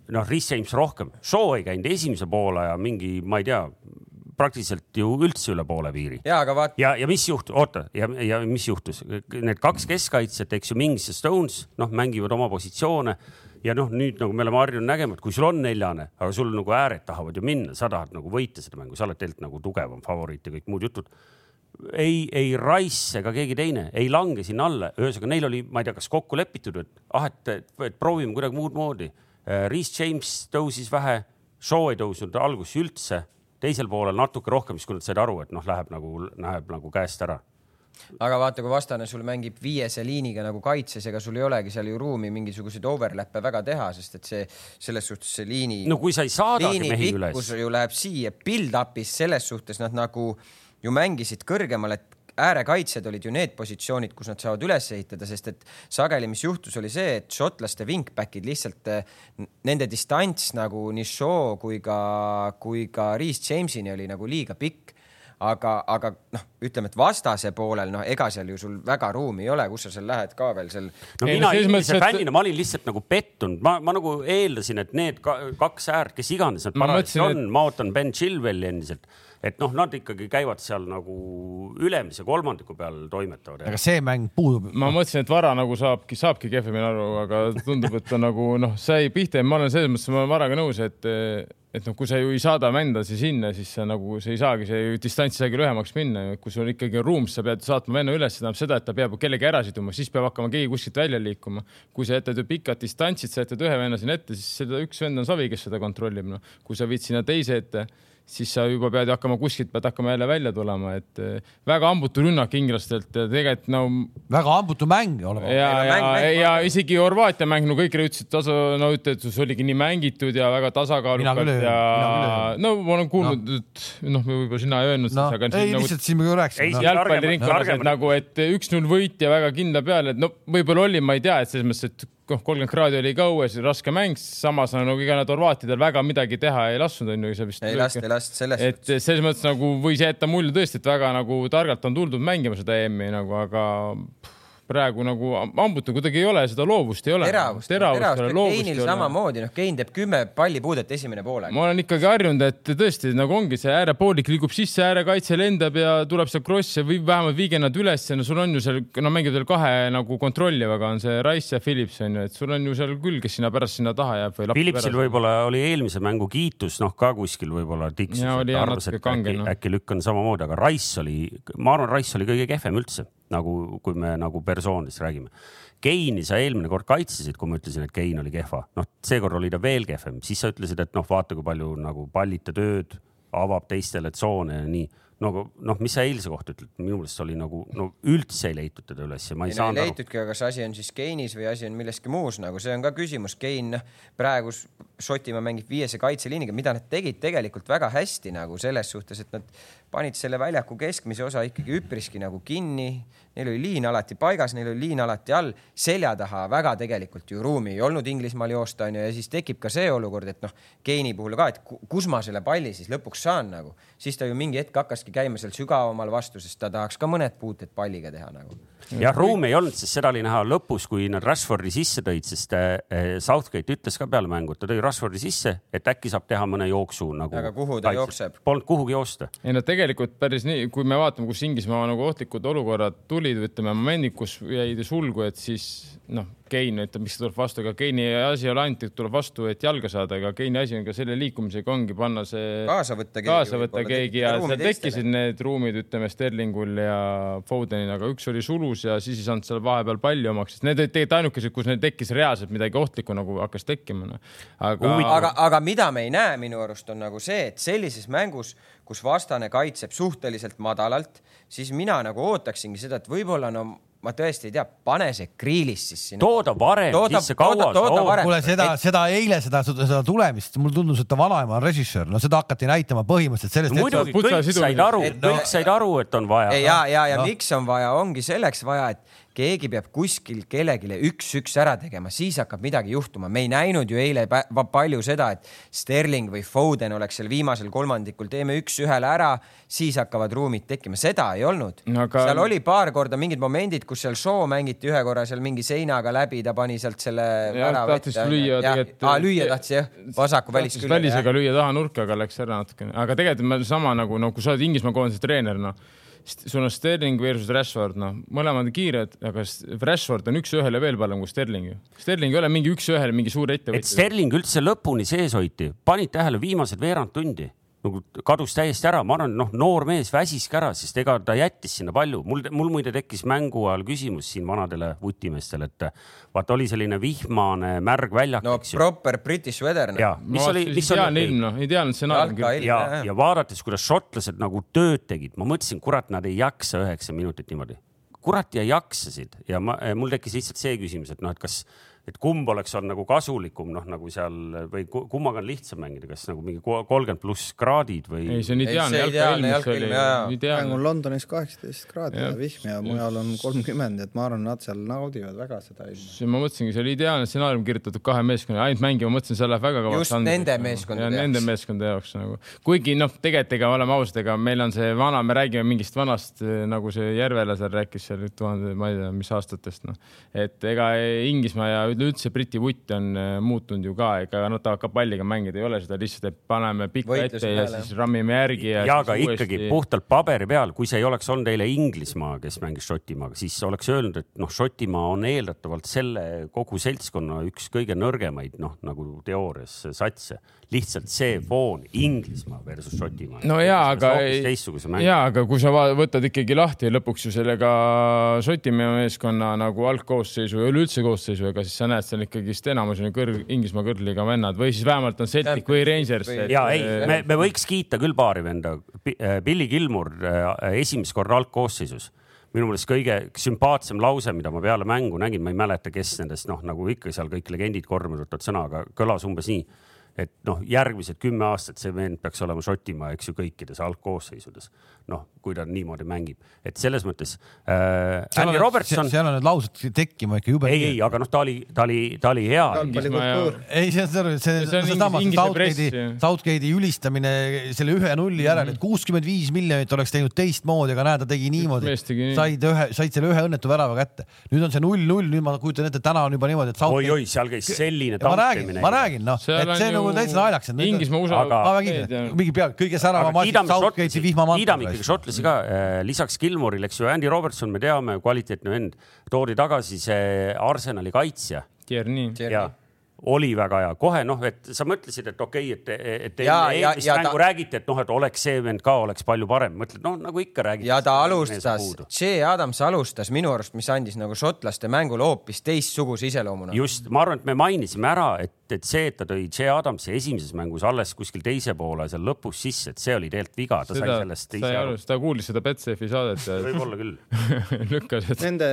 noh, Reese James rohkem, Shaw ei käinud esimese poolaja mingi, ma ei tea, praktiliselt ju üldse üle poole piiri. ja, aga vaata. ja, ja mis juhtus, oota ja, ja mis juhtus, need kaks keskkaitsjat, eks ju, Mings ja Stones, noh, mängivad oma positsioone ja noh, nüüd nagu me oleme harjunud nägema, et kui sul on neljane, aga sul nagu ääred tahavad ju minna, sa tahad nagu võita seda mängu, sa oled tegelikult nagu tugevam favoriit ja kõik muud jutud. ei, ei Rice ega keegi teine ei lange sinna alla, ühesõnaga neil oli, ma ei tea, kas kokku lepitud, et ah, et, et, et proovime kuidagi muud moodi. Äh, Reese James tõusis vähe, Shaw ei tõusnud alguses üldse, teisel poolel natuke rohkem, siis kui nad said aru, et noh, läheb nagu, läheb nagu käest ära aga vaata, kui vastane sul mängib viiese liiniga nagu kaitses, ega sul ei olegi seal ju ruumi mingisuguseid overlap'e väga teha, sest et see selles suhtes see liini. no kui sa ei saadagi mehi üles. ju läheb siia build-up'is selles suhtes nad nagu ju mängisid kõrgemal, et äärekaitsjad olid ju need positsioonid, kus nad saavad üles ehitada, sest et sageli, mis juhtus, oli see, et šotlaste wingback'id lihtsalt nende distants nagu nii Shaw kui ka, kui ka Reese Jamesini oli nagu liiga pikk aga, aga noh, ütleme, et vastase poolel, noh, ega seal ju sul väga ruumi ei ole, kus sa seal lähed ka veel seal. no mina inimese fännina et..., ma olin lihtsalt nagu pettunud, ma, ma nagu eeldasin, et need ka, kaks äärt, kes iganes nad parajasti on et..., ma ootan Ben Chilwelli endiselt et noh, nad ikkagi käivad seal nagu ülemise kolmandiku peal toimetavad. aga see mäng puudub. ma mõtlesin, et Vara nagu saabki, saabki kehvemini aru, aga tundub, et ta nagu noh, sai pihta ja ma olen selles mõttes, ma olen Varaga nõus, et et noh, kui sa ju ei saada vändasi sinna, siis sa nagu, see ei saagi, see distants ei saagi lühemaks minna. kui sul ikkagi on ruum, siis sa pead saatma venna üles, see tähendab seda, et ta peab kellegi ära siduma, siis peab hakkama keegi kuskilt välja liikuma. kui sa jätad ju pikad distantsid, sa jätad ühe venna sinna ette, siis seda üks vend on savi, kes seda kontrollib, noh. kui sa viid sinna teise ette siis sa juba pead hakkama kuskilt, pead hakkama jälle välja tulema, et eh, väga hambutu rünnak inglastelt ja tegelikult no. väga hambutu mäng olema. ja, ja, ja, ja isegi Horvaatia mäng, no kõik ütlesid tasa, no ütlesid, et see oligi nii mängitud ja väga tasakaalukalt ja no ma olen kuulnud no., et noh, võib-olla sina ei öelnud no, seda, aga. ei, nagu, lihtsalt siin me ju rääkisime no.. jalgpalliringkonnas, et nagu, et üks-null võit ja väga kindla peale, et no võib-olla oli, ma ei tea, et selles mõttes, et noh, kolmkümmend kraadi oli ka õues, raske mäng, samas nagu ega nad horvaatidel väga midagi teha ei lasknud, on ju, see vist. ei lasta, ei lasta selles et selles mõttes nagu võis jätta mulje tõesti, et väga nagu targalt on tuldud mängima seda EM-i nagu, aga pff, praegu nagu hambutu kuidagi ei ole, seda loovust ei ole. teravust, teravust, teravust. Keinil samamoodi, noh, Kein teeb kümme pallipuudet esimene poolaeg. ma olen ikkagi harjunud, et tõesti nagu ongi see äärepoolik liigub sisse, äärekaitse lendab ja tuleb seal kross ja või vähemalt viige nad üles ja no sul on ju seal, no mängivad veel kahe nagu kontrollivaga on see Rice ja Phillips on ju, et sul on ju seal küll, kes sinna pärast sinna taha jääb või. Phillipsil võib-olla oli eelmise mängu kiitus, noh ka kuskil võib-olla tiksus, et arvas, et äkki, no. äkki lükkan samamoodi, aga Rice oli, ma arvan, Rice oli kõige kehvem üldse nagu, kui me nagu persoonidest räägime. Keini sa eelmine kord kaitsesid, kui ma ütlesin, et Kein oli kehva, noh, seekord oli ta veel kehvem, siis sa ütlesid, et noh, vaata, kui palju nagu pallite tööd, avab teistele tsoone ja nii nagu noh, mis sa eilse kohta ütled, minu meelest oli nagu no üldse ei leitud teda üles ja ma ei, ei saanud aru. leitudki, aga kas asi on siis Keinis või asi on milleski muus, nagu see on ka küsimus. Kein, noh praegu Šotimaa mängib viiese kaitseliiniga, mida nad tegid tegelikult väga hästi nagu selles suhtes, et nad panid selle väljaku keskmise osa ikkagi üpriski nagu kinni. Neil oli liin alati paigas, neil oli liin alati all, selja taha väga tegelikult ju ruumi ei olnud Inglismaal joosta onju ja siis tekib ka see olukord, et noh, Keini puhul ka, et kus ma selle palli siis lõpuks saan nagu, siis ta ju mingi hetk hakkaski käima seal sügavamal vastu, sest ta tahaks ka mõned puuted palliga teha nagu jah, ruumi ei olnud, sest seda oli näha lõpus, kui nad Rashfordi sisse tõid, sest äh, Southgate ütles ka peale mängu, et ta tõi Rashfordi sisse, et äkki saab teha mõne jooksu nagu. aga kuhu ta kaitses. jookseb? Polnud kuhugi joosta. ei no tegelikult päris nii, kui me vaatame, kus Inglismaa nagu ohtlikud olukorrad tulid, ütleme momendid, kus jäid sulgu, et siis noh, Kein ütleb, mis tuleb vastu, ega Keini asi ei ole ainult, et tuleb vastu, et jalga saada, ega Keini asi on ka selle liikumisega ongi panna see kaasa võtta keegi, kaasa võtta keegi ja seal tekkisid need ruumid, ütleme Sterlingul ja Fodenil, aga üks oli sulus ja siis ei saanud seal vahepeal palli omaks, sest need olid tegelikult ainukesed, kus neil tekkis reaalselt midagi ohtlikku nagu hakkas tekkima no.. aga, aga, aga mida me ei näe minu arust on nagu see, et sellises mängus, kus vastane kaitseb suhteliselt madalalt, siis mina nagu ootaksingi seda, et võib-olla no ma tõesti ei tea, pane see Kriilis siis sinna. tooda varem sisse kaua sa ootad. kuule seda et..., seda eile seda, seda tulemist, mulle tundus, et ta vanaema on režissöör, no seda hakati näitama põhimõtteliselt sellest. muidugi kõik said aru, kõik said aru, et on vaja. ja, ja, ja no. miks on vaja, ongi selleks vaja, et keegi peab kuskil kellelegi üks-üks ära tegema, siis hakkab midagi juhtuma. me ei näinud ju eile palju seda, et Sterling või Foden oleks seal viimasel kolmandikul, teeme üks-ühele ära, siis hakkavad ruumid tekkima, seda ei olnud no,. Aga... seal oli paar korda mingid momendid, kus seal show mängiti ühe korra seal mingi seinaga läbi, ta pani sealt selle. tahtis lüüa tegelikult. lüüa tahtis jah, vasaku väliskülje. välisega lüüa taha nurka, aga läks ära natukene, aga tegelikult sama nagu, no kui sa oled Inglismaa koondise treener, noh sul on Sterling versus Rashford, noh, mõlemad kiired, aga Rashford on üks-ühele veel parem kui Sterling ju. Sterling ei ole mingi üks-ühele mingi suur ettevõtja. et Sterling üldse lõpuni sees hoiti, panid tähele viimased veerand tundi nagu kadus täiesti ära, ma arvan, noh, noor mees väsiski ära, sest ega ta jättis sinna palju. mul, mul muide tekkis mängu ajal küsimus siin vanadele vutimeestele, et vaata, oli selline vihmane märg väljak. no proper British weather. Noh. ja, mis oli, mis oli. ideaalne ilm, noh, ideaalne stsenaarium küll. ja, ja vaadates, kuidas šotlased nagu tööd tegid, ma mõtlesin, kurat, nad ei jaksa üheksa minutit niimoodi. kurat ja jaksasid ja ma, mul tekkis lihtsalt see küsimus, et noh, et kas et kumb oleks olnud nagu kasulikum, noh nagu seal või kummaga on lihtsam mängida, kas nagu mingi kolmkümmend pluss kraadid või? ei, see on ideaalne jalkailm, mis oli ideaalne. praegu on Londonis kaheksateist kraadi ja, vihm ja mujal on kolmkümmend, et ma arvan, nad seal naudivad väga seda ilma. ma mõtlesingi, see oli ideaalne stsenaarium kirjutatud kahe meeskonna, ainult mängima, mõtlesin, see läheb väga kõvaks. just nende meeskondade jaoks. Nende meeskondade jaoks nagu, kuigi noh, tegelikult ega oleme ausad, ega meil on see vana, me räägime mingist vanast, nagu see Järvela seal rääkis seal tuhande, ma ei tea, mis aastatest noh, et ega Inglismaa ja üleüldse Briti vutt on äh, muutunud ju ka, ega nad tahavad ka palliga mängida, ei ole seda lihtsalt, et paneme pikka ette ja peale. siis rammime järgi. ja, ja aga uuesti... ikkagi puhtalt paberi peal, kui see ei oleks olnud eile Inglismaa, kes mängis Šotimaaga, siis oleks öelnud, et noh, Šotimaa on eeldatavalt selle kogu seltskonna üks kõige nõrgemaid, noh nagu teoorias satse lihtsalt see foon Inglismaa versus Šotimaa. no ja, aga, ja, aga kui sa võtad ikkagi lahti lõpuks ju sellega Šotimaa meeskonna nagu algkoosseisu ja üleüldse koosseisu, ega siis sa näed seal ikkagist enamus on ju kõrg, Inglismaa kõrgliiga vennad või siis vähemalt on Celtic või Rangers. ja ei, me, me võiks kiita küll paari venda. Billy Gilmur äh, esimest korda algkoosseisus minu meelest kõige sümpaatsem lause, mida ma peale mängu nägin, ma ei mäleta, kes nendest, noh, nagu ikka seal kõik legendid kormi võtavad sõna, aga kõlas umbes nii et noh, järgmised kümme aastat see vend peaks olema Šotimaa, eks ju, kõikides algkoosseisudes. Noh, kui ta niimoodi mängib, et selles mõttes äh,. Andy Robertson. seal on need laused tekkima ikka jube. ei, ei, aga noh, ta oli, ta oli, ta oli hea. ei, see on see, see, see on Southgate'i, Southgate'i ülistamine selle ühe nulli järel, et kuuskümmend viis miljonit oleks teinud teistmoodi, aga näed, ta tegi niimoodi. said ühe, said selle ühe õnnetu värava kätte. nüüd on see null-null, nüüd ma kujutan ette, täna on juba niimoodi, et. oi-oi, seal käis selline tampimine. ma räägin, noh, et see nagu täitsa naljakas. Inglismaa usaldab. aga mingi peal, kõige säravam asi, Southgate'i vihmamantel. Ikkagi šotlasi ka, äh, lisaks Gilmore'ile, eks ju, Andy Robertson, me teame, kvaliteetne vend, toodi tagasi see Arsenali kaitsja. Tierney. Oli väga hea, kohe noh, et sa mõtlesid, et okei okay,, et, et eelmist mängu ta... räägiti, et noh, et oleks see vend ka oleks palju parem, mõtled noh, nagu ikka räägiti. ja ta alustas, Che Adams alustas minu arust, mis andis nagu šotlaste mängule hoopis teistsuguse iseloomuna. just, ma arvan, et me mainisime ära, et, et see, et ta tõi Che Adamsi esimeses mängus alles kuskil teise poole seal lõpus sisse, et see oli tegelikult viga, ta seda, sai sellest ise aru. ta kuulis seda Betsafe saadet ja võib-olla küll lükkas, et. Nende,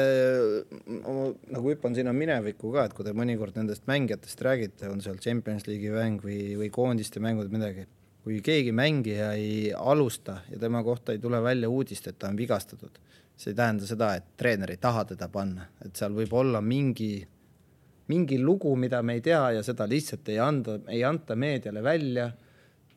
nagu hüppan sinna minevikku ka, et kui te mõnikord nendest mängijatest räägite, on seal Champions League'i mäng või, või koondiste mängud, midagi, kui keegi mängija ei alusta ja tema kohta ei tule välja uudist, et ta on vigastatud, see ei tähenda seda, et treener ei taha teda panna, et seal võib olla mingi, mingi lugu, mida me ei tea ja seda lihtsalt ei anda, ei anta meediale välja,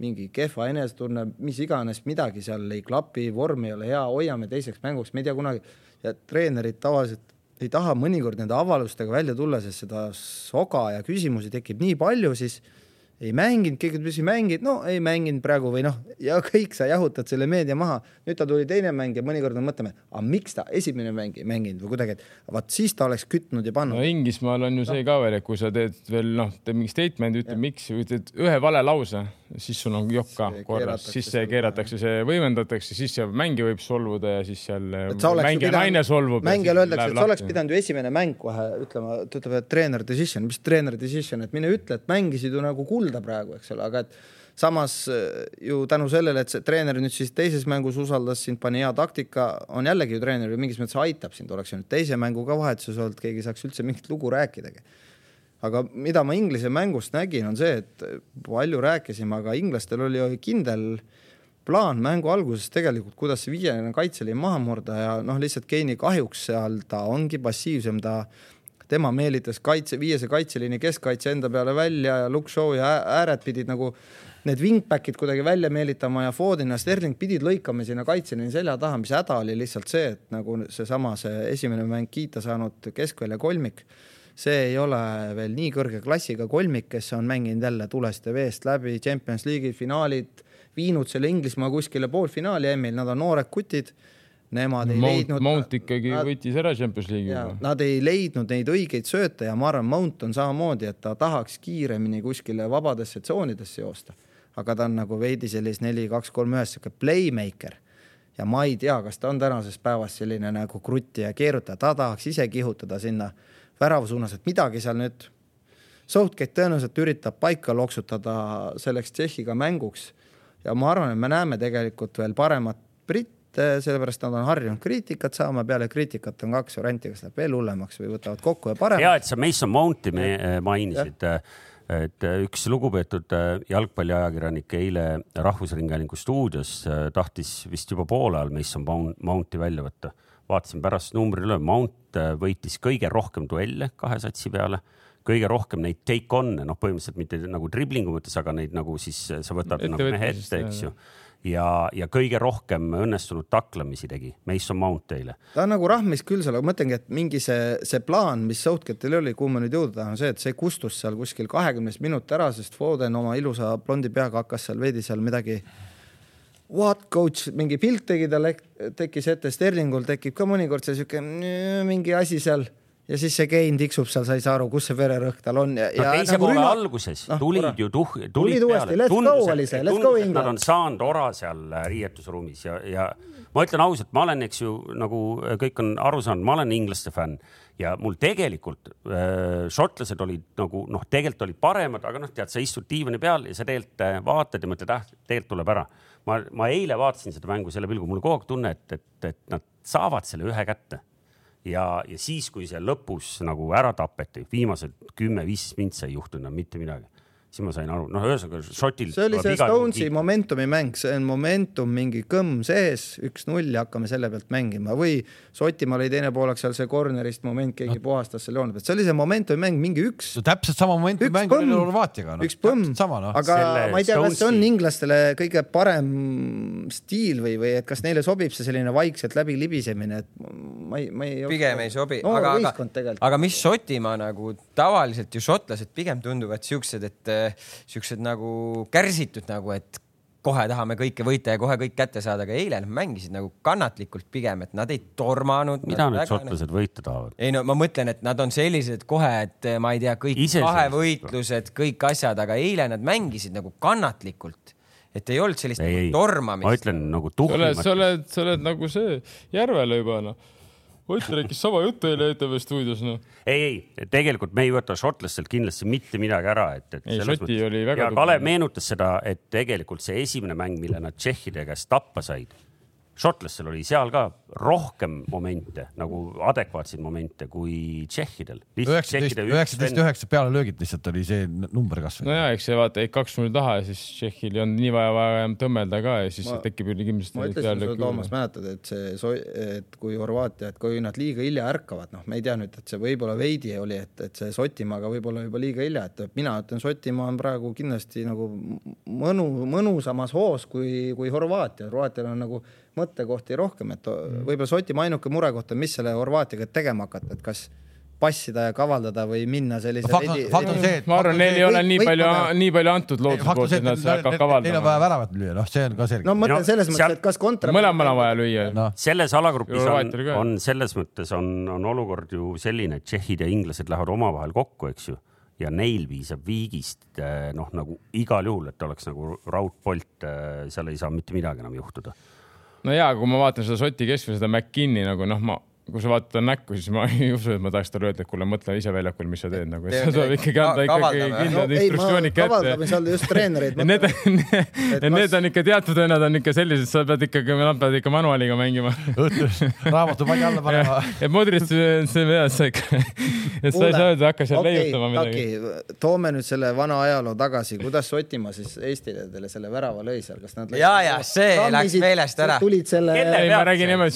mingi kehva enesetunne, mis iganes, midagi seal ei klapi, vorm ei ole hea, hoiame teiseks mänguks, me ei tea kunagi. Ja treenerid tavaliselt ei taha mõnikord nende avaldustega välja tulla, sest seda soga ja küsimusi tekib nii palju, siis ei mänginud, keegi ütles, ei mänginud, no ei mänginud praegu või noh, ja kõik sa jahutad selle meedia maha. nüüd ta tuli teine mäng ja mõnikord me mõtleme, aga miks ta esimene mäng ei mänginud või kuidagi, et vaat siis ta oleks kütnud ja pannud. no Inglismaal on ju see no. ka veel, et kui sa teed veel noh, teed mingi statement'i, ütled miks, ütled ühe vale lause, siis sul on jokk ka korras, siis see keeratakse, see võimendatakse, siis see mängija võib solvuda ja siis seal mängija naine solvub. mängijale öeldakse, et sa oleks pidanud ju esimene mäng kohe ütlema, ta ütleb, et treener decision, mis treener decision, et mine ütle, et mängisid ju nagu kuul kulda praegu, eks ole, aga et samas äh, ju tänu sellele, et see treener nüüd siis teises mängus usaldas sind, pani hea taktika, on jällegi ju treener ju mingis mõttes aitab sind, oleks ju nüüd teise mängu ka vahetuses olnud, keegi saaks üldse mingit lugu rääkidagi. aga mida ma Inglise mängust nägin, on see, et palju rääkisime, aga inglastel oli ju kindel plaan mängu alguses tegelikult, kuidas see viiene kaitseliin maha murda ja noh, lihtsalt Keini kahjuks seal ta ongi passiivsem, ta tema meelitas kaitse, viiese kaitseliini keskkaitse enda peale välja ja Luke Shaw ja ääred pidid nagu need wingback'id kuidagi välja meelitama ja Foden ja Sterling pidid lõikama sinna kaitseliini selja taha, mis häda oli lihtsalt see, et nagu seesama, see esimene mäng kiita saanud keskvälja kolmik, see ei ole veel nii kõrge klassiga kolmik, kes on mänginud jälle tulest ja veest läbi Champions League'i finaalid, viinud selle Inglismaa kuskile poolfinaali EM-il, nad on noored kutid Nemad ei Mount, leidnud. Mount ikkagi nad, võitis ära Champions League'i. Nad ei leidnud neid õigeid sööte ja ma arvan, Mount on samamoodi, et ta tahaks kiiremini kuskile vabadesse tsoonidesse joosta. aga ta on nagu veidi sellise neli, kaks, kolm, ühes sihuke playmaker. ja ma ei tea, kas ta on tänases päevas selline nagu krutti ja keerutaja, ta tahaks ise kihutada sinna värava suunas, et midagi seal nüüd. Southgate tõenäoliselt üritab paika loksutada selleks Tšehhiga mänguks ja ma arvan, et me näeme tegelikult veel paremat Brit sellepärast nad on harjunud kriitikat saama, peale kriitikat on kaks varianti, kas läheb veel hullemaks või võtavad kokku ja paremaks. hea, et sa Mason Mounti me eh, mainisid et üks lugupeetud eh, jalgpalliajakirjanik eile Rahvusringhäälingu stuudios tahtis vist juba poole ajal Mason Mounti välja võtta. vaatasin pärast numbri üle, Mount võitis kõige rohkem duelle kahe satsi peale, kõige rohkem neid take on'e, noh, põhimõtteliselt mitte nagu driblingu mõttes, aga neid nagu siis sa võtad ette nagu mehe ette, eks ju ja, ja kõige rohkem õnnestunud taklemisi tegi Mason Mount eile. ta on nagu rahmis küll seal, aga ma mõtlengi, et mingi see, see plaan, mis Southgate'il oli, kuhu ma nüüd jõuda tahan, on see, et see kustus seal kuskil kahekümnes minut ära, sest Foden oma ilusa blondi peaga hakkas seal veidi seal midagi What coach, mingi pilt tegi tal, tekkis ette, Sterlingul tekib ka mõnikord see sihuke mingi asi seal ja siis see Kein tiksub seal, sa ei saa aru, kus see vererõhk tal on. no teise nagu poole rünnak... alguses no, tulid korra. ju tuh-, tulid, tulid let's tundus, let's go England. Nad on saanud ora seal äh, riietusruumis ja, ja ma ütlen ausalt, ma olen, eks ju, nagu äh, kõik on aru saanud, ma olen inglaste fänn ja mul tegelikult äh, šotlased olid nagu noh, tegelikult olid paremad, aga noh, tead, sa istud diivani peal ja sa tegelikult äh, vaatad ja mõtled, ah, tegelikult tuleb ära. ma, ma eile vaatasin seda mängu selle pilgu, mul kogu aeg tunne, et, et, et nad saavad selle ühe kätte ja, ja siis, kui see lõpus nagu ära tapeti, viimased kümme-viisteist mintsa ei juhtunud enam mitte midagi siis ma sain aru, noh, ühesõnaga šotil. see oli see Stonesi momentumi mäng, see on momentum, mingi kõmm sees, üks-null ja hakkame selle pealt mängima või Šotimaal oli teine poolek seal see corner'ist moment, keegi no. puhastas selle joone pealt, see oli see momentumi mäng, mingi üks no,. täpselt sama momentumi mäng oli Horvaatiaga no.. üks põmm, no. aga selle ma ei tea, kas see on inglastele kõige parem stiil või, või et kas neile sobib see selline vaikselt läbi libisemine, et ma ei, ma ei. pigem ei sobi no,, aga, aga, aga mis Šotimaa nagu tavaliselt ju šotlased pigem tunduvad siuksed, et siuksed nagu kärsitud nagu, et kohe tahame kõike võita ja kohe kõik kätte saada, aga eile nad mängisid nagu kannatlikult pigem, et nad ei tormanud. mida nüüd šotlased võita tahavad? ei no ma mõtlen, et nad on sellised kohe, et ma ei tea, kõik kahevõitlused, kõik asjad, aga eile nad mängisid nagu kannatlikult et ei olnud sellist ei, nagu tormamist. ma ütlen nagu tuhlimat. sa oled, sa oled nagu see Järvela juba noh Ott rääkis sama juttu eile ETV stuudios, noh. ei, ei, tegelikult me ei võta šotlastelt kindlasti mitte midagi ära, et, et. ei, Šoti oli väga. ja Kalev meenutas seda, et tegelikult see esimene mäng, mille nad tšehhide käest tappa said šotlastel oli seal ka rohkem momente nagu adekvaatseid momente kui tšehhidel. üheksateist, üheksateist, üheksa pealelöögid lihtsalt oli see number kasvõi. no ja eks see vaata, kaks null taha ja siis Tšehhil ei olnud nii vaja vaja tõmmelda ka ja siis ma, tekib ju kindlasti. ma ütlesin sulle, Toomas, mäletad, et see, et kui Horvaatia, et kui nad liiga hilja ärkavad, noh, me ei tea nüüd, et see võib-olla veidi oli, et, et see Šotimaaga võib-olla juba liiga hilja, et mina ütlen, Šotimaa on praegu kindlasti nagu mõnu, mõnusamas hoos kui, kui Horvaatia, Horvaatial on nagu mõttekohti rohkem, et mm. võib-olla Šotimaa ainuke murekoht on, mis selle Horvaatiaga tegema hakata, et kas passida ja kavaldada või minna sellise fakt on, fakt on see, et ma arvan, neil ei ole nii palju, nii palju antud looduse poolt, et nad hakkavad kavaldama. Neil on vaja väravat lüüa, noh, see on ka selge. no ma mõtlen selles mõttes, et kas kontra. mõlemal on vaja lüüa no.. selles alagrupis on, on selles mõttes on, on olukord ju selline, et tšehhid ja inglased lähevad omavahel kokku, eks ju ja neil piisab viigist noh, nagu igal juhul, et oleks nagu raudpolt, seal ei saa mitte midagi enam juhtuda. No ja kui ma vaatan seda Šoti keskvõi, seda McKinni nagu noh, ma kui sa vaatad näkku, siis ma ei usu, et ma tahaks talle öelda, et kuule, mõtle ise väljakul, mis sa teed nagu, sa tuleb ikkagi anda ikkagi kindlad no, instruktsioonid kätte. kavaldame seal just treenereid. Need, need, need on ikka teatud vennad on ikka sellised, sa pead ikkagi, nad peavad ikka manuaaliga mängima. raamatupalli alla panema. ja Modric, see veab sa ikka, et sa ei saa öelda, hakka seal okay, leiutama midagi. toome nüüd selle vana ajaloo tagasi, kuidas Otimaa siis Eestile selle värava lõi seal, kas nad. ja, ja see läks meelest ära. tulid selle,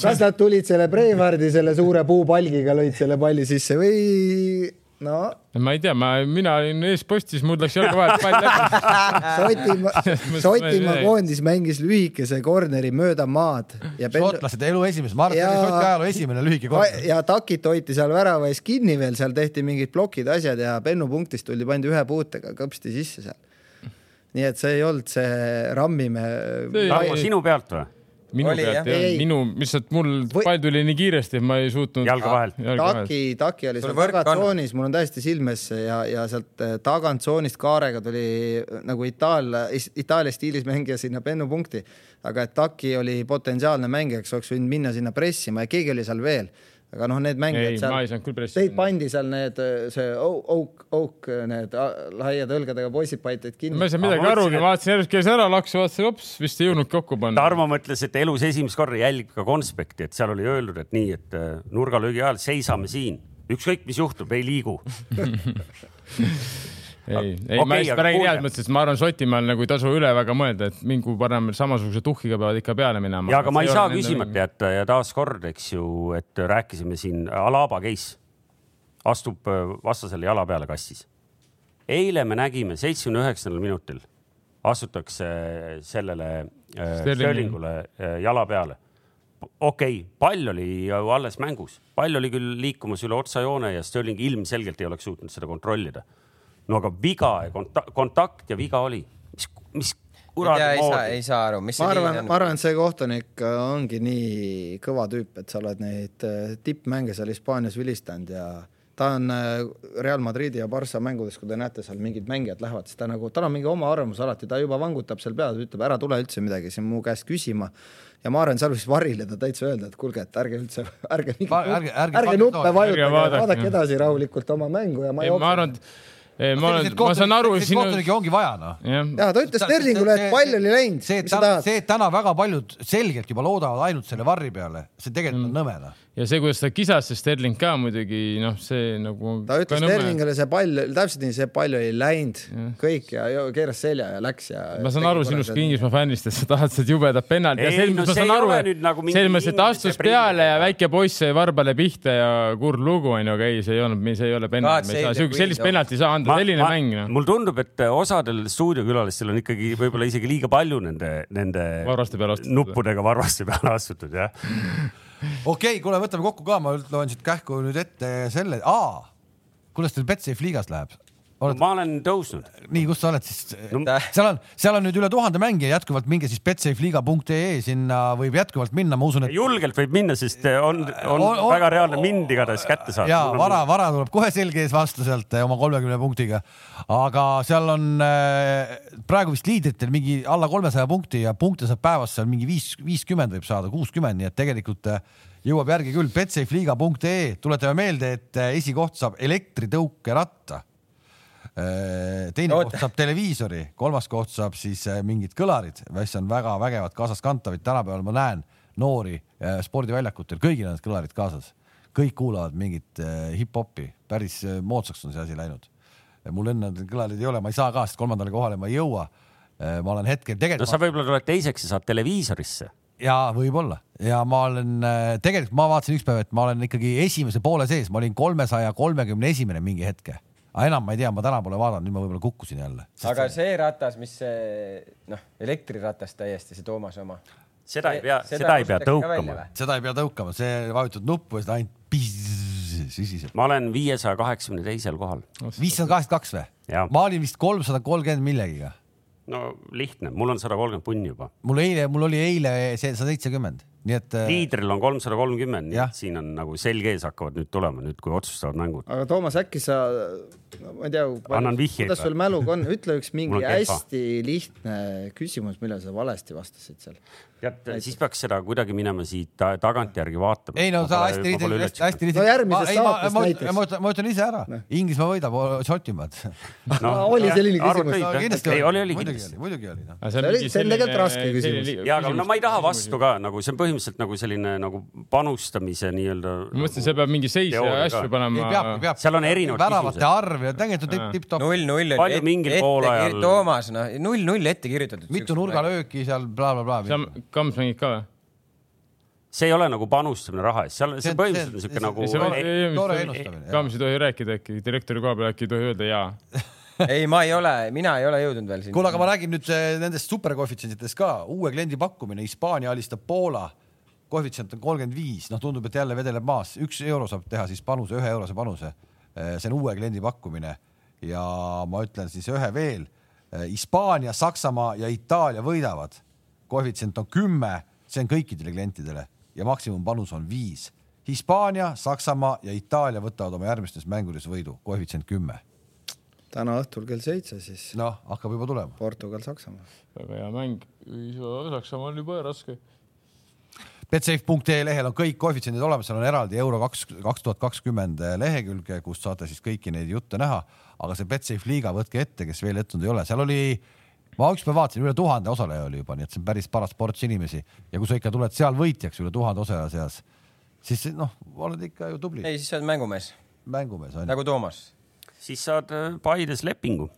kas nad tulid selle Breivardi selle suure puupalgiga lõid selle palli sisse või no. ma ei tea, ma, mina olin eespostis, mul läks jalga vahelt pall läbi. Šotimaa, Šotimaa koondis mängis lühikese corneri mööda maad. šotlased elu esimeses, ma arvan, et see oli Šoti ajaloo esimene lühike corner. ja Takit hoiti seal värava ees kinni veel, seal tehti mingid plokid, asjad ja Bennu punktist tuldi, pandi ühe puutega, kõpsti sisse seal. nii et see ei olnud see rammime. Tarmo, sinu pealt või? Minu oli, pealt ei, minu, lihtsalt mul Või... pall tuli nii kiiresti, et ma ei suutnud. jalga vahelt. Taki, Taki oli seal tagatsoonis, mul on täiesti silmes ja, ja sealt eh, tagantsoonist kaarega tuli eh, nagu Itaalia, Itaalia stiilis mängija sinna pennupunkti. aga et Taki oli potentsiaalne mängija, kes oleks võinud minna sinna pressima ja keegi oli seal veel aga noh, need mängijad ei, seal, teid pandi seal need, see Oak, Oak, need laiade õlgadega poisid panid kinni. ma ei saanud midagi arugi, vaatasin järjest käis ära, laksu, vaatasin, hops, vist ei jõudnud kokku panna. Tarmo mõtles, et elus esimest korda jälgib ka konspekti, et seal oli öeldud, et nii, et äh, nurgalöögi ajal seisame siin, ükskõik mis juhtub, ei liigu ei, ei okay,, ma lihtsalt räägin heas mõttes, et ma arvan, Šotimaal nagu ei tasu üle väga mõelda, et mingu parem samasuguse tuhhiga peavad ikka peale minema. ja aga ma ei saa küsimata jätta ja taaskord, eks ju, et rääkisime siin Alaba case astub äh, vastasele jala peale kassis. eile me nägime seitsmekümne üheksandal minutil astutakse sellele äh, Sterlingule äh, jala peale. okei okay,, pall oli ju alles mängus, pall oli küll liikumas üle otsajoone ja Sterling ilmselgelt ei oleks suutnud seda kontrollida no aga viga ja kontakt, kontakt ja viga oli, mis, mis kuradi moodi. ei saa, ei saa aru, mis ma arvan, ma arvan, et see kohtunik ongi nii kõva tüüp, et sa oled neid äh, tippmänge seal Hispaanias vilistanud ja ta on äh, Real Madridi ja Barca mängudes, kui te näete seal mingid mängijad lähevad, siis ta nagu, tal on mingi oma arvamus alati, ta juba vangutab seal pead, ütleb ära tule üldse midagi siin mu käest küsima. ja ma arvan, seal võiks Varrile ta täitsa öelda, et kuulge, et ärge üldse, ärge, ärge, ärge, ärge nuppe vajutage, vaadake edasi rahulikult oma mängu ja ma ei jookse ma olen, ma saan aru. kohtunikke ongi vaja, noh. ja ta ütles Sterlingule, et pall oli läinud. see, et täna väga paljud selgelt juba loodavad ainult selle varri peale, see tegelikult on mm. nõme, noh ja see, kuidas ta kisas, see Sterling ka muidugi noh, see nagu. ta ütles Sterlingile see pall, täpselt nii, see pall oli läinud kõik ja keeras selja ja läks ja. ma saan aru sinust kui Inglismaa fännist, et sa tahad seda jubedat penalti ja selles mõttes ma saan aru, et nagu selles mõttes, et astus peale ja väike poiss sai varbale pihta ja kurb lugu onju, aga ei, see ei olnud, see ei ole penalt, me ei saa sellist penalti ei saa anda, selline mäng no.. mulle tundub, et osadel stuudiokülalistel on ikkagi võib-olla isegi liiga palju nende, nende nuppudega varvaste peale astutud jah. Okei okay,, kuule, võtame kokku ka, ma loen siit kähku nüüd ette selle, kuidas teil Betsafe liigas läheb? Oled... Ma olen tõusnud. nii, kus sa oled siis no.? seal on, seal on nüüd üle tuhande mängija jätkuvalt, minge siis betsafeliiga.ee, sinna võib jätkuvalt minna, ma usun, et. julgelt võib minna, sest on, on, on, on väga reaalne mind igatahes kätte saada. ja vara, vara tuleb kohe selge ees vastu sealt oma kolmekümne punktiga. aga seal on äh, praegu vist liidritel mingi alla kolmesaja punkti ja punkte saab päevas seal mingi viis, viiskümmend võib saada, kuuskümmend, nii et tegelikult äh, jõuab järgi küll. betsafeliiga.ee, tuletame meelde, et esikoht saab elektritõukeratta Äh, teine Oot. koht saab televiisori, kolmas koht saab siis äh, mingid kõlarid, mis on väga vägevad kaasaskantavad. tänapäeval ma näen noori äh, spordiväljakutel, kõigil on need kõlarid kaasas, kõik kuulavad mingit hip-hopi, päris moodsaks on see asi läinud. mul enne kõlarid ei ole, ma ei saa ka, sest kolmandale kohale ma ei jõua. ma olen hetkel tegelikult. no sa võib-olla tuled teiseks ja saad televiisorisse ja võib-olla ja ma olen tegelikult, ma vaatasin üks päev, et ma olen ikkagi esimese poole sees, ma olin kolmesaja kolmekümne esimene mingi hetke aga enam ma ei tea, ma täna pole vaadanud, nüüd ma võib-olla kukkusin jälle. aga see ratas, mis see noh, elektriratas täiesti, see Toomas oma. seda ei pea, seda ei pea tõukama. seda ei pea tõukama, see vajutad nuppu ja seda ainult sisiseb. ma olen viiesaja kaheksakümne teisel kohal. viissada kaheksakümmend kaks või? ma olin vist kolmsada kolmkümmend millegiga. no lihtne, mul on sada kolmkümmend punni juba. mul eile, mul oli eile see sada seitsekümmend nii et. Äh, liidril on kolmsada kolmkümmend, nii et siin on nagu selge ees hakkavad nüüd tulema nüüd, kui otsustavad mängud. aga Toomas, äkki sa, ma ei tea, kuidas sul mäluga on, ütle üks mingi hästi lihtne küsimus, millele sa valesti vastasid seal. tead, siis peaks seda kuidagi minema siit tagantjärgi vaatama. ei no sa hästi lihtne, hästi lihtne. no järgmises saates näiteks. ma ütlen, ma ütlen ise ära no., Inglismaa võidab Šotimaad no, oli selline küsimus. kindlasti oli, oli, oli muidugi oli. see oli tegelikult raske küsimus. ja, aga no ma ei taha vastu ka nagu see on põhimõtteliselt põhimõtteliselt nagu selline nagu panustamise nii-öelda. ma mõtlesin, seal peab mingi seis ja asju panema. peabki, peab. seal on erinevad väravate arv ja tegelikult on tipp-topp. null-null oli ette, mingil poolajal. Toomas, noh, null-null ette kirjutatud. mitu nurgalööki seal blablabla bla, bla. Kams mängib ka või? see ei ole nagu panustamine raha eest, seal, see põhimõtteliselt on siuke nagu. tore ennustamine. Kams ei tohi rääkida äkki, direktori koha peal äkki ei tohi öelda jaa ei, ma ei ole, mina ei ole jõudnud veel sinna. kuule, aga ma räägin nüüd eh, nendest superkoefitsientidest ka, uue kliendi pakkumine, Hispaania alistab Poola koefitsient on kolmkümmend viis, noh, tundub, et jälle vedeleb maas, üks euro saab teha siis panuse, ühe eurose panuse. Eh, see on uue kliendi pakkumine ja ma ütlen siis ühe veel. Eh, Hispaania, Saksamaa ja Itaalia võidavad. koefitsient on kümme, see on kõikidele klientidele ja maksimumpanus on viis. Hispaania, Saksamaa ja Itaalia võtavad oma järgmistes mängudes võidu, koefitsient kümme täna õhtul kell seitse siis. noh, hakkab juba tulema. Portugal, Saksamaa. väga hea mäng. Saksamaa on juba raske Betsafe.ee lehel on kõik koefitsiendid olemas, seal on eraldi euro kaks, kaks tuhat kakskümmend lehekülge, kust saate siis kõiki neid jutte näha. aga see Betsafe liiga, võtke ette, kes veel ettunud ei ole, seal oli, ma ükspäev vaatasin, üle tuhande osaleja oli juba, nii et see on päris paras ports inimesi ja kui sa ikka tuled seal võitjaks üle tuhande osaleja seas, siis noh, oled ikka ju tubli. ei, siis sa oled mängumees. mängumees on ju. nagu Toomas. siis saad äh, Paides lepingu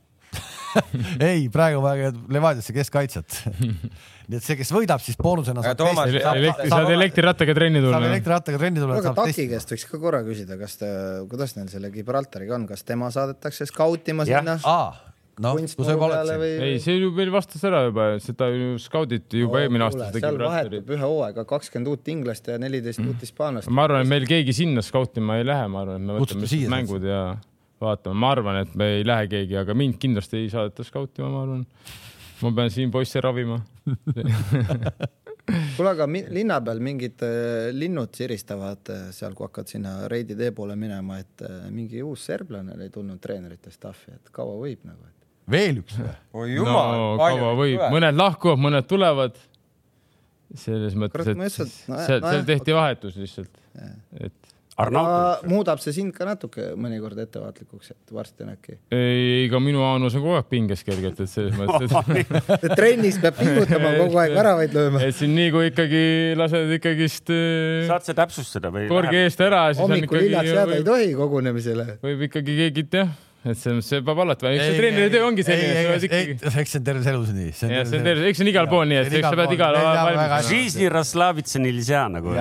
ei, praegu ma käin Levadiasse keskkaitset nii et see, kes võidab, siis boonusena saab. Elektri, saad elektrirattaga trenni tulla. saab elektrirattaga trenni tulla. aga Taki käest võiks ka korra küsida, kas ta, kuidas neil selle Gibraltariga on, kas tema saadetakse skautima sinna? noh, kui sa juba oled siin. ei, see ju meil vastas ära juba, seda ju skauditi juba eelmine aasta. seal vahetub ühe hooaega kakskümmend uut inglast ja neliteist mm. uut hispaanlast. ma arvan, et meil keegi sinna skautima ei lähe, ma arvan, et me võtame mängud ja vaatame, ma arvan, et me ei lähe keegi, aga mind kindlasti ei saadeta skautima, ma arvan. ma pean siin poisse ravima kuule, aga linna peal mingid äh, linnud siristavad äh, seal, kui hakkad sinna Reidi tee poole minema, et äh, mingi uus serblane ei tulnud treenerite staffi, et kaua võib nagu et...? veel üks või? oi jumal no,, kaua võib, mõned lahkuvad, mõned tulevad. selles mõttes, et no, seal, seal tehti vahetus lihtsalt, et muudab see sind ka natuke mõnikord ettevaatlikuks, et varsti on äkki? ei, ega minu Aanus on kogu aeg pinges kergelt, et selles mõttes et trennis peab pingutama kogu aeg väravaid lööma. et siin nii kui ikkagi lased ikkagist. Äh, saad sa täpsustada või? korgi eest ära. hommikul hiljaks jääda ei tohi kogunemisele. võib ikkagi keegi jah et see, see peab alati, eks see treeneri töö ongi selline. eks see on terves elus nii. jah, see on terves, eks see on igal pool nii, et eks sa pead igal ajal valmis. Žižni Raslavitsa nilja nagu.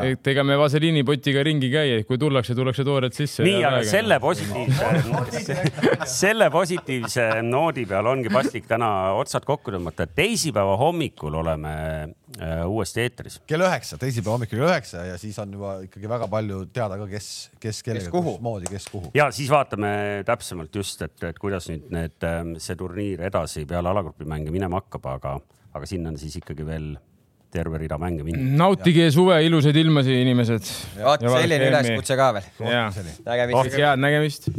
et ega me vaseliini potiga ringi käi, et kui tullakse, tullakse toored sisse. nii, aga selle positiivse, selle positiivse noodi peal ongi paslik täna otsad kokku tõmmata. teisipäeva hommikul oleme uuesti eetris. kell üheksa, teisipäeva hommikul kell üheksa ja siis on juba ikkagi väga palju teada ka, kes, kes kellega, kus moodi, kes kuhu. ja siis vaatame täpsemalt just, et, et kuidas nüüd need, ähm, see turniir edasi peale alagrupi mänge minema hakkab, aga, aga sinna on siis ikkagi veel terve rida mänge minna. nautige suve ilusaid ilmasid, inimesed. vot selline üleskutse ka veel. head nägemist.